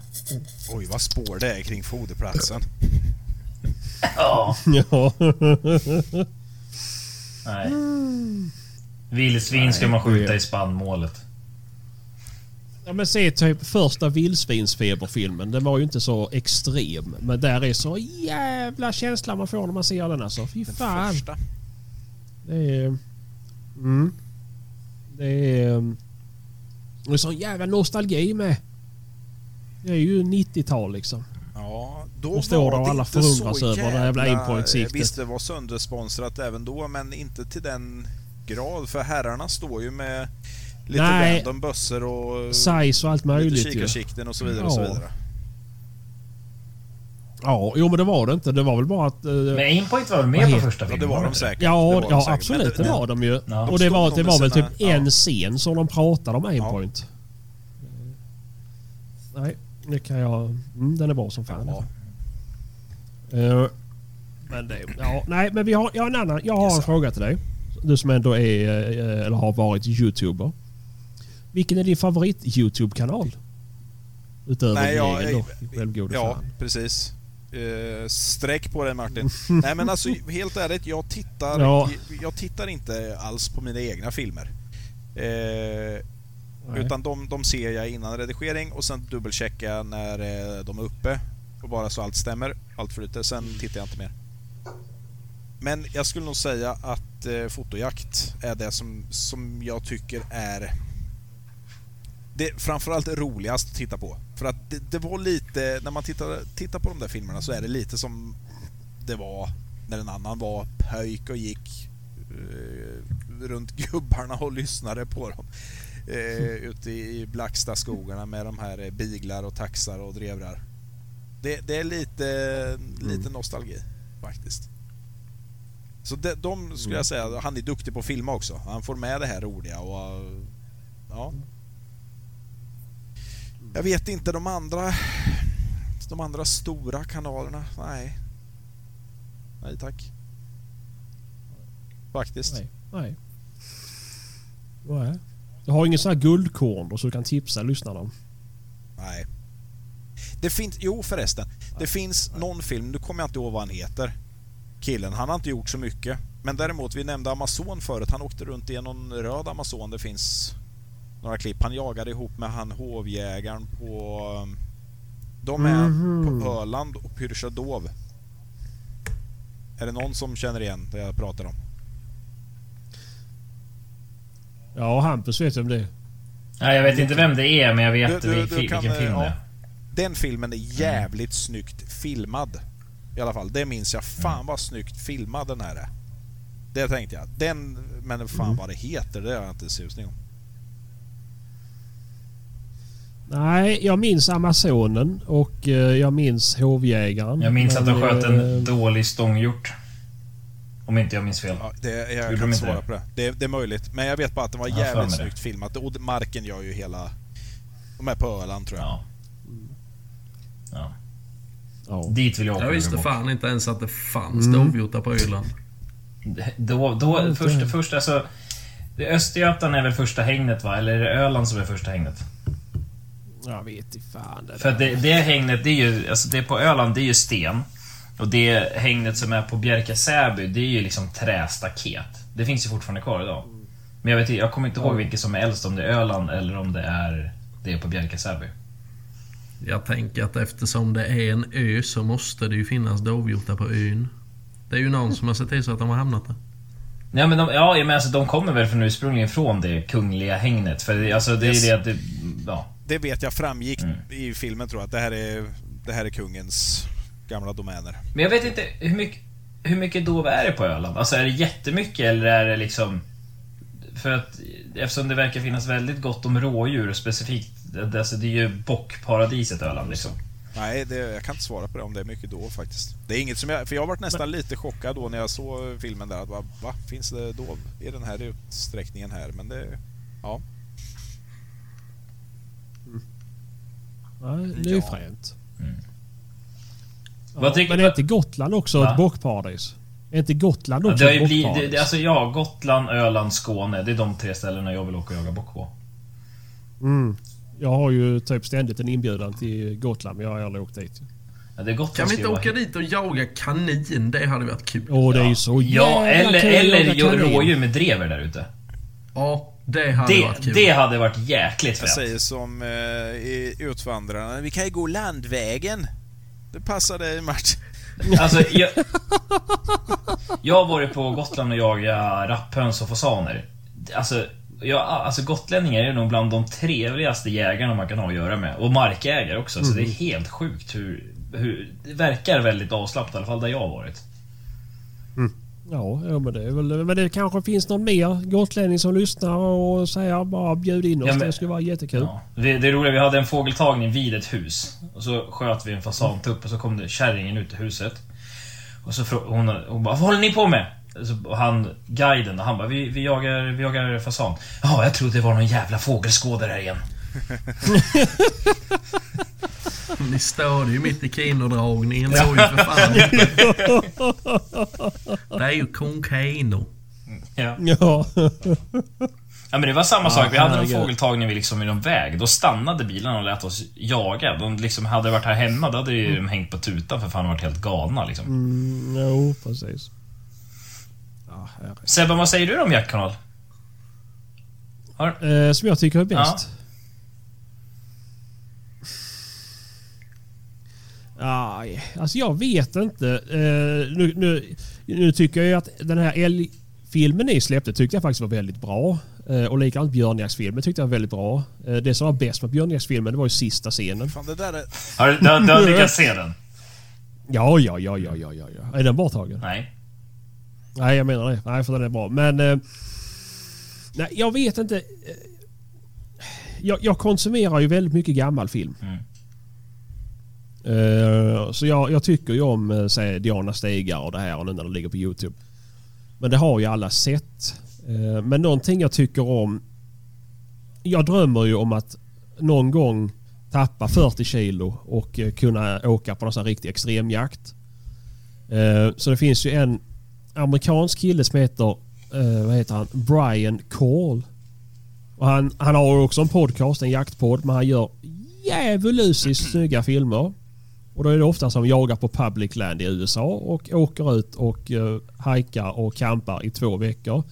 Speaker 2: Oj, vad spår det är kring foderplatsen.
Speaker 4: Ja.
Speaker 3: Ja.
Speaker 4: Nej. Vildsvin ska man skjuta i spannmålet.
Speaker 3: Ja men se typ första vildsvinsfeberfilmen. Den var ju inte så extrem. Men där är så jävla känsla man får när man ser den alltså. Fy
Speaker 2: Den
Speaker 3: fan.
Speaker 2: första.
Speaker 3: Det är... Mm. Det är... Det är sån jävla nostalgi med. Det är ju 90-tal liksom.
Speaker 2: Ja, då
Speaker 3: Och står där och
Speaker 2: var det
Speaker 3: alla förundras över det jävla aimpoint-siktet.
Speaker 2: Visst, det var söndersponsrat även då, men inte till den grad. För herrarna står ju med Lite
Speaker 3: Nej.
Speaker 2: random bössor och
Speaker 3: Size och allt
Speaker 2: lite
Speaker 3: möjligt ju.
Speaker 2: kikarsikten och så vidare och så
Speaker 3: Ja.
Speaker 2: vidare.
Speaker 3: Ja, jo men det var det inte. Det var väl bara att... eh,
Speaker 4: Men Aimpoint var väl med på första
Speaker 2: Ja,
Speaker 4: filmen?
Speaker 2: det var de säkert.
Speaker 3: Ja,
Speaker 2: det var de
Speaker 3: ja
Speaker 2: säkert.
Speaker 3: absolut.
Speaker 2: Men
Speaker 3: det var de ju.
Speaker 4: Ja.
Speaker 3: Och det var,
Speaker 2: De
Speaker 3: det var väl typ
Speaker 2: sina-
Speaker 3: en
Speaker 2: ja.
Speaker 3: scen som de pratade om Aimpoint. Nej, det kan jag... Mm, den är bra som fan.
Speaker 2: Ja.
Speaker 3: Eh, men det... Ja, nej, men vi har, jag har en annan... Jag har
Speaker 2: Yes,
Speaker 3: en fråga till dig. Du som ändå är, eh, eller har varit youtuber. Vilken är din favorit YouTube-kanal? Utöver
Speaker 2: Nej,
Speaker 3: din
Speaker 2: jag-
Speaker 3: egen då, självgode
Speaker 2: Ja,
Speaker 3: fan.
Speaker 2: precis. Uh, sträck på den Martin. Nej men alltså helt ärligt, jag tittar,
Speaker 3: Ja.
Speaker 2: jag tittar inte alls på mina egna filmer. Eh,
Speaker 3: Nej.
Speaker 2: utan de, de ser jag innan redigering och sen dubbelcheckar jag när eh, de är uppe. Och bara så allt stämmer, allt flyter, sen tittar jag inte mer. Men jag skulle nog säga att eh, fotojakt är det som, som jag tycker är det är framförallt roligast att titta på. För att det, det var lite, när man tittar, tittar på de där filmerna så är det lite som det var när en annan var pöjk och gick eh, runt gubbarna och lyssnade på dem. Eh, ute i Blacksta skogarna med de här eh, biglar och taxar och drevrar. Det, det är lite, lite nostalgi faktiskt. Så de, de skulle jag säga, han är duktig på att filma också. Han får med det här roliga och ja. Jag vet inte de andra de andra stora kanalerna. Nej. Nej tack. Faktiskt.
Speaker 3: Nej. Nej. Nej. Du har ingen sån här guldkorn då så du kan tipsa lyssnarna?
Speaker 2: Nej. Det finns, jo förresten. Det finns någon film, nu kommer jag inte ihåg vad han heter. Killen, han har inte gjort så mycket. Men däremot, vi nämnde Amazon förut. Han åkte runt i någon röd Amazon. Det finns några klipp. Han jagade ihop med han hovjägaren på... um, De är
Speaker 3: Mhm.
Speaker 2: på Öland och Pyrcha Dov. Är det någon som känner igen det jag pratar om?
Speaker 3: Ja, Hampus vet vem det är.
Speaker 4: Nej, jag vet inte vem det är, men jag vet
Speaker 2: Du- du- du
Speaker 4: vilken
Speaker 2: kan,
Speaker 4: film det
Speaker 2: ja.
Speaker 4: är.
Speaker 2: Den filmen är jävligt snyggt filmad. I alla fall, det minns jag. Fan vad snyggt filmad den här är. Det tänkte jag. Den, men fan vad det heter, det har jag inte susning om.
Speaker 3: Nej, jag minns Amazonen och eh, jag minns Hovjägaren.
Speaker 4: Jag minns att de sköt
Speaker 3: eh,
Speaker 4: en dålig stånghjort. Om inte jag minns fel.
Speaker 2: Ja, det, jag
Speaker 4: Gjorde
Speaker 2: kan inte svara
Speaker 4: det?
Speaker 2: på det. det. Det är möjligt. Men jag vet bara att det var
Speaker 4: för
Speaker 2: jävligt snyggt filmat. Och marken gör ju hela... De är på Öland tror jag.
Speaker 4: Ja. ja.
Speaker 3: Ja.
Speaker 4: Dit vill jag åka.
Speaker 1: Jag visste fan inte ens att det fanns
Speaker 3: Mm.
Speaker 1: dovhjortar på Öland.
Speaker 4: Då, då, först, först alltså... det- Östergötland är väl första hängnet va? Eller är det Öland som är första hängnet?
Speaker 3: Jag vet inte fan. Det
Speaker 4: För det, det hängnet, det är ju... Alltså det på Öland, det är ju sten. Och det hängnet som är på Bjärka Säby, det är ju liksom trästaket. Det finns ju fortfarande kvar idag. Men jag vet inte, jag kommer inte ihåg vilket som är äldst, om det är Öland eller om det är det på Bjärka Säby.
Speaker 1: Jag tänker att eftersom det är en ö så måste det ju finnas dovhjortar på ön. Det är ju någon som har sett till så att de har hamnat där.
Speaker 4: Ja men, de, ja, men alltså, de kommer väl från ursprungligen från det kungliga hängnet. För det, alltså, det är
Speaker 2: Yes.
Speaker 4: ju det att det... Ja.
Speaker 2: Det vet jag framgick
Speaker 4: Mm.
Speaker 2: i filmen tror jag. Att det här är, det här är kungens gamla domäner.
Speaker 4: Men jag vet inte, hur mycket, hur mycket dov är det på Öland? Alltså är det jättemycket eller är det liksom... För att eftersom det verkar finnas väldigt gott om rådjur specifikt. det- Alltså det är ju bockparadiset Öland liksom.
Speaker 2: Nej, det, jag kan inte svara på det om det är mycket då faktiskt. Det är inget som jag... För jag varit nästan lite chockad då när jag såg filmen där. Att, va, va? Finns det dov i den här utsträckningen här? Men det... Ja.
Speaker 3: Det är ju
Speaker 2: Ja.
Speaker 3: fränt.
Speaker 4: Mm.
Speaker 3: Ja, men är inte Gotland också
Speaker 4: Va?
Speaker 3: ett bockparadis? Är inte Gotland
Speaker 4: Ja,
Speaker 3: också
Speaker 4: det har
Speaker 3: ett
Speaker 4: ju blivit, det, alltså ja, Gotland, Öland, Skåne. Det är de tre ställena jag vill åka och jaga bock på.
Speaker 3: mm. Jag har ju typ ständigt en inbjudan till Gotland men jag har aldrig åkt dit.
Speaker 4: Ja, det är Gotland
Speaker 1: Kan vi inte åka dit och jaga kanin? Det hade varit kul.
Speaker 3: Åh, det är ju så
Speaker 4: Ja,
Speaker 3: jävla
Speaker 4: eller, eller rådjur med drever där ute.
Speaker 1: Ja, det hade
Speaker 4: Det,
Speaker 1: varit kul.
Speaker 4: det hade varit jäkligt
Speaker 2: Jag
Speaker 4: fett.
Speaker 2: säger som eh, i Utvandrarna. Vi kan ju gå landvägen. Det passar dig Martin.
Speaker 4: Alltså, jag, jag har varit på Gotland och jagat rapphöns och fasaner. Alltså, jag, alltså gotlänningar är nog bland de trevligaste jägarna man kan ha att göra med. Och markägare också, så det är helt sjukt hur, hur... Det verkar väldigt avslappnat, i alla fall där jag har varit.
Speaker 3: Ja, ja men det är väl... Men det kanske finns någon mer gotlänning som lyssnar och säger bara bjud in oss.
Speaker 4: Ja, men-
Speaker 3: det skulle vara jättekul.
Speaker 4: Ja. Det, det roliga, vi hade en fågeltagning vid ett hus. Och så sköt vi en fasantupp och så kom det kärringen ut ur huset. Och så frå- hon, hon bara, vad håller ni på med? Och han, guiden, han bara, vi, vi, jagar, vi jagar fasan. Ja, jag trodde det var någon jävla fågelskådare här igen.
Speaker 1: Ni störde ju mitt i kinodragningen då ju för fan. Det är ju kung Kano.
Speaker 4: Ja.
Speaker 3: Ja.
Speaker 4: Ja men det var samma sak, vi hade en fågeltagning vid liksom i någon väg. Då stannade bilen och lät oss jaga. De liksom hade varit här hemma, då hade ju de hängt på tutan för fan och varit helt galna liksom.
Speaker 3: Mm, jo, precis. Ja.
Speaker 4: Sebban, vad säger du om jaktkanal? Har,
Speaker 3: eh, som jag tycker är bäst. Aj, alltså jag vet inte. Eh, nu, nu, nu tycker jag ju att den här älgfilmen ni släppte tyckte jag faktiskt var väldigt bra. Eh, och likadant björnjaktsfilmen tyckte jag var väldigt bra. Eh, det som var bäst med björnjaktsfilmen det var ju sista scenen.
Speaker 2: Fan, det där är...
Speaker 4: har du, du, du har lyckats se den?
Speaker 3: Ja, ja, ja, ja, ja, ja. ja. Är den borttagen?
Speaker 4: Nej.
Speaker 3: Nej, jag menar det. Nej, för den är bra. Men... Nej, jag vet inte. Jag, jag konsumerar ju väldigt mycket gammal film.
Speaker 4: Mm.
Speaker 3: Eh, så jag, jag tycker ju om eh, say, Diana Stigar och det här och nu när det ligger på Youtube. Men det har ju alla sett. Eh, men någonting jag tycker om... Jag drömmer ju om att någon gång tappa 40 kilo och kunna åka på någon sån här riktig extremjakt. Så det finns ju en amerikansk kille som heter, vad heter han? Brian Call. Och han, han har också en podcast, en jaktpodd, men han gör djävulusiskt snygga filmer. Och då är det ofta som jagar på public land i USA och åker ut och uh, hajkar och campar i två veckor.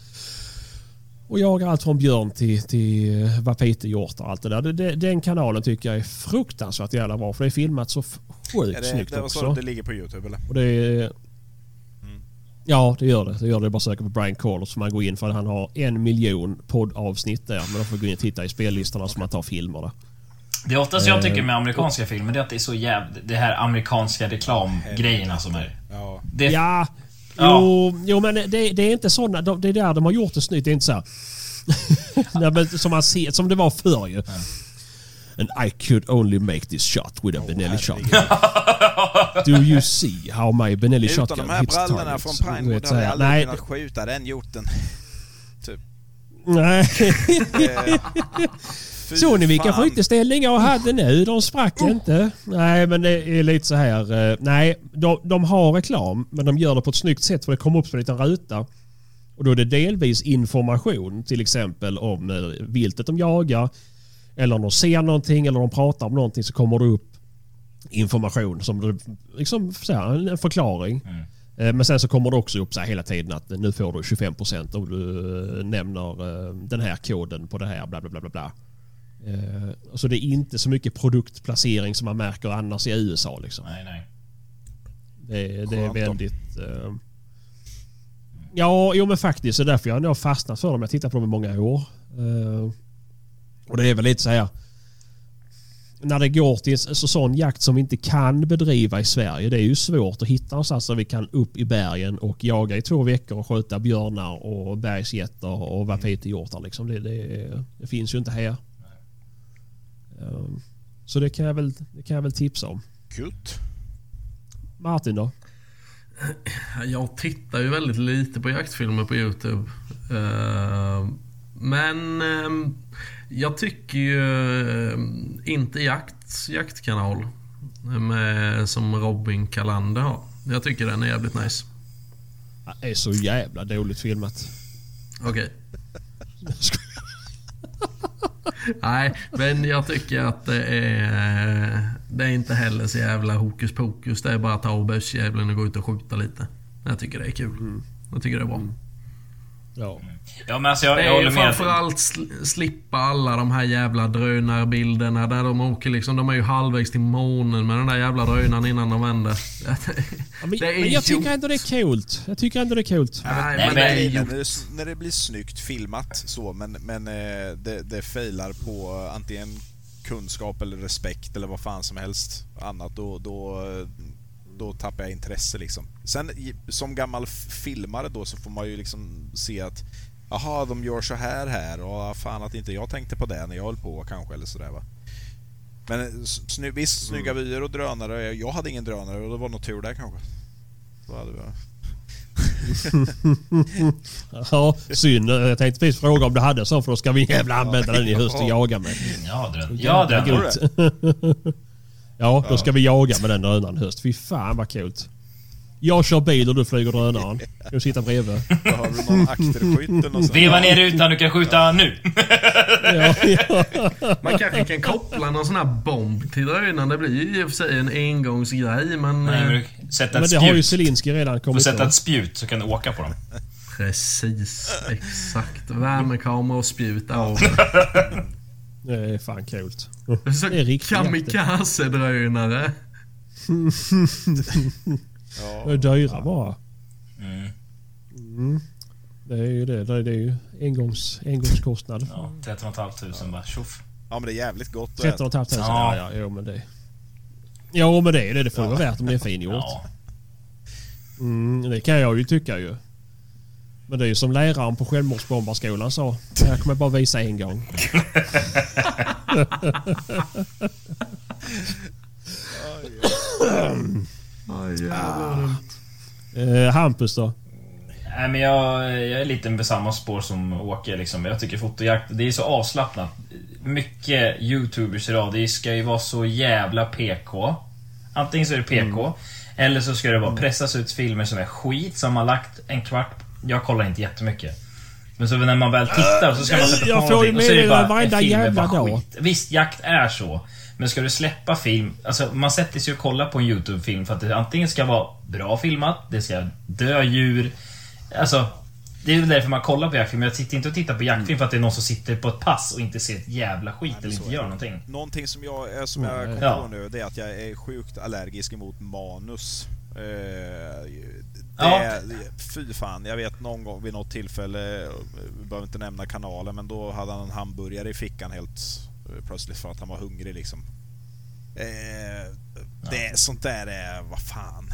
Speaker 3: Och jagar allt från björn till, till uh, vapitehjort och allt det där. Det, det, den kanalen tycker jag är fruktansvärt jävla bra för det är filmat så sjukt
Speaker 2: Är det,
Speaker 3: snyggt
Speaker 2: det var
Speaker 3: också.
Speaker 2: så att det ligger på Youtube eller?
Speaker 3: Och det är... Ja, det gör det. Det gör det. Bara söka på Brian Call så man går in för han har en miljon poddavsnitt där. Men då får gå in och titta i spellistorna så man tar filmer där.
Speaker 4: Det är oftast jag tycker
Speaker 3: Eh.
Speaker 4: med amerikanska filmer, det är att det är så jävligt... Det här amerikanska reklamgrejerna som är...
Speaker 2: Ja.
Speaker 4: Det,
Speaker 3: Ja,
Speaker 4: Ja.
Speaker 3: Jo, jo, men det, det är inte sådana. de- Det är där de har gjort det snyggt. Det är inte så. Nej, som, man ser, som det var förr ju. And I could only make this shot with a Benelli shotgun. Do you see how my Benelli
Speaker 2: Utan
Speaker 3: shotgun
Speaker 2: de här
Speaker 3: hits
Speaker 2: brallorna
Speaker 3: targets?
Speaker 2: från Pinewood hade jag aldrig
Speaker 3: Nej,
Speaker 2: kunnat skjuta den hjorten.
Speaker 3: nej. Såg ni vilka skytteställningar jag hade nu? De sprack inte. Nej, men det är lite så här. eh, Nej, de, de har reklam, men de gör det på ett snyggt sätt för det kommer upp som en liten ruta. Och då är det delvis information, till exempel om eh, viltet de jagar. Eller om de ser någonting eller de pratar om någonting så kommer det upp information som liksom så här, en förklaring. Eh, Men sen så kommer det också upp så här hela tiden att nu får du 25% om du nämner den här koden på det här bla bla bla bla bla. Eh, Så det är inte så mycket produktplacering som man märker annars i USA liksom.
Speaker 4: Nej, nej.
Speaker 3: Det, det är väldigt... eh, Ja, jo men faktiskt. Det är därför jag har fastnat för dem. Jag tittar på dem i många år. Eh, Och det är väl lite så här... När det går till så, så sån jakt som vi inte kan bedriva i Sverige. Det är ju svårt att hitta någonstans där vi kan upp i bergen och jaga i två veckor och skjuta björnar och bergsgetter och vapitehjortar. Liksom. Det, det, det finns ju inte här. Eh, Så det kan jag väl, det kan jag väl tipsa om.
Speaker 2: Kult.
Speaker 3: Martin då?
Speaker 1: Jag tittar ju väldigt lite på jaktfilmer på Youtube. Eh, Men eh, jag tycker ju inte Jakts jaktkanal med, som Robin Kalander har. Jag tycker den är jävligt nice.
Speaker 3: Det är så jävla dåligt filmat.
Speaker 1: Okej. Nej, men jag tycker att det är... Det är inte heller så jävla hokus pokus. Det är bara att ta bössjäveln och gå ut och skjuta lite. Jag tycker det är kul. Jag tycker det är bra.
Speaker 3: Ja.
Speaker 4: Ja men alltså jag,
Speaker 1: Det
Speaker 4: jag håller med.
Speaker 1: framförallt sl- slippa alla de här jävla drönarbilderna där de åker liksom. De är ju halvvägs till månen med den där jävla drönaren innan de vänder.
Speaker 3: Ja, men,
Speaker 1: Det är
Speaker 3: men jag tycker ändå det är coolt. Jag tycker ändå det är coolt.
Speaker 1: Nej,
Speaker 4: Nej,
Speaker 1: men
Speaker 4: men-
Speaker 1: det är
Speaker 2: när, det, blir snyggt filmat så men, men eh, det, det failar på antingen kunskap eller respekt eller vad fan som helst annat då, då, då tappar jag intresse liksom. Sen som gammal filmare då så får man ju liksom se att Jaha, de gör så här här och fan att inte jag tänkte på det när jag höll på kanske eller sådär va. Men eh, sny, visst, snygga vyer och drönare. Jag hade ingen drönare och det var nog tur där kanske. Då hade vi...
Speaker 3: Ja, synd. Jag tänkte precis fråga om du hade så för då ska vi jävla använda den i höst och jaga med.
Speaker 4: Ja, drön. Ja, drön.
Speaker 3: gott. Ja, då ska vi jaga med den drönaren i höst. Fy fan vad coolt. Jag kör bil och du flyger drönaren. Du sitter bredvid.
Speaker 2: Har du någon akterskytt något sånt.
Speaker 4: Veva ner rutan, du kan skjuta nu.
Speaker 3: Ja, ja.
Speaker 1: Man kanske kan koppla någon sån här bomb till drönaren. Det blir ju i och för sig en engångsgrej men...
Speaker 4: Nej,
Speaker 1: eh,
Speaker 4: men du sätta
Speaker 3: Men
Speaker 4: ett
Speaker 3: det har ju
Speaker 4: spjut.
Speaker 3: Zelenskyj redan
Speaker 4: Du får
Speaker 3: kommit
Speaker 4: sätta ett spjut så kan du åka på dem.
Speaker 1: Precis, exakt. Värmekamera och spjut av.
Speaker 3: Det är fan coolt. Det är riktigt
Speaker 1: kamikaze-drönare.
Speaker 3: Det är dyra bara.
Speaker 4: Mm.
Speaker 3: Mm. Det är ju det. Det är ju engångs, engångskostnad.
Speaker 4: Ja, 13 500 bara tjoff.
Speaker 2: Ja men det är jävligt gott att
Speaker 3: 13
Speaker 2: äta.
Speaker 3: 500.
Speaker 4: Ja.
Speaker 3: Ja, ja, jo men det... Jo men det är det. Det får ju vara värt om det är fingjort.
Speaker 4: Ja.
Speaker 3: Mm, det kan jag ju tycka ju. Men det är ju som läraren på självmordsbombarskolan sa. Det här kommer jag bara visa en gång. Eh, Hampus då?
Speaker 4: Nej, men jag, jag är lite på samma spår som Åke. Liksom. Jag tycker fotojakt, det är så avslappnat. Mycket YouTubers idag, det ska ju vara så jävla PK. Antingen så är det PK, eller så ska det vara pressas ut filmer som är skit, som har lagt en kvart... Jag kollar inte jättemycket. Men så när man väl tittar så ska man sätta på någonting och så är det bara en film är
Speaker 3: jävla
Speaker 4: bara skit. Visst, jakt är så. Men ska du släppa film, alltså man sätter sig och kollar på en YouTube-film för att det antingen ska vara bra filmat, det ska dö djur. Alltså, det är väl därför man kollar på jaktfilm. Jag sitter inte och tittar på jaktfilm för att det är någon som sitter på ett pass och inte ser ett jävla skit eller inte gör någonting.
Speaker 2: Någonting som jag, eh, som jag kom
Speaker 4: Ja.
Speaker 2: på nu det är att jag är sjukt allergisk emot manus. Eh, det,
Speaker 4: Ja.
Speaker 2: Fy fan, jag vet någon gång vid något tillfälle, eh, vi behöver inte nämna kanalen, men då hade han en hamburgare i fickan helt plötsligt för att han var hungrig liksom. Eh, det, Sånt där är, vad fan.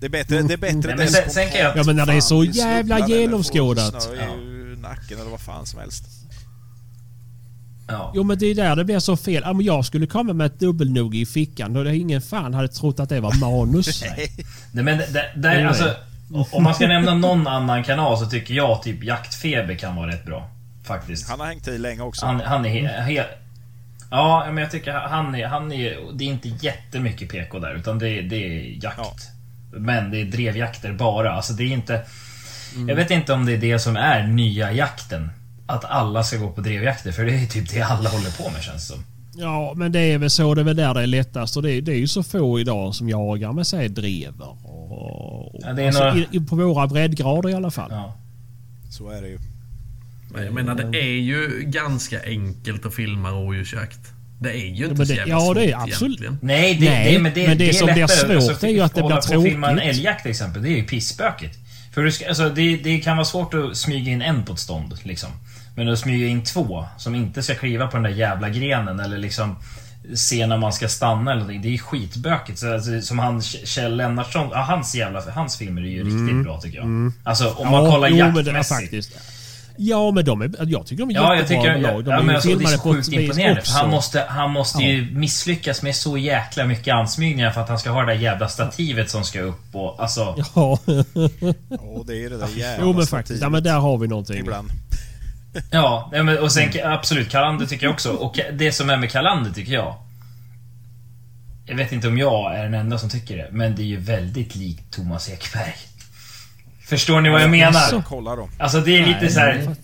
Speaker 2: Det är bättre, det är bättre
Speaker 4: Nej,
Speaker 2: det
Speaker 4: sen- sen kan jag-.
Speaker 3: Ja, men när det är så jävla genomskådat.
Speaker 2: snö i nacken eller vad fan som helst.
Speaker 4: Ja.
Speaker 3: Jo men det är där det blir så fel. Om jag skulle komma med ett dubbelnog i fickan då det ingen fan hade trott att det var manus.
Speaker 4: Nej, men det, det, alltså, om man ska nämna någon annan kanal så tycker jag typ Jaktfeber kan vara rätt bra. Faktiskt.
Speaker 2: Han har hängt i länge också.
Speaker 4: Han, han är he, he, Ja, men jag tycker han är, han är... Det är inte jättemycket PK där, utan det, är- det är jakt.
Speaker 2: Ja.
Speaker 4: Men det är drevjakter bara. Alltså det är inte...
Speaker 3: Mm.
Speaker 4: Jag vet inte om det är det som är nya jakten. Att alla ska gå på drevjakter, för det är typ det alla håller på med känns det som.
Speaker 3: Ja men det är väl så. Det är väl där det är lättast. Och det, är- det är ju så få idag som jagar med sig drever. Och,
Speaker 4: Ja, det är
Speaker 3: alltså,
Speaker 4: några-
Speaker 3: i, på våra breddgrader i alla fall.
Speaker 4: Ja.
Speaker 2: Så är det ju.
Speaker 1: Men jag menar det är ju ganska enkelt att filma rådjursjakt. Det är ju inte
Speaker 3: men
Speaker 1: så
Speaker 3: det-
Speaker 1: jävla
Speaker 3: ja,
Speaker 1: svårt
Speaker 3: det är absolut-
Speaker 1: egentligen.
Speaker 4: Nej, det,
Speaker 3: Nej,
Speaker 4: det, men det,
Speaker 3: men det som blir
Speaker 4: lättare.
Speaker 3: svårt är ju att det blir
Speaker 4: på och filma en
Speaker 3: tråkigt.
Speaker 4: älgjakt till exempel, det är ju pissbökigt. För du ska, alltså, det, det kan vara svårt att smyga in en på ett stånd, liksom. Men att smyga in två, som inte ska kliva på den där jävla grenen eller liksom se när man ska stanna eller någonting. Det är skitbökigt. Så, alltså, som han Kjell Lennartsson, ja, hans jävla, hans filmer är ju riktigt bra tycker jag. Alltså om man kollar
Speaker 3: jo, det
Speaker 4: jaktmässigt.
Speaker 3: Ja men de är, jag tycker de är
Speaker 4: Ja, jag
Speaker 3: jättebra
Speaker 4: tycker...
Speaker 3: överlag. De
Speaker 4: ja,
Speaker 3: är
Speaker 4: men alltså, det är så sjukt imponerande.
Speaker 3: också.
Speaker 4: För han måste, han måste ju misslyckas med så jäkla mycket ansmygningar för att han ska ha det där jävla stativet som ska upp och alltså...
Speaker 3: Ja,
Speaker 2: Och det är det där jävla
Speaker 3: jo men faktiskt. Ja, men där har vi någonting.
Speaker 2: Ibland.
Speaker 4: Ja, men, och sen absolut, Kalander tycker jag också. Och det som är med Kalander tycker jag... Jag vet inte om jag är den enda som tycker det, men det är ju väldigt likt Thomas Ekberg. Förstår ni vad jag menar?
Speaker 3: Jaså?
Speaker 2: Kolla då.
Speaker 4: Alltså det är lite så här.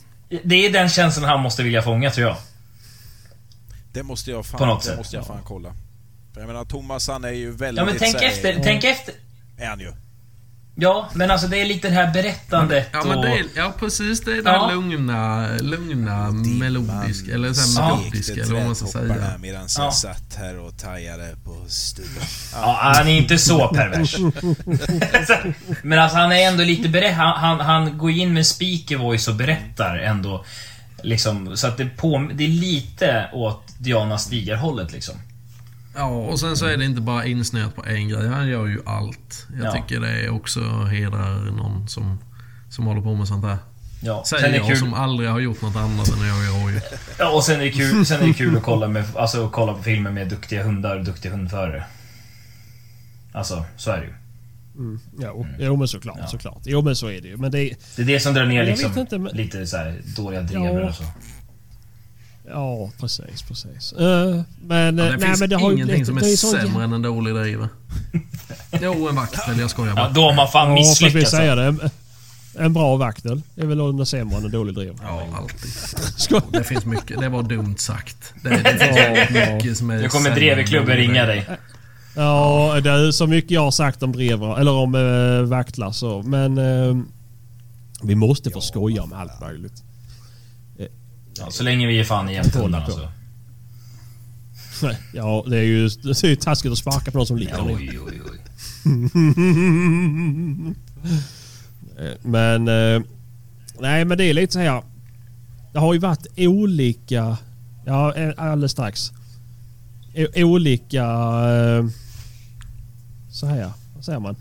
Speaker 4: Det är den känslan han måste vilja fånga tror jag.
Speaker 2: Det måste jag fan,
Speaker 4: På något
Speaker 2: det
Speaker 4: sätt,
Speaker 2: måste jag
Speaker 4: ja.
Speaker 2: fan kolla. För jag menar Thomas han är ju väldigt...
Speaker 4: Ja men tänk efter, tänk efter.
Speaker 2: Är han ju.
Speaker 4: Ja, men alltså det är lite det här berättandet
Speaker 1: Ja, men
Speaker 4: och...
Speaker 1: det är, ja precis. Det är det
Speaker 4: Ja.
Speaker 1: lugna, lugna melodiska, eller så här
Speaker 4: Ja.
Speaker 1: melodiska, eller vad man ska säga.
Speaker 2: medan
Speaker 4: Ja.
Speaker 2: jag satt här och tajade på studion.
Speaker 4: Ja, han är inte så pervers. Men alltså han är ändå lite beredd. Han, han, han går in med speaker voice och berättar ändå. Liksom, så att det, på, det är lite åt Diana Stigar-hållet liksom.
Speaker 1: Ja, och sen så är det inte bara insnöat på en grej. Han gör ju allt. Jag
Speaker 4: Ja.
Speaker 1: tycker det är också hedrar någon som, som håller på med sånt här.
Speaker 4: Ja. Sen
Speaker 1: Säger
Speaker 4: är det
Speaker 1: jag
Speaker 4: kul,
Speaker 1: som aldrig har gjort något annat än att jaga rådjur.
Speaker 4: ja, och sen är det kul, sen är det kul att kolla, med, alltså, att kolla på filmer med duktiga hundar och duktiga hundförare. Alltså, så är det ju.
Speaker 3: Mm. Jo, jo, men såklart,
Speaker 4: Ja.
Speaker 3: såklart. Jo, men så är det ju. Men det...
Speaker 4: Det är det som drar ner
Speaker 3: Jag
Speaker 4: liksom,
Speaker 3: inte, men-
Speaker 4: lite så här dåliga drever
Speaker 3: Ja.
Speaker 4: och så.
Speaker 3: Ja, precis, precis. Eh, men,
Speaker 1: Ja,
Speaker 3: eh,
Speaker 1: det
Speaker 3: nej,
Speaker 1: finns
Speaker 3: men det har
Speaker 1: ingenting som är sämre än en dålig driver. Jo, en vaktel. Jag skojar
Speaker 4: Ja,
Speaker 1: bara.
Speaker 4: då har man fan
Speaker 3: Ja,
Speaker 4: misslyckats.
Speaker 3: det. En, bra vaktel är väl under sämre än en dålig driver.
Speaker 1: Ja, alltid.
Speaker 3: Skoj.
Speaker 1: Det finns mycket. Det var dumt sagt. Det, det finns
Speaker 3: Ja,
Speaker 1: mycket som är
Speaker 4: Nu kommer Dreveklubben ringa dig.
Speaker 3: Ja, det är så mycket jag har sagt om drever, eller om äh, vaktlar så. Men eh, vi måste få skoja om allt möjligt.
Speaker 4: Ja, så länge vi är fan i
Speaker 3: på.
Speaker 4: alltså.
Speaker 3: Ja, det är ju, det är ju taskigt att sparka på någon som ligger ner.
Speaker 4: Oj, oj, oj.
Speaker 3: Men... eh, Nej, men det är lite så här. Det har ju varit olika... Ja, eh, alldeles strax. Olika... eh, Så här, vad säger man?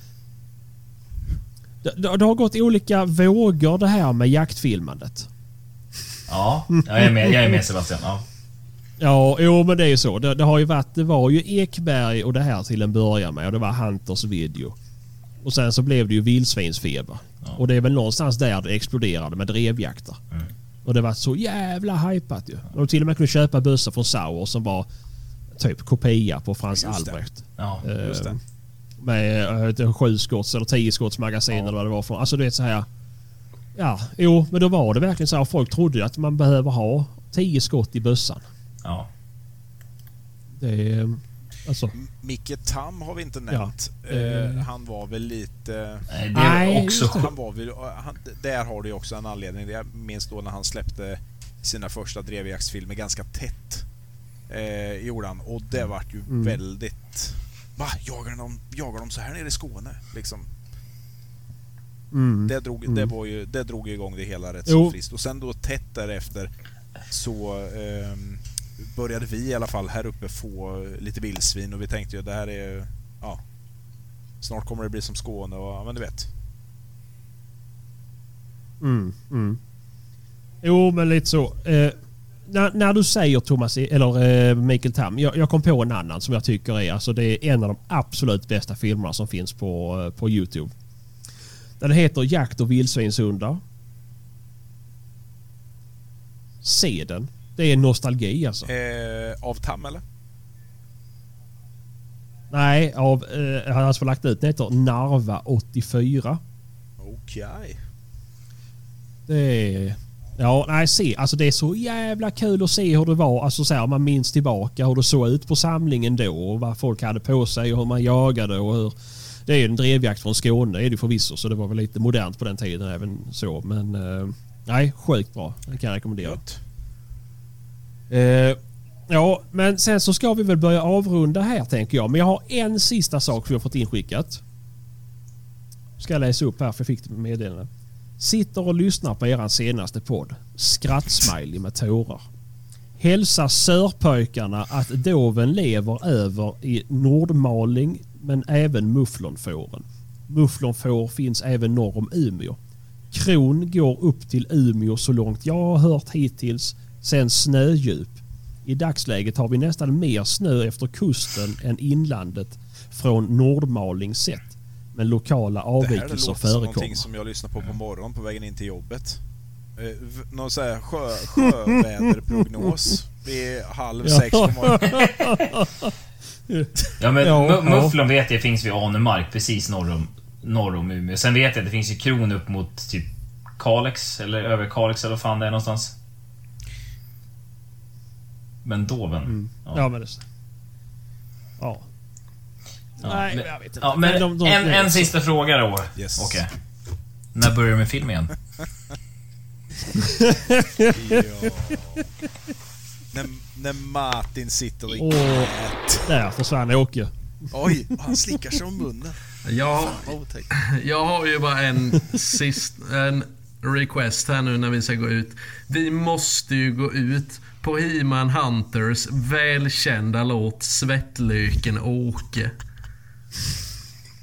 Speaker 3: Det, det har gått olika vågor det här med jaktfilmandet.
Speaker 4: Ja, jag är med, jag är med Sebastian. Ja.
Speaker 3: Ja, jo men det är ju så. Det, det har ju varit, det var ju Ekberg och det här till en början med och det var Hunters video. Och sen så blev det ju vildsvinsfeber.
Speaker 4: Ja.
Speaker 3: Och det är väl någonstans där det exploderade med drevjakter.
Speaker 4: Mm.
Speaker 3: Och det var så jävla hypat ju. Och de till och med kunde köpa bössor från Sauer som var typ kopia på Frans
Speaker 2: Just det.
Speaker 3: Albrecht.
Speaker 4: Ja.
Speaker 2: Just det.
Speaker 3: Eh, Med eh, sju skotts eller tio skotts magasin eller vad det var för Alltså du vet så här. Ja, jo men då var det verkligen så här. Folk trodde ju att man behöver ha tio skott i bössan.
Speaker 4: ja.
Speaker 3: Det är... Alltså...
Speaker 2: M- Micke Tam har vi inte
Speaker 3: Ja.
Speaker 2: nämnt.
Speaker 3: Eh.
Speaker 2: Eh, han var väl lite...
Speaker 4: Nej, det är också.
Speaker 2: Han var väl, han, där har du ju också en anledning. Jag minns då när han släppte sina första drevjaktsfilmer ganska tätt. Eh, gjorde han. Och det vart ju
Speaker 3: Mm.
Speaker 2: väldigt... Va? Jagar de, jagar de så här nere i Skåne? Liksom.
Speaker 3: Mm.
Speaker 2: Det drog,
Speaker 3: Mm.
Speaker 2: det, var ju, det drog igång det hela rätt
Speaker 3: Jo.
Speaker 2: så friskt. Och sen då tätt därefter så ehm, började vi i alla fall här uppe få lite vildsvin och vi tänkte ju det här är... Ja, snart kommer det bli som Skåne och men du vet.
Speaker 3: Mm, mm. Jo, men lite så. Eh, när, när du säger Thomas, eller eh, Mikael Tam, jag, jag kom på en annan som jag tycker är, alltså det är en av de absolut bästa filmerna som finns på, eh, på Youtube. Den heter Jakt och vildsvinshundar. Se den. Det är nostalgi alltså.
Speaker 2: Eh, av Tam eller?
Speaker 3: Nej, av, eh, han har alltså lagt ut den heter Narva 84.
Speaker 2: Okej.
Speaker 3: Det är... Ja, nej se. Alltså det är så jävla kul att se hur det var. Alltså så här, man minns tillbaka hur det såg ut på samlingen då och vad folk hade på sig och hur man jagade och hur... Det är ju en drevjakt från Skåne är det förvisso så det var väl lite modernt på den tiden även så men... Eh, nej, sjukt bra. Det kan jag rekommendera. Eh, ja, men sen så ska vi väl börja avrunda här tänker jag. Men jag har en sista sak vi har fått inskickat. Ska jag läsa upp här för jag fick meddelande. Sitter och lyssnar på eran senaste podd. Skrattsmiley med tårar. Hälsar sörpojkarna att doven lever över i Nordmaling men även mufflonfåren. Mufflonfår finns även norr om Umeå. Kron går upp till Umeå så långt jag har hört hittills. Sen snödjup. I dagsläget har vi nästan mer snö efter kusten än inlandet från Nordmaling sett. Men lokala
Speaker 2: Det här det
Speaker 3: avvikelser
Speaker 2: låter som
Speaker 3: förekommer.
Speaker 2: någonting som jag lyssnar på på morgonen på vägen in till jobbet. Eh, någon sån här sjö, sjöväderprognos vid halv sex på morgonen.
Speaker 4: Ja men
Speaker 3: Ja,
Speaker 4: mu-
Speaker 3: ja.
Speaker 4: Mufflon vet jag finns vid Arnemark precis norr om, norr om Umeå. Sen vet jag att det finns ju kron upp mot typ Kalix eller över Kalix eller vad fan det är någonstans. Men Doven.
Speaker 3: Mm.
Speaker 4: Ja.
Speaker 3: Ja, men det... Ja.
Speaker 4: Ja,
Speaker 3: Nej,
Speaker 4: men-
Speaker 3: jag vet inte.
Speaker 4: Ja, men
Speaker 3: de- de-
Speaker 4: en, en sista fråga då.
Speaker 2: Yes.
Speaker 4: Okej. När börjar du med film igen?
Speaker 2: Ja. När, Martin sitter i knät.
Speaker 3: Där försvann Åke.
Speaker 2: Oj, han slickar sig om munnen.
Speaker 1: Jag, jag har ju bara en sist, en request här nu när vi ska gå ut. Vi måste ju gå ut på He-Man Hunters välkända låt Svettlöken Åke.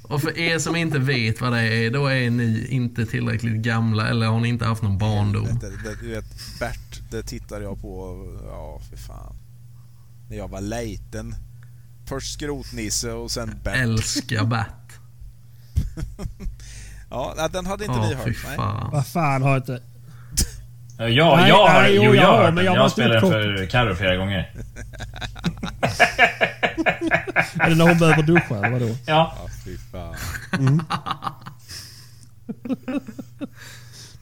Speaker 1: Och för er som inte vet vad det är, då är ni inte tillräckligt gamla eller har ni inte haft någon barndom.
Speaker 2: Det, det, du vet, Bert, det tittade jag på, ja för fan. När jag var liten. Först Skrotnisse och sen Bert.
Speaker 1: Älskar Bert.
Speaker 2: Ja, den hade inte
Speaker 1: Ja,
Speaker 2: ni
Speaker 1: fy
Speaker 2: hört. Nej.
Speaker 1: fan.
Speaker 3: Vad fan har inte...
Speaker 4: Ja, jag,
Speaker 3: Nej,
Speaker 4: jag har,
Speaker 3: nej, jo,
Speaker 4: jag
Speaker 3: jag
Speaker 4: har
Speaker 3: men
Speaker 4: den.
Speaker 3: jag
Speaker 4: Jag spelade den för Carro flera gånger.
Speaker 3: Är det när hon behöver duscha eller vadå?
Speaker 4: Ja.
Speaker 2: Ja, fy fan.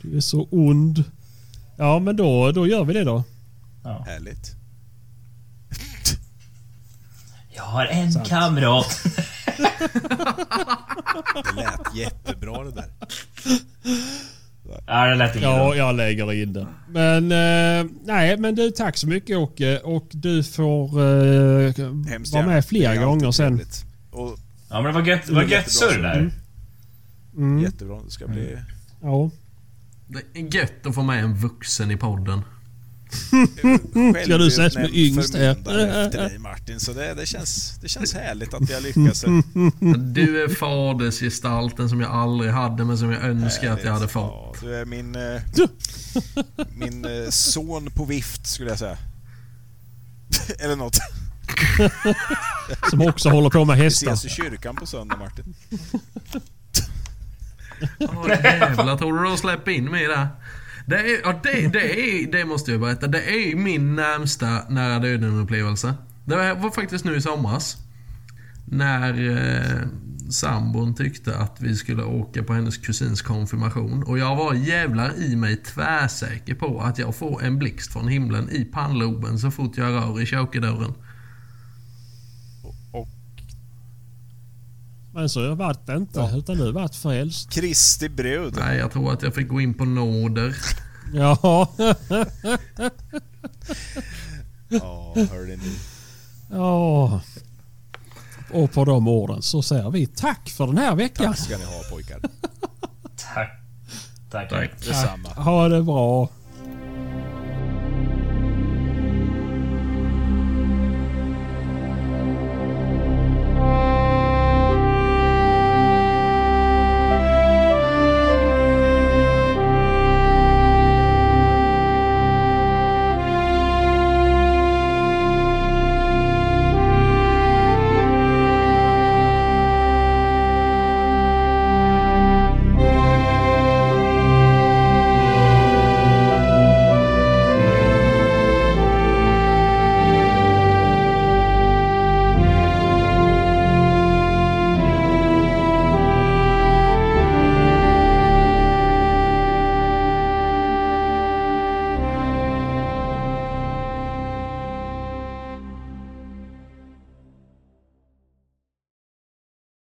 Speaker 3: Du är så ond. Ja men då, då gör vi det då.
Speaker 2: Härligt.
Speaker 4: Jag har en kamrat.
Speaker 2: Det lät jättebra det där.
Speaker 4: Ja, det lät
Speaker 3: Ja, jag lägger in det. Men eh, nej, men du tack så mycket Åke och du får eh,
Speaker 2: Hemskt
Speaker 3: vara med fler gånger sen.
Speaker 2: Och
Speaker 4: Ja, men det var gött, det var gött surr där.
Speaker 3: Mm,
Speaker 2: jättebra. Det ska bli
Speaker 3: ja.
Speaker 1: Det är gött att få med en vuxen i podden.
Speaker 3: Ska du säga som är
Speaker 2: självutnämnd
Speaker 3: yngst
Speaker 2: efter dig Martin. Så det, det, känns, det känns härligt att vi har lyckats.
Speaker 1: Du är fadersgestalten som jag aldrig hade men som jag önskar att jag hade fått.
Speaker 2: Ja, du är min, eh, min eh, son på vift skulle jag säga. Eller något.
Speaker 3: Som också håller på med
Speaker 2: Vi
Speaker 3: hästar.
Speaker 2: ses i kyrkan på söndag Martin.
Speaker 1: Åh jävlar, tror du de släpper in mig där? Det, är, ja, det, det, är, det måste jag berätta. Det är min närmsta nära döden-upplevelse. Det var, faktiskt nu i somras. När eh, sambon tyckte att vi skulle åka på hennes kusins konfirmation. Och jag var jävlar i mig tvärsäker på att jag får en blixt från himlen i pannloben så fort jag rör i kökedörren.
Speaker 3: Men så vart det inte.
Speaker 2: Ja.
Speaker 3: Utan du vart frälst.
Speaker 2: Kristi brud.
Speaker 1: Nej, jag tror att jag fick gå in på nåder.
Speaker 3: Ja.
Speaker 2: Ja, hörde ni.
Speaker 3: ja. Och på de orden så säger vi tack för den här veckan.
Speaker 2: Tack ska ni ha pojkar.
Speaker 4: Tack. Tack.
Speaker 1: Tack.
Speaker 2: Detsamma.
Speaker 3: Ha det bra.